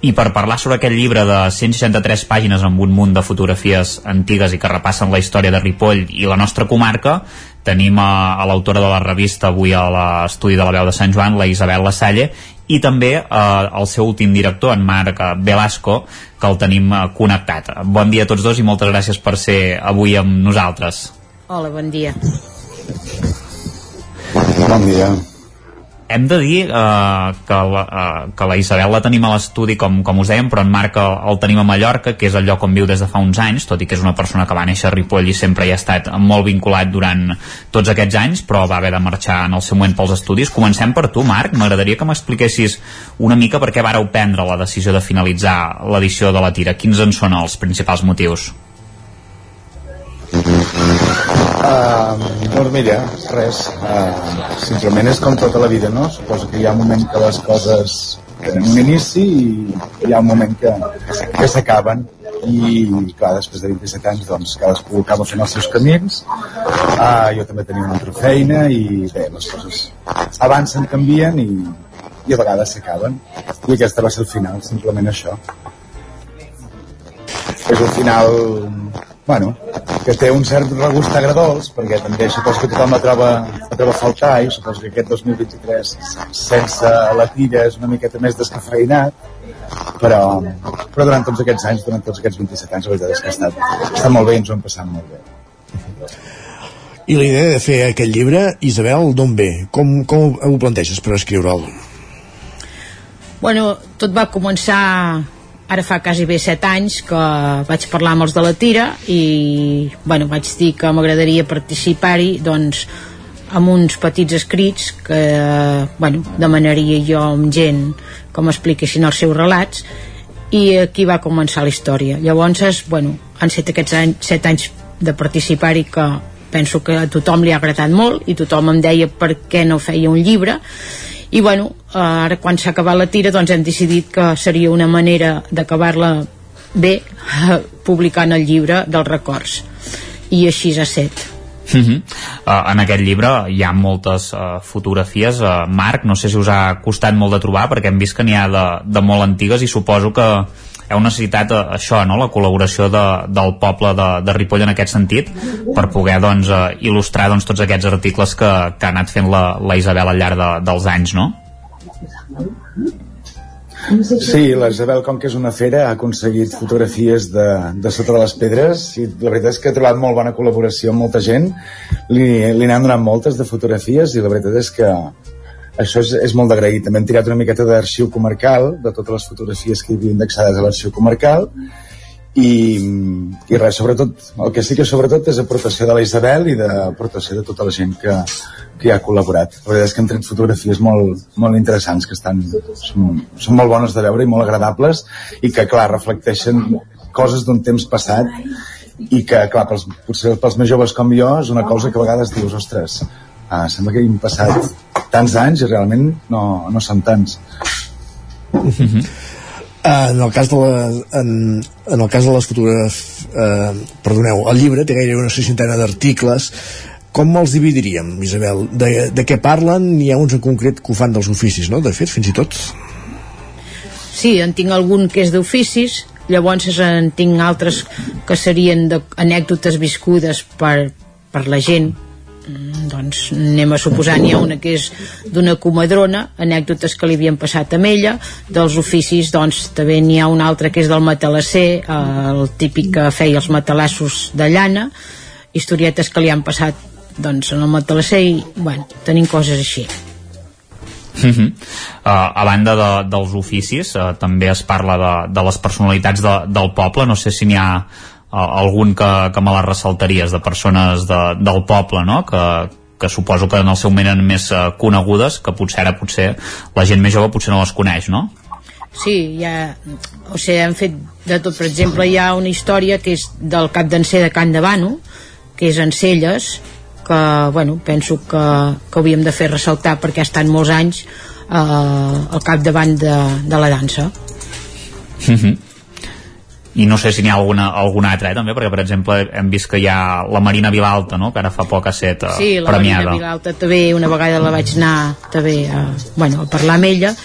i per parlar sobre aquest llibre de 163 pàgines amb un munt de fotografies antigues i que repassen la història de Ripoll i la nostra comarca tenim a, a l'autora de la revista avui a l'estudi de la veu de Sant Joan, la Isabel Lasalle, i també eh, el seu últim director, en Marc Velasco, que el tenim eh, connectat. Bon dia a tots dos i moltes gràcies per ser avui amb nosaltres. Hola, bon dia. Bon dia hem de dir eh, que, la, eh, que la Isabel la tenim a l'estudi com, com us dèiem, però en Marc el, el tenim a Mallorca, que és el lloc on viu des de fa uns anys, tot i que és una persona que va néixer a Ripoll i sempre hi ha estat molt vinculat durant tots aquests anys, però va haver de marxar en el seu moment pels estudis. Comencem per tu, Marc. M'agradaria que m'expliquessis una mica per què vareu prendre la decisió de finalitzar l'edició de la tira. Quins en són els principals motius? Doncs mira, res, uh, simplement és com tota la vida, no? Suposo que hi ha un moment que les coses tenen un inici i hi ha un moment que, que s'acaben. I clar, després de 27 anys doncs cadascú acaba fent els seus camins. Uh, jo també tenia una altra feina i bé, les coses avancen, canvien i, i a vegades s'acaben. I aquesta va ser el final, simplement això és un final bueno, que té un cert regust agradós, perquè també suposo que tothom la troba, la troba a faltar, i suposo que aquest 2023 sense la tira és una miqueta més descafeinat, però, però durant tots aquests anys, durant tots aquests 27 anys, la veritat és que ha estat, ha estat molt bé i ens ho hem passat molt bé. I la idea de fer aquest llibre, Isabel, d'on ve? Com, com ho planteges per escriure'l? Bueno, tot va començar ara fa quasi bé 7 anys que vaig parlar amb els de la tira i bueno, vaig dir que m'agradaria participar-hi doncs amb uns petits escrits que bueno, demanaria jo amb gent com expliquessin els seus relats i aquí va començar la història. Llavors, bueno, han set aquests anys, 7 anys de participar-hi que penso que a tothom li ha agradat molt i tothom em deia per què no feia un llibre i bueno, ara quan s'ha acabat la tira doncs hem decidit que seria una manera d'acabar-la bé publicant el llibre dels records. I així ha set. Uh -huh. uh, en aquest llibre hi ha moltes uh, fotografies. Uh, Marc, no sé si us ha costat molt de trobar perquè hem vist que n'hi ha de, de molt antigues i suposo que heu necessitat uh, això, no? la col·laboració de, del poble de, de Ripoll en aquest sentit per poder doncs, uh, il·lustrar doncs, tots aquests articles que, que ha anat fent la, la Isabel al llarg de, dels anys no? Sí, la Isabel, com que és una fera, ha aconseguit fotografies de, de sota de les pedres i la veritat és que ha trobat molt bona col·laboració amb molta gent. Li, li n'han donat moltes de fotografies i la veritat és que això és, és molt d'agrair. També hem tirat una miqueta d'arxiu comarcal, de totes les fotografies que hi havia indexades a l'arxiu comarcal, i, i res, sobretot, el que sí que sobretot és aportació de la Isabel i d'aportació de tota la gent que, que hi ha col·laborat. La veritat és que hem tret fotografies molt, molt interessants que estan, són, són molt bones de veure i molt agradables i que, clar, reflecteixen coses d'un temps passat i que, clar, pels, potser pels més joves com jo és una cosa que a vegades dius, ostres, ah, sembla que hem passat tants anys i realment no, no són tants. Mm -hmm. Uh, en el cas de la, en, en el cas de les fotografies uh, perdoneu, el llibre té gairebé una seixantena d'articles com els dividiríem, Isabel? De, de què parlen? N'hi ha uns en concret que ho fan dels oficis, no? De fet, fins i tot. Sí, en tinc algun que és d'oficis, llavors en tinc altres que serien anècdotes viscudes per, per la gent doncs anem a suposar n'hi ha una que és d'una comadrona anècdotes que li havien passat amb ella dels oficis doncs també n'hi ha un altre que és del matalasser el típic que feia els matalassos de llana historietes que li han passat doncs en el matalasser i bueno, tenim coses així Uh -huh. uh, a banda de, dels oficis uh, també es parla de, de les personalitats de, del poble no sé si n'hi ha algun que, que me les ressaltaries de persones de, del poble no? que, que suposo que en el seu moment eren més uh, conegudes que potser ara potser la gent més jove potser no les coneix, no? Sí, ja, o sigui, hem fet de tot, per exemple, hi ha una història que és del cap d'encer de Can de Bano, que és en Celles, que, bueno, penso que, que hauríem de fer ressaltar perquè ha estat molts anys eh, al capdavant de, de la dansa. Mm -hmm i no sé si n'hi ha alguna, alguna altra eh, també, perquè per exemple hem vist que hi ha la Marina Vilalta no? que ara fa poc ha set uh, sí, la premiada Marina Vilalta també una vegada la vaig anar també a, bueno, a parlar amb ella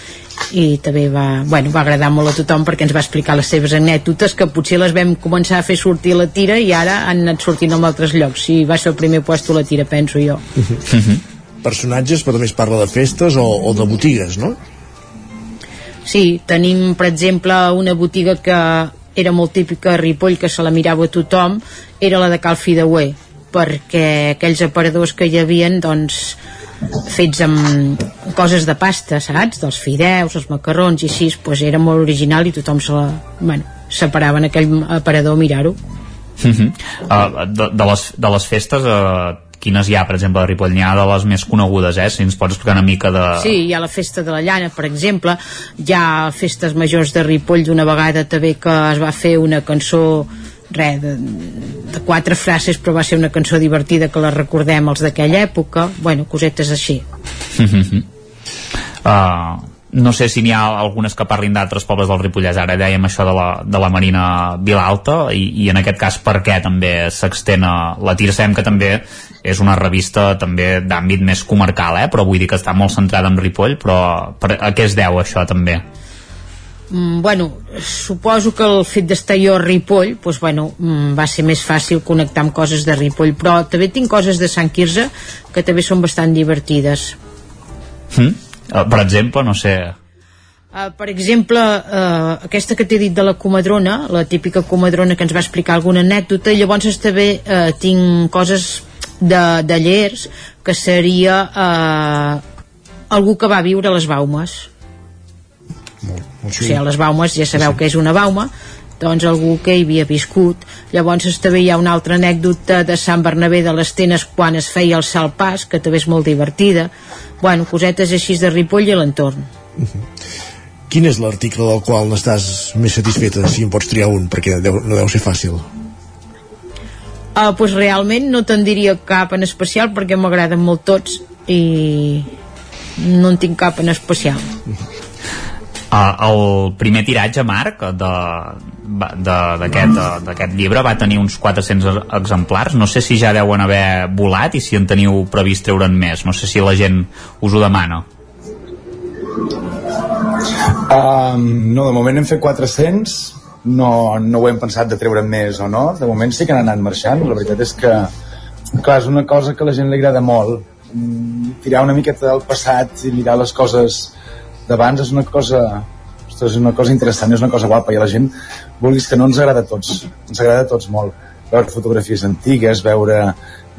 i també va, bueno, va agradar molt a tothom perquè ens va explicar les seves anècdotes que potser les vam començar a fer sortir a la tira i ara han anat sortint en altres llocs i va ser el primer puesto la tira, penso jo uh -huh. Uh -huh. personatges, però també es parla de festes o, o de botigues, no? Sí, tenim per exemple una botiga que era molt típica a Ripoll que se la mirava tothom era la de Cal Fideuer perquè aquells aparadors que hi havien doncs fets amb coses de pasta, saps? Dels fideus, els macarrons i així, doncs era molt original i tothom se la, bueno, separava en aquell aparador a mirar-ho. Uh -huh. uh, de, de, les, de les festes uh, quines hi ha, per exemple, a Ripoll? N'hi ha de les més conegudes, eh? Si ens pots explicar una mica de... Sí, hi ha la festa de la llana, per exemple. Hi ha festes majors de Ripoll d'una vegada també que es va fer una cançó res, de, de quatre frases però va ser una cançó divertida que la recordem els d'aquella època bueno, cosetes així uh, no sé si n'hi ha algunes que parlin d'altres pobles del Ripollès ara dèiem això de la, de la Marina Vilalta i, i en aquest cas per què també s'extén la tira sabem que també és una revista també d'àmbit més comarcal eh? però vull dir que està molt centrada en Ripoll però per, a què es deu això també? Mm, bueno, suposo que el fet d'estar jo a Ripoll pues, bueno, mm, va ser més fàcil connectar amb coses de Ripoll però també tinc coses de Sant Quirze que també són bastant divertides mm? Uh, per exemple, no sé... Uh, per exemple, uh, aquesta que t'he dit de la comadrona, la típica comadrona que ens va explicar alguna anècdota, llavors també uh, tinc coses de, de llers, que seria uh, algú que va viure a les Baumes. molt, molt o sigui, a les baumes ja sabeu sí. que és una bauma doncs algú que hi havia viscut llavors també hi ha una altra anècdota de Sant Bernabé de les Tenes quan es feia el salt pas que també és molt divertida bueno, cosetes així de Ripoll i l'entorn uh -huh. Quin és l'article del qual n'estàs més satisfeta, si en pots triar un, perquè deu, no deu ser fàcil? Uh, pues realment no te'n diria cap en especial perquè m'agraden molt tots i no en tinc cap en especial. Uh, el primer tiratge, Marc, d'aquest llibre va tenir uns 400 exemplars. No sé si ja deuen haver volat i si en teniu previst treure'n més. No sé si la gent us ho demana. Um, no, de moment hem fet 400 no, no ho hem pensat de treure més o no, de moment sí que han anat marxant. La veritat és que clar, és una cosa que a la gent li agrada molt. Mm, tirar una miqueta del passat i mirar les coses d'abans és una cosa ostres, és una cosa interessant, és una cosa guapa. I a la gent vulguis que no ens agrada a tots. Ens agrada a tots molt. Veure fotografies antigues, veure,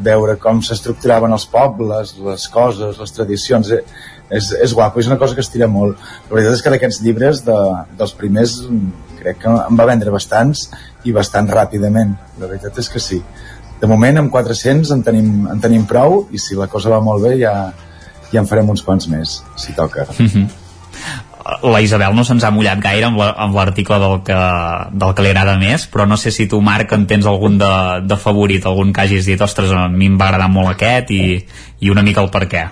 veure com s'estructuraven els pobles, les coses, les tradicions, eh, és, és guapo, és una cosa que es tira molt. La veritat és que d'aquests llibres, de, dels primers, crec que em va vendre bastants i bastant ràpidament. La veritat és que sí. De moment, amb 400 en tenim, en tenim prou i si la cosa va molt bé ja, ja en farem uns quants més, si toca. Mm -hmm. La Isabel no se'ns ha mullat gaire amb l'article la, del, que, del que li agrada més, però no sé si tu, Marc, en tens algun de, de favorit, algun que hagis dit, ostres, a mi em va agradar molt aquest i, i una mica el per què.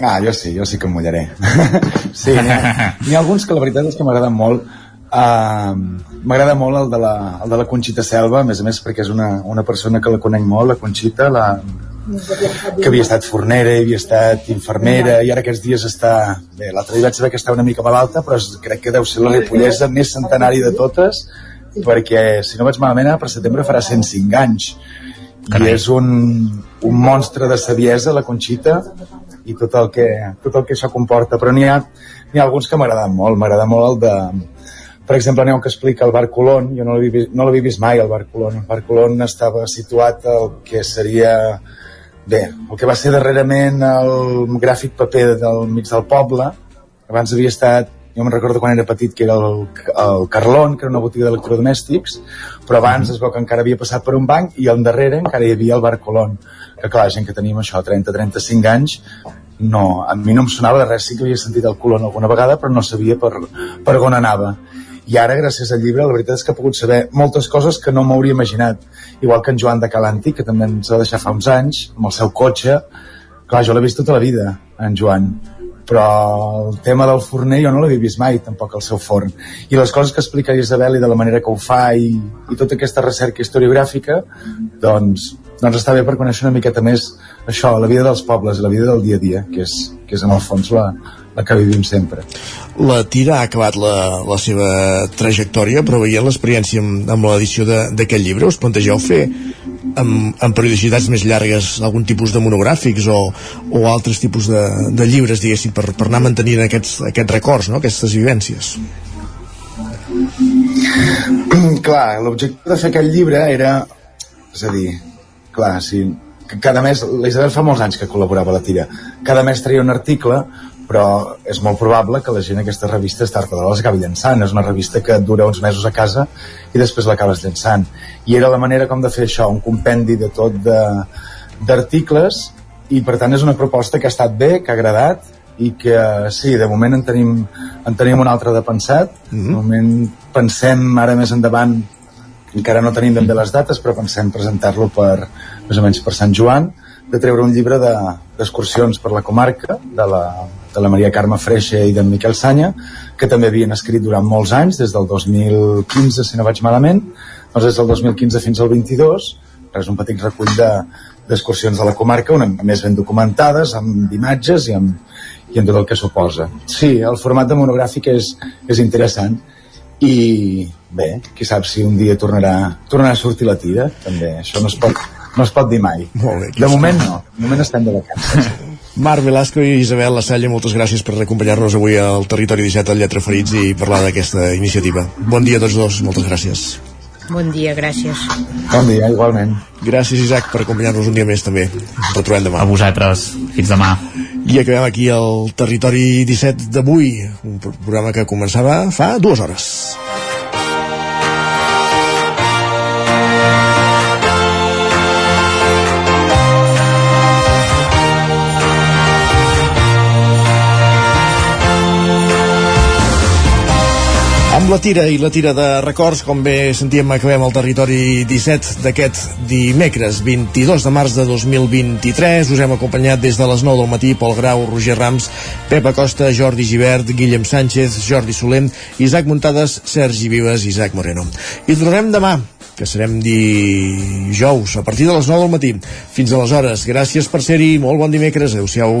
Ah, jo sí, jo sí que em mullaré. sí, n'hi ha, ha alguns que la veritat és que m'agraden molt. Uh, m'agrada molt el de, la, el de la Conxita Selva, a més a més perquè és una, una persona que la conec molt, la Conxita, la, que havia estat fornera, havia estat infermera i ara aquests dies està... Bé, l'altre dia vaig saber que està una mica malalta, però crec que deu ser la ripollesa més centenari de totes, perquè, si no vaig malament, per setembre farà 105 anys. Carai. I és un, un monstre de saviesa, la Conxita, i tot el que, tot el que això comporta però n'hi ha, ha alguns que m'agraden molt m'agrada molt el de per exemple, n'hi ha un que explica el bar Colón, jo no l'havia vist, no vist mai, el bar Colón. El bar Colón estava situat al que seria, bé, el que va ser darrerament el gràfic paper del mig del poble. Abans havia estat, jo me'n recordo quan era petit, que era el, el Carlón, que era una botiga d'electrodomèstics, però abans es veu que encara havia passat per un banc i al darrere encara hi havia el bar Colón que clar, la gent que tenim això, 30-35 anys, no, a mi no em sonava de res, sí que havia sentit el colon alguna vegada, però no sabia per, per on anava. I ara, gràcies al llibre, la veritat és que he pogut saber moltes coses que no m'hauria imaginat. Igual que en Joan de Calanti, que també ens va deixar fa uns anys, amb el seu cotxe. Clar, jo l'he vist tota la vida, en Joan però el tema del forner jo no l'havia vist mai tampoc el seu forn i les coses que explica Isabel i de la manera que ho fa i, i tota aquesta recerca historiogràfica doncs doncs està bé per conèixer una miqueta més això, la vida dels pobles, la vida del dia a dia, que és, que és en el fons la, la que vivim sempre. La Tira ha acabat la, la seva trajectòria, però veient l'experiència amb, amb l'edició d'aquest llibre, us plantegeu fer amb, amb periodicitats més llargues algun tipus de monogràfics o, o altres tipus de, de llibres, diguéssim, per, per anar mantenint aquests, aquests records, no? aquestes vivències? Clar, l'objectiu de fer aquest llibre era, és a dir, clar, sí, cada mes, la Isabel fa molts anys que col·laborava a la tira, cada mes traia un article però és molt probable que la gent aquesta revista tard o d'hora acabi llançant. És una revista que dura uns mesos a casa i després l'acabes llançant. I era la manera com de fer això, un compendi de tot d'articles i per tant és una proposta que ha estat bé, que ha agradat i que sí, de moment en tenim, en tenim un altre de pensat. Mm -hmm. de moment pensem ara més endavant encara no tenim ben bé les dates però pensem presentar-lo per més o menys per Sant Joan de treure un llibre d'excursions de, per la comarca de la, de la Maria Carme Freixa i d'en Miquel Sanya que també havien escrit durant molts anys des del 2015 si no vaig malament. Doncs des del 2015 fins al 22 és un petit recull d'excursions de, de la comarca una més ben documentades amb imatges i amb, i amb tot el que suposa. Sí, el format de monogràfic és, és interessant. I bé, qui sap si un dia tornarà, tornarà a sortir la tira també, això no es pot, no es pot dir mai. Molt bé, de moment no, de moment estem de vacances Marc Velasco i Isabel La Salle, moltes gràcies per acompanyar-nos avui al Territori 17 al Lletra Ferits i parlar d'aquesta iniciativa. Bon dia a tots dos, moltes gràcies. Bon dia, gràcies. Bon dia, igualment. Gràcies, Isaac, per acompanyar-nos un dia més també. Ens retrobem demà. A vosaltres. Fins demà. I acabem aquí el Territori 17 d'avui, un programa que començava fa dues hores. La tira i la tira de records, com bé sentíem, acabem el territori 17 d'aquest dimecres, 22 de març de 2023. Us hem acompanyat des de les 9 del matí Pol Grau, Roger Rams, Pep Acosta, Jordi Givert, Guillem Sánchez, Jordi Solent, Isaac Muntades, Sergi Vives i Isaac Moreno. I tornem demà, que serem dijous, a partir de les 9 del matí. Fins aleshores, gràcies per ser-hi, molt bon dimecres, adeu-siau.